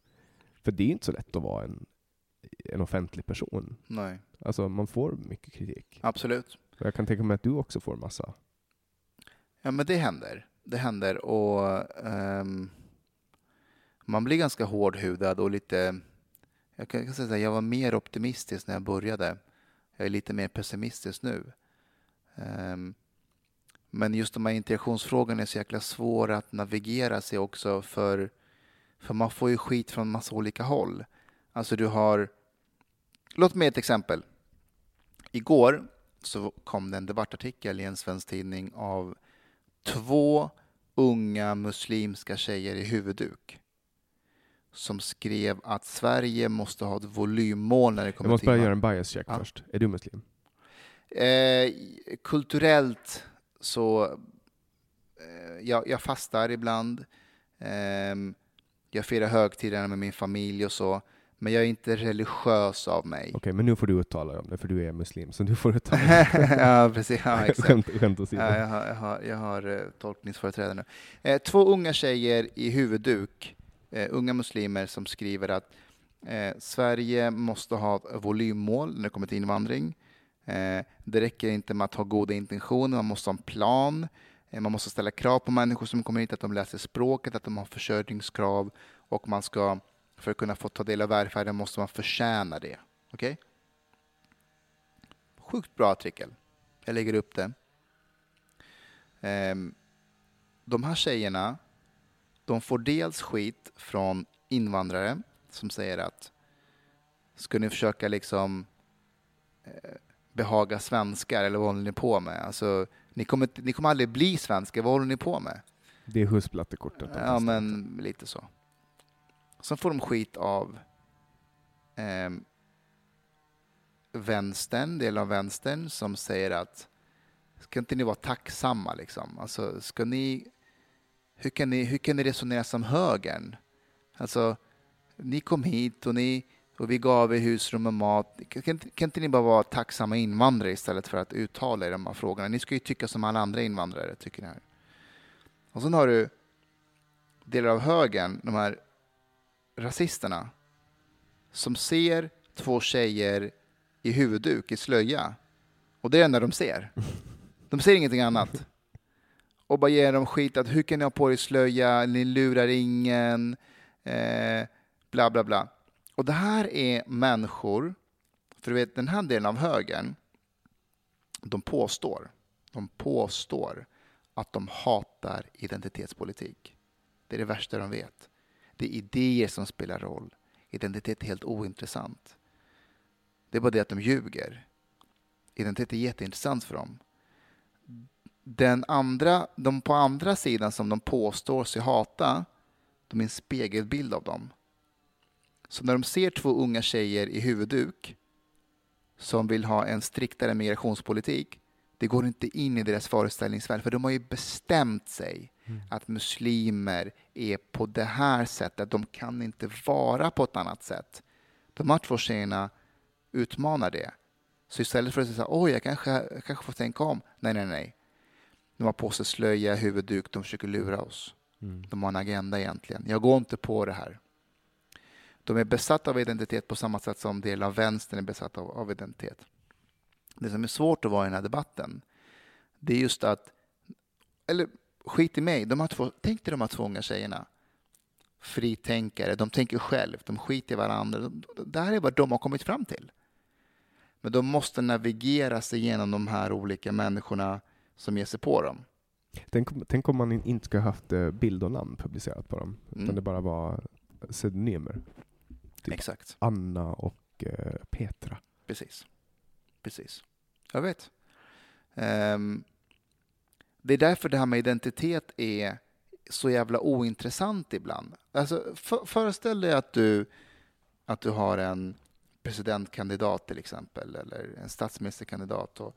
För det är ju inte så lätt att vara en, en offentlig person. Nej. Alltså man får mycket kritik. Absolut. Jag kan tänka mig att du också får massa. Ja, men det händer. Det händer och um, man blir ganska hårdhudad och lite... Jag kan säga att jag var mer optimistisk när jag började. Jag är lite mer pessimistisk nu. Um, men just de här integrationsfrågorna är så jäkla svåra att navigera sig också för, för man får ju skit från massa olika håll. Alltså du har... Låt mig ett exempel. Igår så kom det en debattartikel i en svensk tidning av två unga muslimska tjejer i huvudduk som skrev att Sverige måste ha ett volymmål när det kommer till... Jag måste bara göra en bias check ja. först. Är du muslim? Eh, kulturellt så... Eh, jag, jag, fastar ibland. Eh, Jag firar högtiderna med min familj och så. Men jag är inte religiös av mig. Okej, men nu får du uttala dig om det, för du är muslim, så du får uttala dig. ja, precis. Ja, exakt. skämt, skämt åsido. Ja, jag har, jag har, jag har eh, tolkningsföreträde nu. Eh, två unga tjejer i huvudduk, eh, unga muslimer, som skriver att eh, Sverige måste ha volymmål när det kommer till invandring. Eh, det räcker inte med att ha goda intentioner, man måste ha en plan. Eh, man måste ställa krav på människor som kommer hit, att de läser språket, att de har försörjningskrav och man ska, för att kunna få ta del av välfärden måste man förtjäna det. Okej? Sjukt bra artikel. Jag lägger upp det. Ehm, de här tjejerna, de får dels skit från invandrare som säger att ska ni försöka liksom eh, behaga svenskar eller vad håller ni på med? Alltså, ni kommer, ni kommer aldrig bli svenskar, vad håller ni på med? Det är husplattekortet. Ja, men lite så. Sen får de skit av eh, vänstern, del av vänstern, som säger att ska inte ni vara tacksamma liksom? Alltså, ska ni, hur, kan ni, hur kan ni resonera som högern? Alltså, ni kom hit och, ni, och vi gav er husrum och mat. Kan, kan, inte- ni bara vara tacksamma invandrare istället för att uttala er de här frågorna? Ni ska ju tycka som alla andra invandrare, tycker ni här. Och sen har du delar av högern, de här rasisterna, som ser två tjejer i huvudduk, i slöja. Och det är det enda de ser. De ser ingenting annat. Och bara ger dem skit att hur kan ni ha på er slöja, ni lurar ingen, eh, bla bla bla. Och det här är människor, för du vet den här delen av högern, de påstår, de påstår att de hatar identitetspolitik. Det är det värsta de vet. Det är idéer som spelar roll. Identitet är helt ointressant. Det är bara det att de ljuger. Identitet är jätteintressant för dem. Den andra, de på andra sidan som de påstår sig hata, de är en spegelbild av dem. Så när de ser två unga tjejer i huvudduk som vill ha en striktare migrationspolitik, det går inte in i deras föreställningsvärld, för de har ju bestämt sig att muslimer är på det här sättet. De kan inte vara på ett annat sätt. De här två tjejerna utmanar det. Så istället för att säga oj, jag kanske, jag kanske får tänka om. Nej, nej, nej. De har på sig slöja, huvudduk, de försöker lura oss. De har en agenda egentligen. Jag går inte på det här. De är besatta av identitet på samma sätt som del av vänstern är besatt av, av identitet. Det som är svårt att vara i den här debatten, det är just att, eller skit i mig, de här två, tänk dig de här två unga tjejerna. Fritänkare, de tänker själv, de skiter i varandra. De, det här är vad de har kommit fram till. Men de måste navigera sig igenom de här olika människorna som ger sig på dem. Tänk, tänk om man in- inte skulle haft eh, bild och namn publicerat på dem, Mm. utan det bara var pseudonymer. Typ. Exakt, Anna och eh, Petra. precis. Precis. Jag vet. Ehm, det är därför det här med identitet är så jävla ointressant ibland. Alltså, för, föreställ dig att du, att du har en presidentkandidat till exempel, eller en statsministerkandidat. Och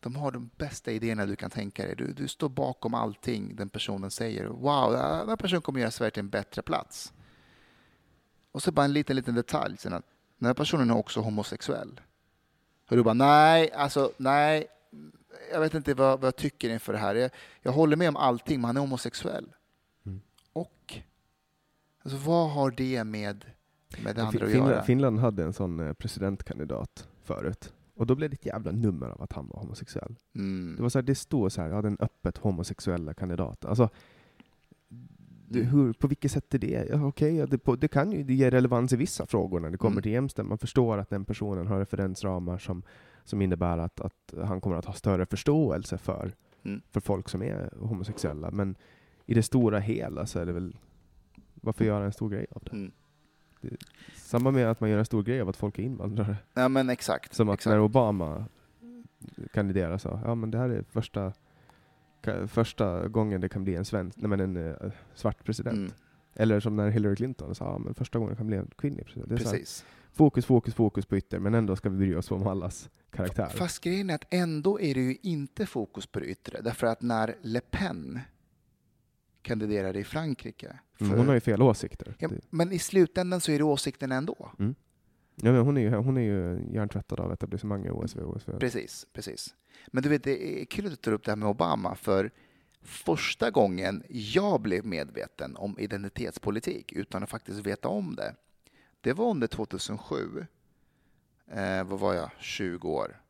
de har de bästa idéerna du kan tänka dig. Du, du står bakom allting den personen säger. Wow, den här personen kommer göra Sverige till en bättre plats. Och så bara en liten, liten detalj. Sen att den här personen är också homosexuell. Och du bara, nej, alltså nej, jag vet inte vad, vad jag tycker inför det här. Jag, jag håller med om allting, men han är homosexuell. Mm. Och? Alltså vad har det med, med det andra Fin- att Finland, göra? Finland hade en sån eh, presidentkandidat förut. Och då blev det ett jävla nummer av att han var homosexuell. Mm. Det var så här, det stod så här, ja den öppet homosexuella kandidaten. Alltså, det, hur, på vilket sätt är det? Ja, ja, det, på, det kan ju det ger relevans i vissa frågor när det kommer Mm. till jämställdhet. Man förstår att den personen har referensramar som, som innebär att, att han kommer att ha större förståelse för, Mm. för folk som är homosexuella. Men i det stora hela så är det väl, varför göra en stor grej av det? Mm. Samma med att man gör en stor grej av att folk är invandrare. Ja men exakt. Som att exakt. när Obama kandiderade sa, ja men det här är första, första gången det kan bli en svensk, nej men en eh, svart president. Mm. Eller som när Hillary Clinton sa, ja men första gången det kan bli en kvinnlig president. Det så här, Precis. fokus, fokus, fokus på ytter, men ändå ska vi bry oss om allas karaktär. Fast grejen är att ändå är det ju inte fokus på det yttre. Därför att när Le Pen kandiderade i Frankrike Mm, För- Hon har ju fel åsikter. Ja, men i slutändan så är det åsikten ändå. Ja, men hon, är ju, hon är ju hjärntvättad av etablissemanget OSV. OSV. Precis, precis. Men du vet, det är kul att du tar upp det här med Obama, för första gången jag blev medveten om identitetspolitik utan att faktiskt veta om det, det var under 2007. Eh, vad var jag? 20 år.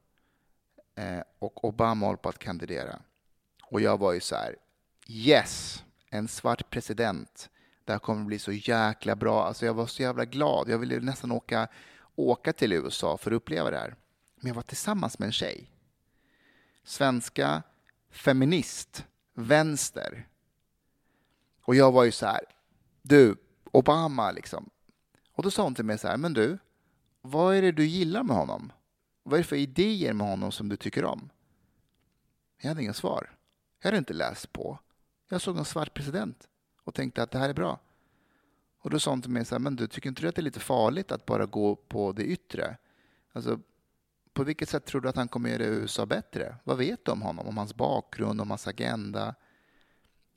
Eh, och Obama håller på att kandidera. Och jag var ju så här, yes, en svart president. Det här kommer bli så jäkla bra. Alltså jag var så jävla glad. Jag ville nästan åka, åka till USA för att uppleva det här. Men jag var tillsammans med en tjej. Svenska, feminist, vänster. Och jag var ju så här, du, Obama liksom. Och då sa hon till mig så här, men du, vad är det du gillar med honom? Vad är det för idéer med honom som du tycker om? Jag hade inga svar. Jag hade inte läst på. Jag såg en svart president och tänkte att det här är bra. Och då sa hon till mig så här, men du tycker inte du att det är lite farligt att bara gå på det yttre? Alltså, på vilket sätt tror du att han kommer göra USA bättre? Vad vet du om honom? Om hans bakgrund, om hans agenda?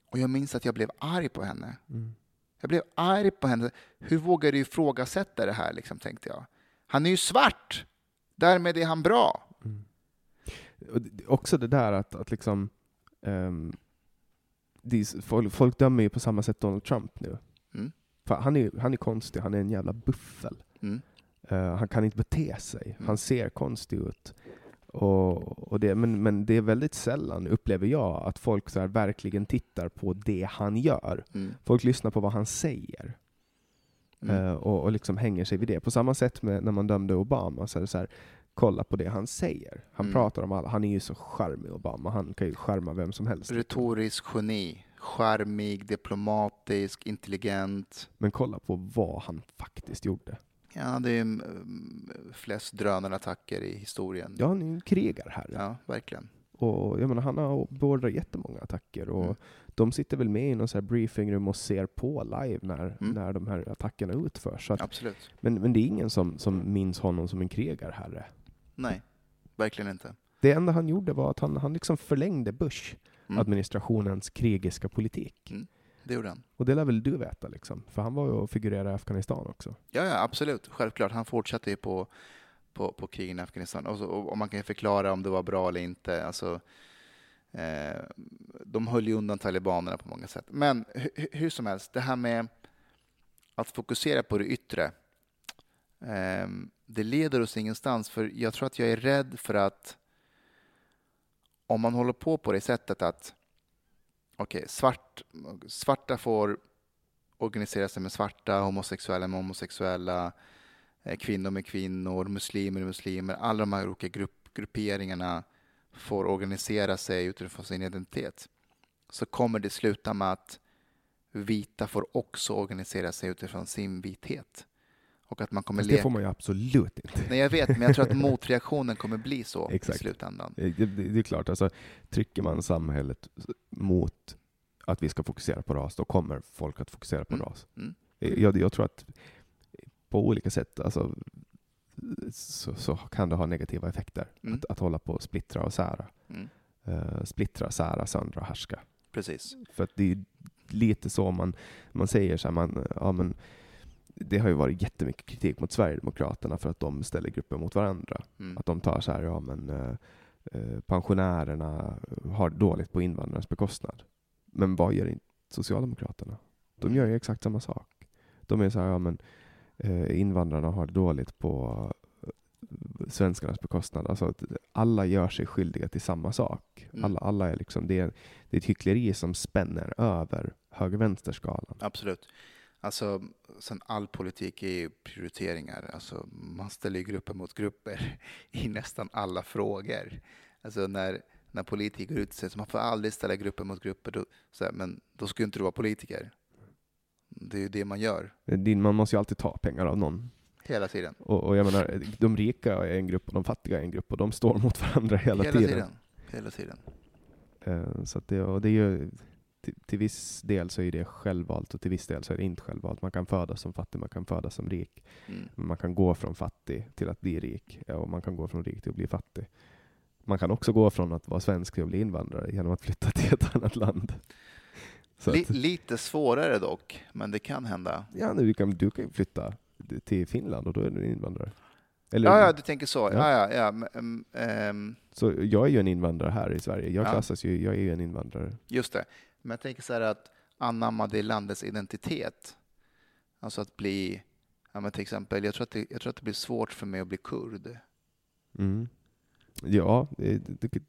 Och jag minns att jag blev arg på henne. Jag blev arg på henne. Hur vågar du ifrågasätta det här, liksom, tänkte jag. Han är ju svart! Därmed är han bra. Det- också det där att, att liksom är, folk, folk dömer ju på samma sätt Donald Trump nu. Mm. För han, är, han är konstig, han är en jävla buffel. Mm. Eh, han kan inte bete sig, Mm. han ser konstig ut. Och, och det, men, men det är väldigt sällan, upplever jag, att folk så verkligen tittar på det han gör. Mm. Folk lyssnar på vad han säger. Mm. Eh, och, och liksom hänger sig vid det. På samma sätt med när man dömde Obama, så är det så här, kolla på det han säger. Han Mm. pratar om alla, han är ju så charmig Obama, han kan ju charma vem som helst. Retorisk geni. Charmig, diplomatisk, intelligent. Men kolla på vad han faktiskt gjorde. Ja, det är mm, flest drönarattacker i historien. Ja, han är ju en krigarherre. Ja, verkligen. Och jag menar, han har beordrat jättemånga attacker. Och Mm. De sitter väl med i någon så här briefingrum och ser på live när, Mm. när de här attackerna utförs. Så att, Absolut. men, men det är ingen som, som minns honom som en krigarherre. Nej, verkligen inte. Det enda han gjorde var att han, han liksom förlängde Bush Mm. krigiska politik. Det gjorde han. Och det lär väl du veta, liksom. för han var ju och figurerade i Afghanistan också. Ja, ja, absolut. Självklart. Han fortsatte ju på, på, på krigen i Afghanistan. Och, så, och, och man kan ju förklara om det var bra eller inte. Alltså, eh, de höll ju undan talibanerna på många sätt. Men hur som helst, det här med att fokusera på det yttre. Eh, det leder oss ingenstans. För jag tror att jag är rädd för att om man håller på på det sättet att okej, svart, svarta får organisera sig med svarta, homosexuella med homosexuella, eh, kvinnor med kvinnor, muslimer med muslimer. Alla de här olika grupp, grupperingarna får organisera sig utifrån sin identitet. Så kommer det sluta med att vita får också organisera sig utifrån sin vithet. Och att man kommer Fast det får man ju absolut inte. Nej, jag vet, men jag tror att motreaktionen kommer bli så Exakt. i slutändan. Det, det, det är klart, alltså, trycker man samhället mot att vi ska fokusera på ras, då kommer folk att fokusera på Mm. ras. Mm. Jag, jag tror att på olika sätt alltså, så, så kan det ha negativa effekter. Mm. Att, att hålla på och splittra och sära. Mm. Uh, splittra, sära, söndra, härska. Precis. För att det är lite så man, man säger så här, man, ja, men, det har ju varit jättemycket kritik mot Sverigedemokraterna för att de ställer grupper mot varandra. Mm. Att de tar så här, ja men eh, pensionärerna har dåligt på invandrarnas bekostnad. Men vad gör inte Socialdemokraterna? De gör ju exakt samma sak. De är så här, ja men invandrarna har det dåligt på eh, svenskarnas bekostnad. Alltså att alla gör sig skyldiga till samma sak. Mm. Alla, alla är liksom, det, är, det är ett hyckleri som spänner över höger-vänster-skalan. Absolut. Alltså, sen all politik är ju prioriteringar. Alltså, man ställer ju grupper mot grupper i nästan alla frågor. Alltså när, när politiker går ut och säger att man får aldrig ställa grupper mot grupper, då, så här, men då ska inte du vara politiker. Det är ju det man gör Man måste ju alltid ta pengar av någon. hela tiden. Och, och jag menar, de rika är en grupp och de fattiga är en grupp och de står mot varandra hela, tiden. Hela tiden. Eh, Så det, och det är ju, till, till viss del så är det självvalt och till viss del så är det inte självvalt. Man kan födas som fattig, man kan födas som rik. Mm. Man kan gå från fattig till att bli rik och man kan gå från rik till att bli fattig. Man kan också gå från att vara svensk till att bli invandrare genom att flytta till ett annat land. Li, lite svårare dock, men det kan hända. ja, nu, du, kan, du kan ju flytta till Finland och då är du en invandrare. Eller, Ja, ja, du tänker så. Ja. Ja, ja, mm, ehm, Så jag är ju en invandrare här i Sverige. Jag Ja. klassas ju, jag är ju en invandrare. Just det. Men jag tänker så här att anamma det landets identitet. Alltså att bli, ja, men till exempel, jag tror, att det, jag tror att det blir svårt för mig att bli kurd. Mm. Ja, det, det,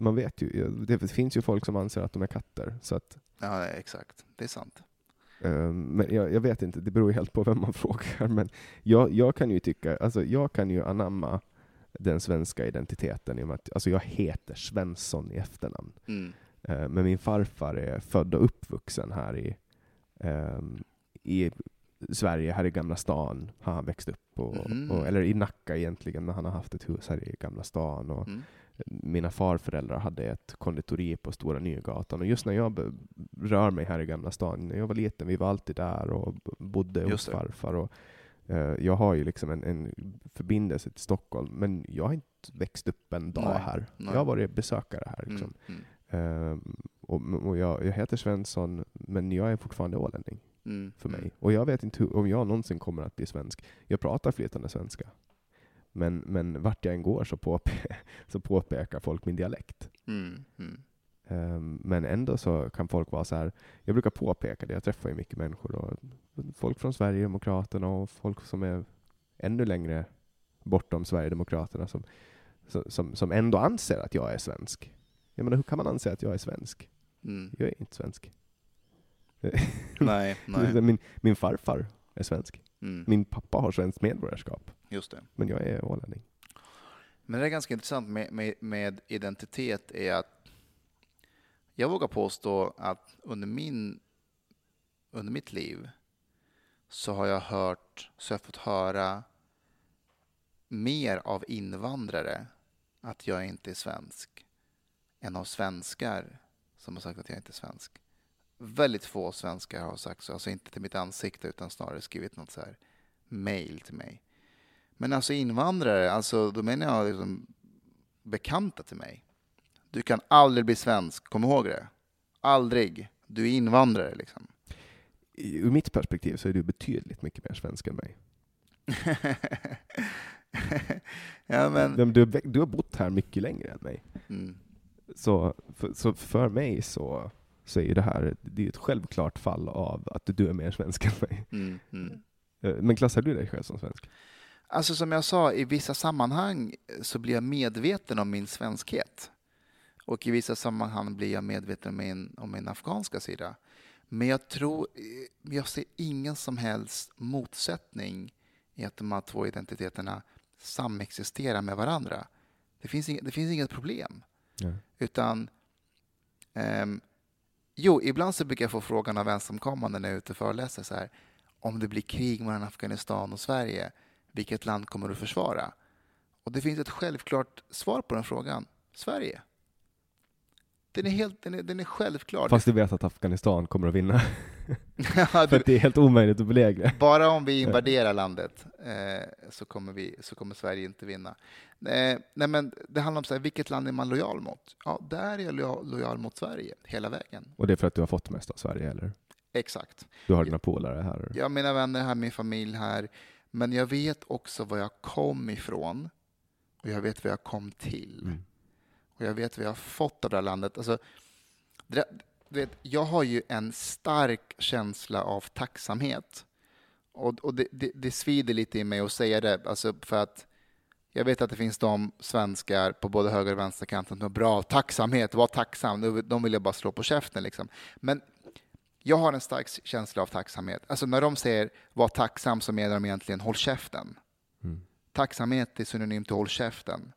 man vet ju. Det finns ju folk som anser att de är katter. Så att, Ja, exakt. Det är sant. eh, men jag, jag vet inte, det beror ju helt på vem man frågar. Men jag, jag kan ju tycka, alltså jag kan ju anamma den svenska identiteten i och med att alltså jag heter Svensson i efternamn. Mm. Eh, Men min farfar är född och uppvuxen här i, ehm, i Sverige, här i Gamla stan har han växt upp. Och, Mhm. och, eller i Nacka egentligen, men han har haft ett hus här i Gamla stan. Och Mm. Mina farföräldrar hade ett konditori på Stora Nygatan. Och just när jag rör mig här i Gamla stan, när jag var liten, vi var alltid där och bodde hos det. farfar. Och, eh, jag har ju liksom en, en förbindelse till Stockholm, men jag har inte växt upp en dag Nej, här. nej. Jag har varit besökare här. Liksom. Mm. Ehm, och och jag, jag heter Svensson, men jag är fortfarande ålänning Mm. för mig. Mm. Och jag vet inte hur, om jag någonsin kommer att bli svensk. Jag pratar flytande svenska. Men, men vart jag än går så, påpe så påpekar folk min dialekt. Mm. Mm. Ehm, men ändå så kan folk vara så här, jag brukar påpeka det, jag träffar ju mycket människor. Och folk från Sverigedemokraterna och folk som är ännu längre bortom Sverigedemokraterna som, som, som ändå anser att jag är svensk. Jag menar, hur kan man anse att jag är svensk? Mm. Jag är inte svensk. Nej, nej. Min, min farfar är svensk. Mm. Min pappa har svenskt medborgarskap. Just det. Men jag är ålänning. Men det är ganska intressant med, med, med identitet är att jag vågar påstå att under, min, under mitt liv så har jag hört, så har jag fått höra mer av invandrare att jag inte är svensk än av svenskar som har sagt att jag inte är svensk. Väldigt få svenskar har sagt så, alltså inte till mitt ansikte utan snarare skrivit något så här mail till mig. Men alltså invandrare, alltså då menar jag liksom bekanta till mig. Du kan aldrig bli svensk, kom ihåg det. Aldrig. Du är invandrare liksom. Ur mitt perspektiv så är du betydligt mycket mer svensk än mig. ja, men... Du, du har bott här mycket längre än mig. Mm. Så för, så för mig så, så är det här det är ett självklart fall av att du är mer svensk än mig. Mm. Mm. Eh, Men klassar du dig själv som svensk? Alltså som jag sa, i vissa sammanhang så blir jag medveten om min svenskhet. Och i vissa sammanhang blir jag medveten om min, om min afghanska sida. Men jag tror, eh, jag ser ingen som helst motsättning i att de här två identiteterna samexisterar med varandra. Det finns inget, det finns inget problem. Ja. Utan, ehm, jo, ibland så brukar jag få frågan av ensamkommande när jag är ute och föreläser så här, om det blir krig mellan Afghanistan och Sverige, vilket land kommer du försvara? Och det finns ett självklart svar på den frågan. Sverige. Den är, helt, den är, den är självklar. Fast du vet att Afghanistan kommer att vinna. Ja, för att det är helt omöjligt att belägra. bara om vi invaderar landet eh, så, kommer vi, så kommer Sverige inte vinna. Eh, nej men det handlar om så här, vilket land är man lojal mot? Ja, där är jag lojal, lojal mot Sverige hela vägen. Och det är för att du har fått mest av Sverige, eller? Exakt. Du har dina polare här. Har mina vänner här, min familj här. Men jag vet också var jag kom ifrån. Och jag vet vad jag kom till. Mm. Och jag vet vad jag har fått av det här landet. Alltså, det, vet, jag har ju en stark känsla av tacksamhet. Och, och det, det, det svider lite i mig att säga det. Alltså för att jag vet att det finns de svenskar på både höger och vänsterkanten som är bra. Tacksamhet, var tacksam. De vill jag bara slå på käften. Liksom. Men jag har en stark känsla av tacksamhet. Alltså när de säger var tacksam så menar de egentligen håll käften. Mm. Tacksamhet är synonymt till håll käften.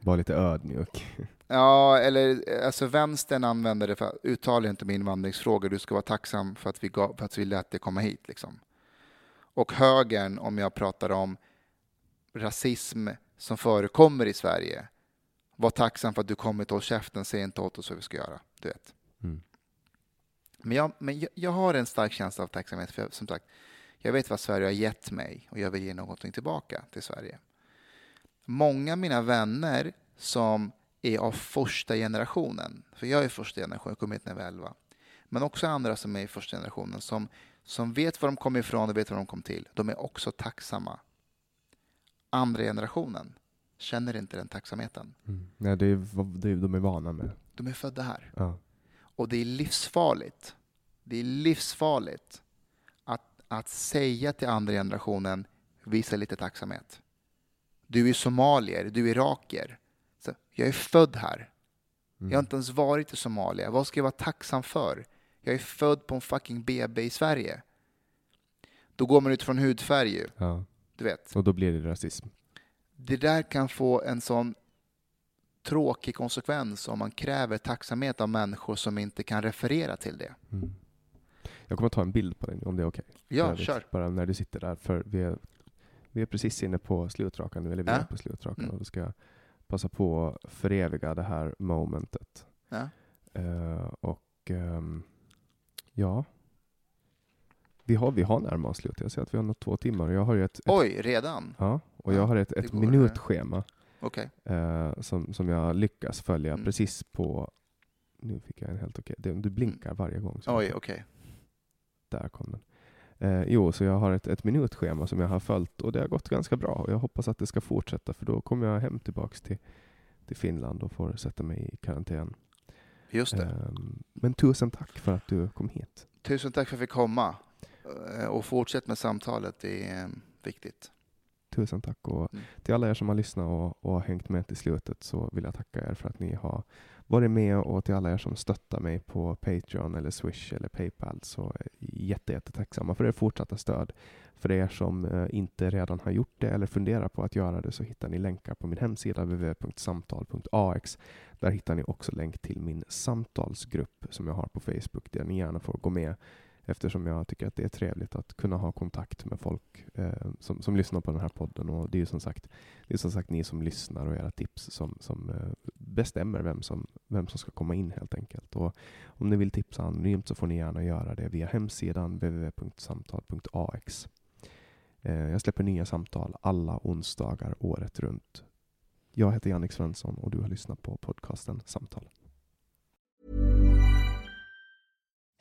Var lite ödmjuk. Ja, eller alltså vänstern använder det för att uttala inte med invandringsfrågor. Du ska vara tacksam för att vi, gav, för att vi lät dig komma hit. Liksom. Och högern, om jag pratar om rasism som förekommer i Sverige. Var tacksam för att du kommit och käften, säg inte åt oss vad vi ska göra. Du vet. Mm. Men, jag, men jag, jag har en stark känsla av tacksamhet. För jag, som sagt, jag vet vad Sverige har gett mig och jag vill ge någonting tillbaka till Sverige. Många av mina vänner som är av första generationen. För jag är första generationen, jag kom hit när jag var 11. Men också andra som är i första generationen som, som vet var de kom ifrån och vet var de kom till. De är också tacksamma. Andra generationen känner inte den tacksamheten. Mm. Nej, det är, vad- det är, de är vana med. De är födda här. Ja. Och det är livsfarligt. Det är livsfarligt att, att säga till andra generationen, visa lite tacksamhet. Du är somalier, du är irakier. Så, jag är född här. Jag har inte ens varit i Somalia. Vad ska jag vara tacksam för? Jag är född på en fucking BB i Sverige. Då går man utifrån hudfärg ju. Ja. Du vet. Och då blir det rasism. Det där kan få en sån tråkig konsekvens om man kräver tacksamhet av människor som inte kan referera till det. Mm. Jag kommer ta en bild på dig om det är okej. Ja, För övrigt, kör. Bara när du sitter där. För vi är, vi är precis inne på slutrakan nu, eller vi Ja. är på slutrakan. Mm. Och då ska jag passa på att föreviga det här momentet. Ja. Eh, och ehm, ja, vi har, vi har närmat oss slut. Jag ser att vi har nått två timmar. Och jag har ett, ett, Oj, redan? ja, och jag har ett, ett minutschema Okej. eh, som, som jag lyckas följa Mm. precis på... Nu fick jag en helt okej. Det- Du blinkar varje gång. Oj, okej. Där kom den. Eh, jo, så jag har ett, ett minutschema som jag har följt och det har gått ganska bra. Och jag hoppas att det ska fortsätta för då kommer jag hem tillbaks till, till Finland och får sätta mig i karantän. Just det. Ehm, men tusen tack för att du kom hit. Tusen tack för att jag fick komma. Eh, Och fortsätt med samtalet, det är eh, viktigt. Tusen tack. Och Mm. till alla er som har lyssnat och, och har hängt med till slutet så vill jag tacka er för att ni har varit med och till alla er som stöttar mig på Patreon eller Swish eller Paypal så är jag jätte, jättetacksamma för er fortsatta stöd. För er som eh, inte redan har gjort det eller funderar på att göra det så hittar ni länkar på min hemsida www.samtal.ax. Där hittar ni också länk till min samtalsgrupp som jag har på Facebook där ni gärna får gå med eftersom jag tycker att det är trevligt att kunna ha kontakt med folk eh, som, som lyssnar på den här podden. Och det är som sagt, det är som sagt ni som lyssnar och era tips som, som eh, bestämmer vem som, vem som ska komma in helt enkelt. Och om ni vill tipsa anonymt så får ni gärna göra det via hemsidan www.samtal.ax. Eh, jag släpper nya samtal alla onsdagar året runt. Jag heter Jannik Svensson och du har lyssnat på podcasten Samtal.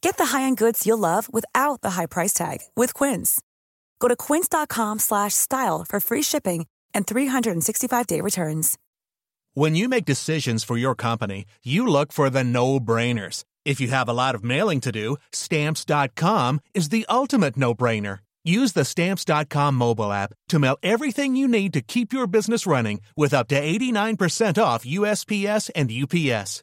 Get the high-end goods you'll love without the high price tag with Quince. Go to quince.com slash style for free shipping and 365-day returns. When you make decisions for your company, you look for the no brainers. If you have a lot of mailing to do, stamps.com is the ultimate no brainer. Use the stamps.com mobile app to mail everything you need to keep your business running with up to 89% off USPS and UPS.